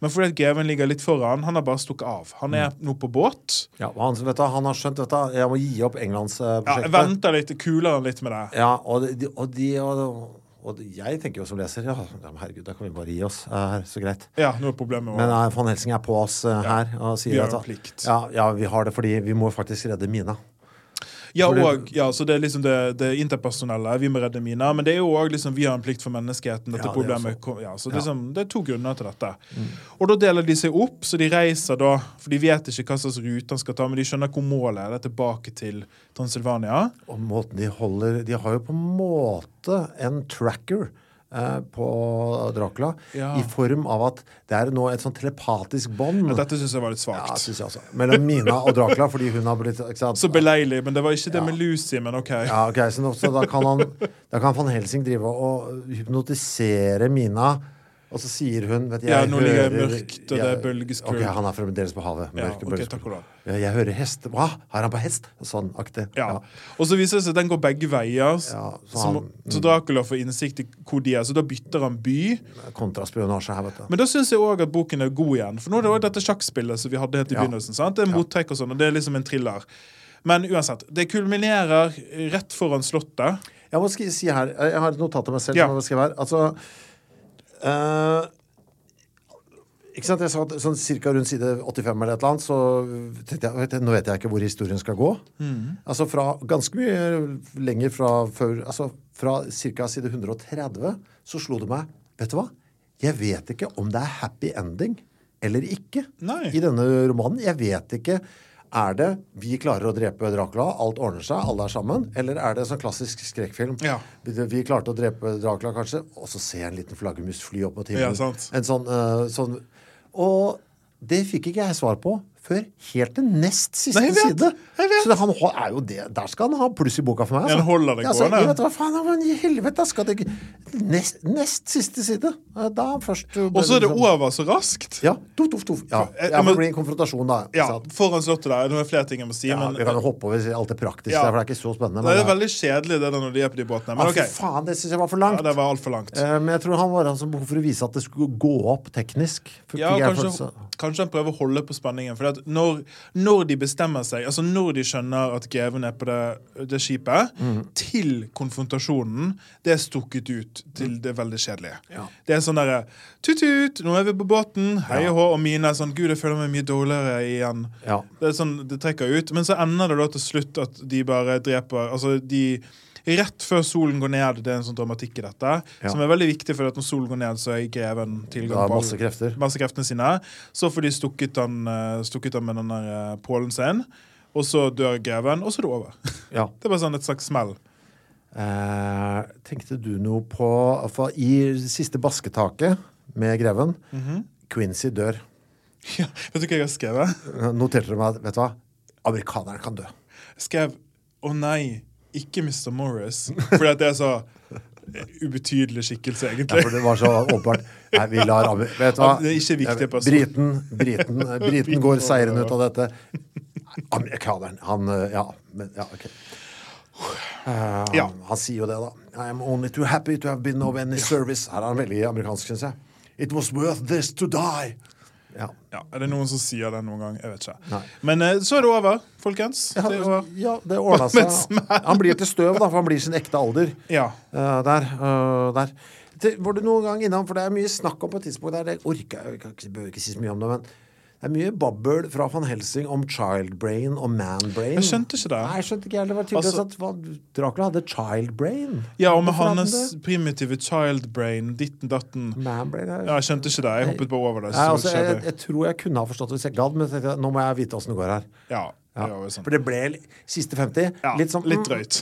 Men fordi at greven ligger litt foran, han har bare stukket av. Han er Mm. nå på båt. Ja, han, vet du, han har skjønt dette. Jeg må gi opp Ja, jeg venter litt, kuler han litt med det. Ja, og de, og, de, og, Og jeg tenker jo som leser ja, ja, herregud, da kan vi bare gi oss. Det er så greit. Ja, nå er problemet Men uh, von Helsing er på oss eh, her og sier at ja, ja, vi har det fordi vi må faktisk redde Mina. Ja, det- og, ja, så det er liksom det, det interpersonelle. Vi må redde Mina. Men det er jo òg liksom, vi har en plikt for menneskeheten. Dette Ja, det er problemet også. ja, så. Mm. liksom, Det er to grunner til dette. Og da deler de seg opp, så de reiser da For de vet ikke hva slags rute han skal ta, men de skjønner hvor målet er. Det er tilbake til Transylvania. Og måten de holder De har jo på en måte en tracker på Dracula Ja. i form av at det er nå et sånn telepatisk bånd. Ja, dette syns jeg var litt Ja, svakt. Ja. Mellom Mina og Dracula, fordi hun har blitt så beleilig. Men det var ikke det med Lucy, men OK. Ja, ok, så, nå, så da kan han Da kan van Helsing drive og hypnotisere Mina, og så sier hun vet, Ja, nå ligger jeg mørkt, og det er bølgeskvulp. Ok, han er fremdeles på havet. Ja, Mørke ok, bølgeskvulp. takk og lov. Ja, jeg hører hest. Hva? Har han på hest? Sånn aktig. Ja. Og så viser det seg at den går begge veier. Ja, så så, han- så Dracula får innsikt i hvor de er, så da bytter han by. Kontraspionasje her, vet du. Men da syns jeg òg at boken er god igjen. For nå er det òg dette sjakkspillet som vi hadde helt i Ja. begynnelsen. sant? Det er mottrekk og sånn, og det er liksom en thriller. Men uansett, det kulminerer rett foran Slottet. Jeg må si her Jeg har et notat til meg selv Ja. som jeg må skrive her. Altså eh, Ikke sant, jeg sa at sånn cirka rundt side 85 eller et eller annet, så tenkte jeg vet Nå vet jeg ikke hvor historien skal gå. Altså fra ganske mye lenger fra før Altså fra ca. side 130 så slo det meg Vet du hva? Jeg vet ikke om det er happy ending eller ikke Nei. i denne romanen. Jeg vet ikke er det vi klarer å drepe Dracula, alt ordner seg, alle er sammen? Eller er det sånn klassisk skrekkfilm? Ja. Vi, klarte å drepe Dracula, kanskje, og så ser jeg en liten flaggermus fly opp mot himmelen. Ja. En sånn, uh, sånn Og det fikk ikke jeg svar på før helt til nest siste Nei, vet, side. Så det, han er jo det, der skal han ha pluss i boka for meg. Altså. han holder det Ja, altså, gående. jeg vet hva faen, men i helvete skal det ikke Nest, nest siste side. Eh, Da først Og så er det over så raskt. Ja, tuff, tuff, tuff. Ja, Jeg- ja, men, det blir en konfrontasjon, da. Ja, foran Slottet der. Det er flere ting jeg må si, Ja, men vi kan jo hoppe over alt det praktiske, Ja. der, for det er ikke så spennende. det er veldig kjedelig det der når de er på de båtene. Men ja, okay. faen, det syns jeg var for Ja, langt. det var altfor langt. Eh, Men jeg tror han var altså behov for å vise at det skulle gå opp teknisk. For Ja, kanskje, kanskje han prøver å holde på spenningen. For at når, når de bestemmer seg, altså når de skjønner at greven er på det, det skipet, Mm. til konfrontasjonen, det er stukket ut til det veldig kjedelige. Ja. Det er sånn derre Tut-tut, nå er vi på båten. Hei og hå. Og mine er sånn Gud, jeg føler meg mye dårligere igjen. Ja. Det er sånn, det trekker ut. Men så ender det da til slutt at de bare dreper Altså, de Rett før solen går ned, det er en sånn dramatikk i dette, Ja. som er veldig viktig, for når solen går ned, så er greven tilgang Da har på masse krefter. masse kreftene sine. Så får de stukket han, eh, stukket han med den der eh, pålen sin, og så dør greven, og så er det over. <laughs> Ja. Det er bare sånn et slags smell. Eh, tenkte du noe på for I siste basketaket med Greven Mhm. Quincy dør. Ja, vet du hva jeg har skrevet? Noterte du meg vet du hva? Amerikaneren kan dø. Jeg skrev 'Å nei, ikke Mr. Morris'. Fordi at det er så ubetydelig skikkelse, Ja, egentlig. for det var så åpenbart. Nei, vi lar Vet du hva? Det er ikke viktig person. Briten, briten, briten går seirende ut av dette. Amerikaneren, han eh, Ja, men, ja ok. Uh, Ja. han, han sier jo det, da. I am only too happy to have been of any service. Her er han veldig amerikansk, syns jeg. It was worth this to die. Ja. Ja, Er det noen som sier det noen gang? Jeg vet ikke. Nei. Men eh, så er det over, folkens. Ja, Det er over. ja, det ordna seg. Han blir til støv, da, for han blir sin ekte alder. Ja. Uh, der. Uh, der. Til, var du noen gang innom, for det er mye snakk om på et tidspunkt der, det orker jeg, jeg behøver ikke si så mye om det, men det er mye babbel fra van Helsing om child brain og man brain. Jeg skjønte ikke det. Nei, jeg skjønte ikke heller. Det var tydelig Altså- at Dracula hadde child brain. Ja, og med hans primitive child brain, ditten datten. Man brain er... Ja, jeg skjønte ikke det. Jeg hoppet bare over det. Nei, altså, jeg, jeg tror jeg kunne ha forstått det hvis jeg gadd, men jeg tenkte, nå må jeg vite åssen det går her. Ja, Ja. det var sånn. For det ble siste 50 Ja, litt sånn litt mm, drøyt.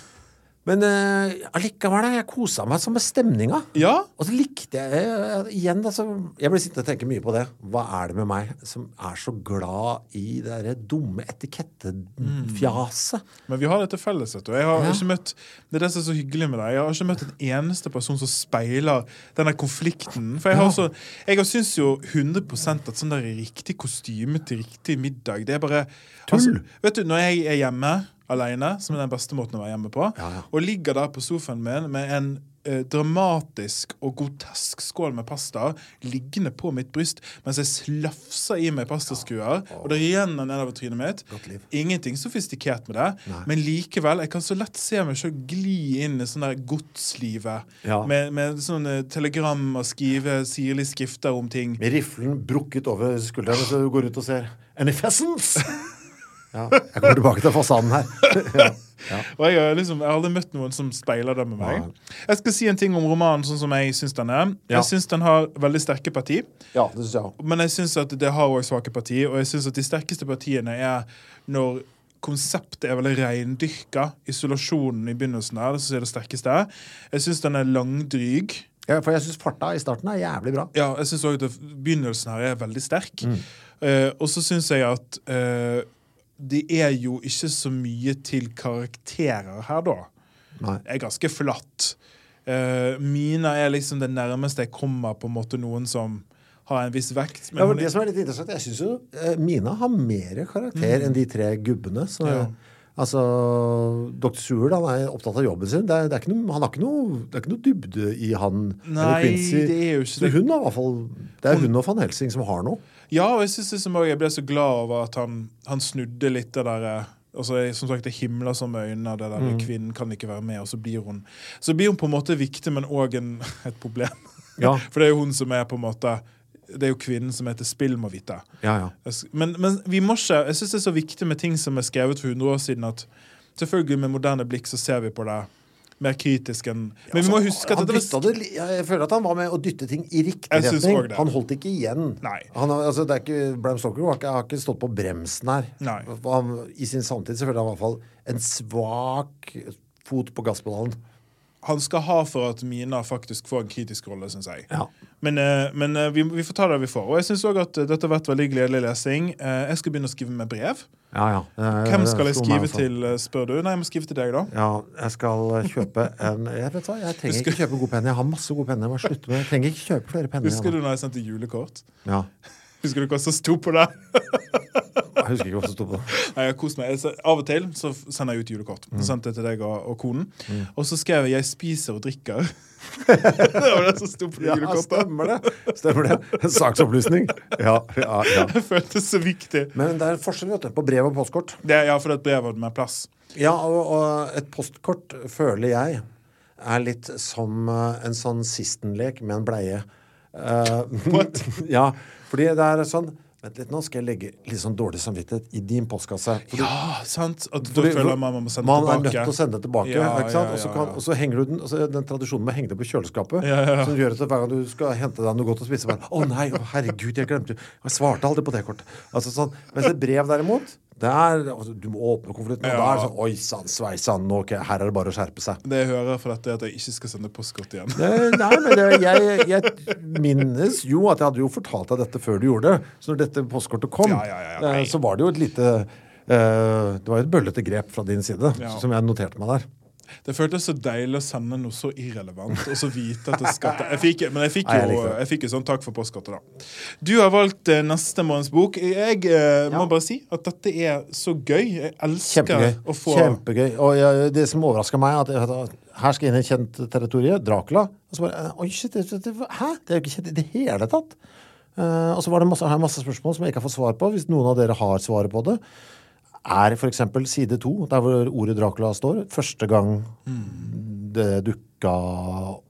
Men uh, allikevel, da, jeg kosa meg sånn med stemninga. Ja, Og så likte jeg uh, igjen altså, Jeg ble sittende og tenke mye på det. Hva er det med meg som er så glad i det derre dumme etikettefjaset? men vi har det til felles. vet du. Jeg har Ja. ikke møtt, det er det som er så hyggelig med deg. Jeg har ikke møtt en eneste person som speiler denne konflikten. For jeg har, så, jeg syns jo 100% at sånn der riktig kostyme til riktig middag, det er bare altså, Vet du, Når jeg er hjemme alene, som er den beste måten å være hjemme på, Ja, ja. og ligger der på sofaen min med en eh, dramatisk og grotesk skål med pasta liggende på mitt bryst mens jeg slafser i meg pastaskuer, og det renner nedover trynet mitt. Ingenting sofistikert med det, men likevel, jeg kan så lett se meg selv gli inn i sånn der godslivet Ja. med, med sånne telegram og skrive sirlige skrifter om ting. Med riflen brukket over skulderen så du går ut og ser Any pheasants? <laughs> Ja, jeg kommer tilbake til fasaden her. <laughs> ja. Og jeg har, liksom, jeg har aldri møtt noen som speiler det med meg. Jeg skal si en ting om romanen sånn som jeg syns den er. Ja. Jeg syns den har veldig sterke parti. ja, det synes jeg òg. Men jeg syns at det har også svake parti, og jeg syns at de sterkeste partiene er når konseptet er veldig reindyrka. Isolasjonen i begynnelsen der, det er det sterkeste. Jeg syns den er langdryg. Ja, for jeg syns farta i starten er jævlig bra. Ja, jeg syns òg at begynnelsen her er veldig sterk. Eh, og så syns jeg at eh, det er jo ikke så mye til karakterer her, da. Nei. er ganske flatt. Uh, Mina er liksom det nærmeste jeg kommer på en måte noen som har en viss vekt. Men Ja, men det som er litt interessant, jeg syns jo uh, Mina har mer karakter enn de tre gubbene. Så, Ja. Altså, Dr. Seward han er opptatt av jobben sin. Det er, det er ikke noe, han har ikke noe, det er ikke noe dybde i han. eller Quincy. det er jo ikke Så det. hun har i hvert fall Det er hun og van Helsing som har noe. Ja, og jeg synes liksom jeg ble så glad over at han, han snudde litt det der eh, Altså, som sagt, Det himler som med øynene. Det der, Mm. Kvinnen kan ikke være med, og så blir hun Så blir hun på en måte viktig, men òg <laughs> et problem. Ja. <laughs> For det er jo hun som er på en måte Det er jo kvinnen som heter spill, må vite. Ja, ja. Men, men vi må ikke Jeg syns det er så viktig med ting som er skrevet for 100 år siden, at selvfølgelig med moderne blikk så ser vi på det mer kritisk enn Men vi må huske at han var det, jeg føler at han var med å dytte ting i riktig retning. Han holdt ikke igjen. Han altså, det er ikke, Bram Stoker har ikke, har ikke stått på bremsen her. Han, I sin samtid så føler jeg i hvert fall en svak fot på gasspedalen. Han skal ha for at Mina faktisk får en kritisk rolle, syns jeg. Ja. Men, eh, men eh, vi, vi får ta det vi får. Og jeg syns òg at eh, dette har vært veldig gledelig lesing. Jeg skal begynne å skrive med brev. Ja, ja. Eh, Hvem skal jeg skrive til, spør du? Nei, jeg må skrive til deg, da. Ja, jeg skal kjøpe en <laughs> Jeg vet hva, jeg trenger ikke kjøpe god penner. Jeg har masse gode penner. Jeg Jeg trenger ikke kjøpe flere penner. Husker du når jeg sendte julekort? Ja. Husker du hva som sto på det? Jeg husker ikke hva som sto på det. Nei, jeg kost meg. Så- av og til så sender jeg ut julekort. Mm. sendte jeg til deg og, og konen. Og så skrev jeg 'Jeg spiser og drikker'. <laughs> det var det som sto på det Ja, julekortet. stemmer det. Stemmer det. En saksopplysning. Ja, ja, ja. <laughs> Det føltes så viktig. Men det er en forskjell vet du, på brev og postkort. Det, ja, for det er et brev mer plass. Ja, og, og et postkort føler jeg er litt som eh, en sånn sistenlek med en bleie. Uh, <laughs> ja, fordi det er sånn Vent litt, nå skal jeg legge litt sånn dårlig samvittighet i din postkasse. Fordi, Ja, sant? At du føler man man må sende man tilbake. er nødt til å sende det tilbake. Ja, ikke sant? ja, ja, kan, og så henger du den, altså den tradisjonen med å henge det på kjøleskapet, som gjør at hver gang du skal hente deg noe godt å spise, bare, å nei, å herregud, jeg glemte Jeg svarte aldri på det kortet. Altså, sånn. Mens et brev derimot, det er, altså, du må åpne konvolutten, og Ja. da er det sånn Oi sann, sveisann, okay, her er det bare å skjerpe seg. Det jeg hører for dette, er at jeg ikke skal sende postkort igjen. Nei, men det, jeg, jeg minnes jo at jeg hadde jo fortalt deg dette før du gjorde det. Så når dette postkortet kom, Ja, ja, eh, så var det jo et lite uh, Det var jo et bøllete grep fra din side, som jeg noterte meg der. Det føltes så deilig å sende noe så irrelevant, og så vite at det skal <laughs> jeg fikk, Men jeg fikk jo jeg fikk jo sånn takk for postkortet, da. Du har valgt eh, neste måneds bok. Jeg eh, må Ja. bare si at dette er så gøy. Jeg elsker Kjempegøy. å få Kjempegøy. Og jeg, det som overrasker meg, at at her skal jeg inn i et kjent territorium, Dracula. Og så bare eh, Oi, shit, det, det, hæ? Det er jo ikke kjent i det hele tatt. Uh, og så var det masse, har jeg masse spørsmål som jeg ikke har fått svar på, hvis noen av dere har svaret på det. Er f.eks. side to, der hvor ordet Dracula står, første gang det dukka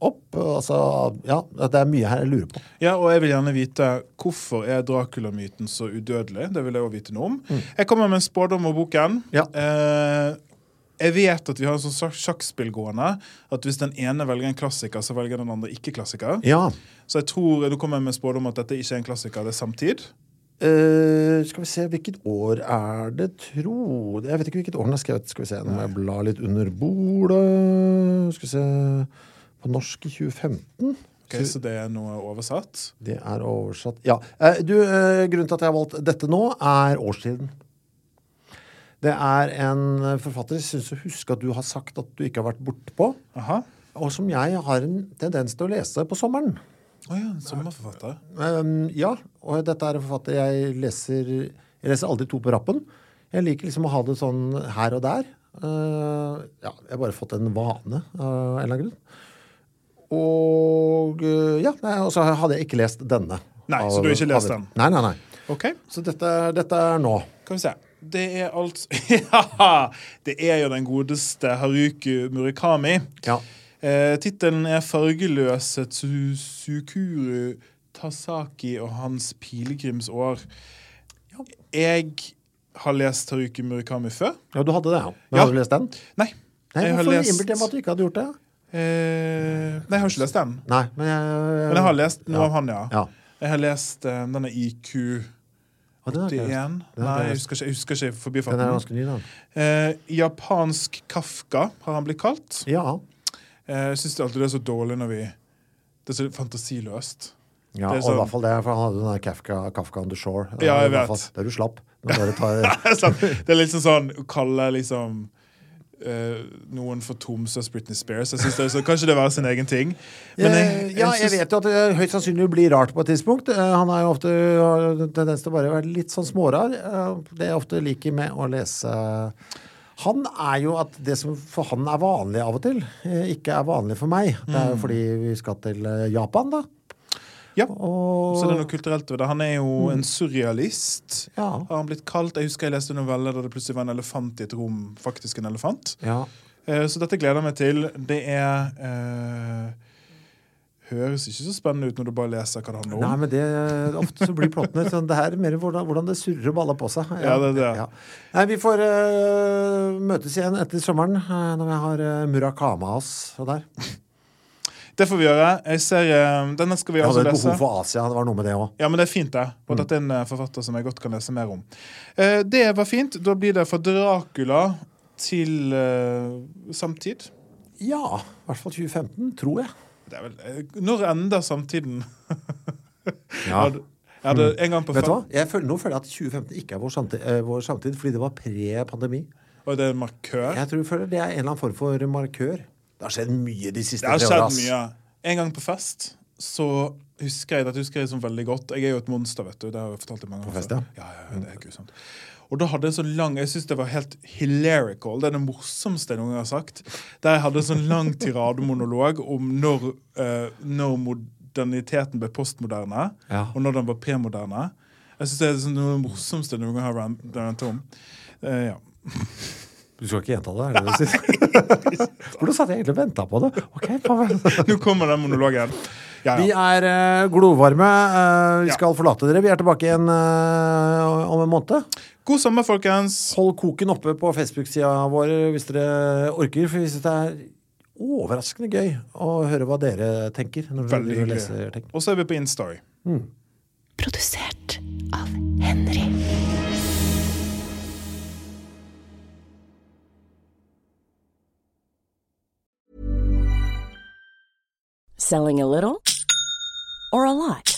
opp? Altså, ja, det er mye her jeg lurer på. Ja, og jeg vil gjerne vite hvorfor er Dracula-myten så udødelig. Det vil jeg også vite noe om. Mm. Jeg kommer med en spådom om boken. Ja. Eh, jeg vet at vi har en sånn sjakk- sjakkspill gående. At hvis den ene velger en klassiker, så velger den andre ikke klassiker. Ja. Så jeg tror, Nå kommer med en spådom at dette ikke er en klassiker, det er samtid. Eh, skal vi se, hvilket år er det, tro Jeg vet ikke hvilket år den er skrevet. Skal vi se, Nå må jeg bla litt under bordet. Skal vi se På norsk i 2015. Ok, så det er noe oversatt. Det er oversatt Ja. Uh, du, uh, grunnen til at jeg har valgt dette nå, er årstiden. Det er en forfatter jeg syns å huske at du har sagt at du ikke har vært bortpå, og som jeg har en tendens til å lese på sommeren. Å ja, en forfatter? Um, ja, og dette er en forfatter jeg leser Jeg leser aldri to på rappen. Jeg liker liksom å ha det sånn her og der. Uh, ja, jeg har bare fått en vane av en eller annen grunn. Og uh, ja, nei, og så hadde jeg ikke lest denne. Nei, Av- så du har ikke lest av- den? Nei, nei, nei. OK, Så dette, dette er nå. Kan vi se. Det er altså <laughs> Ja! Det er jo den godeste Haruku Murakami. Ja. Eh, Tittelen er 'Fargeløse Tsukuru Tasaki og hans pilegrimsår'. Jeg har lest Haruki Murakami før. ja, du hadde det, ja. Men Ja. Har du lest den? Nei. Nei, jeg Hvorfor lest innbilte jeg meg at du ikke hadde gjort det? eh, Nei, jeg har ikke lest den. Nei, men jeg Men jeg har lest noe ja. av han, ja. Ja. Jeg har lest uh, denne IQ81. Og den har ikke jeg lest. Den har Nei, jeg husker ikke, jeg husker ikke Den er ganske ny, da. Eh, japansk Kafka har han blitt kalt. Ja. Eh, Jeg syns alltid det er så dårlig når vi Det er så fantasiløst. ja er og i sånn- hvert fall det, for han hadde den der Kafka, Kafka on the Shore. Ja, jeg vet. fall. Der du slapp. Du tar <laughs> Det er liksom er sånn sånn å kalle liksom Uh, noen for Tromsøs Britney Spears. Jeg synes det er så, Kanskje det var sin egen ting. Men jeg, ja, jeg synes- vet jo at det høyst sannsynlig blir rart på et tidspunkt. Uh, Han er jo ofte har en tendens til å bare være litt sånn smårar. Uh, Det jeg ofte liker med å lese Han er jo at det som for han er vanlig av og til, eh, ikke er vanlig for meg. Det er jo Mm. fordi vi skal til eh, Japan, da. Ja, Og så det er noe kulturelt ved det. Han er jo en surrealist. Ja. Har han blitt kalt. Jeg husker jeg leste en novelle der det plutselig var en elefant i et rom. Faktisk en elefant. ja. Eh, Så dette gleder jeg meg til. Det er eh, Høres ikke så spennende ut når du bare leser hva det handler om. Nei, men det, ofte så blir plottene sånn, Det her er mer hvordan, hvordan det surrer og baller på seg. Ja, det er det. Nei, vi får uh, møtes igjen etter sommeren uh, når vi har uh, Murakama oss og der. Det får vi gjøre. Jeg ser, uh, Denne skal vi Jeg altså hadde et lese. behov for Asia. Det var noe med det òg. Ja, men det er fint, det. Og Mm. dette er en forfatter som jeg godt kan lese mer om. Det var fint. Da blir det fra Dracula til samtid. Ja, i hvert fall 2015, tror jeg. Det er vel, eh, når ender samtiden? Ja. Jeg det, en gang på Mm. Vet du hva? Jeg føler, nå føler jeg at 2015 ikke er vår samtid, eh, vår samtid fordi det var pre-pandemi. Og det er en markør. Jeg tror føler det er en eller annen form for markør. Det har skjedd mye de siste tre åra. Ja. En gang på fest så husker jeg dette husker jeg som veldig godt. Jeg er jo et monster, vet du. Det har jeg fortalt i mange På fest, ja. Ja, ja, ja, det er grusomt. Og da hadde jeg så sånn lang Jeg syns det var helt hilarical. Det er det morsomste jeg noen gang har sagt. Der jeg hadde en sånn lang tirademonolog om når, uh, når moderniteten ble postmoderne, Ja. og når den var premoderne. Jeg syns det er sånn noe av det morsomste jeg noen gang har ran- om. Uh, ja. Du skal ikke gjenta det? er det du sier? <laughs> Hvordan satt jeg egentlig og venta på det. Ok, faen. Nå kommer den monologen. Ja, Vi er uh, glovarme. Uh, vi Ja. skal forlate dere. Vi er tilbake igjen uh, om en måned. God sommer, folkens. Hold koken oppe på Facebook-sida vår hvis dere orker. For hvis det er overraskende gøy å høre hva dere tenker. Når Veldig hyggelig. Og så er vi på Instastory. Produsert av Henry. Selling a little or a lot?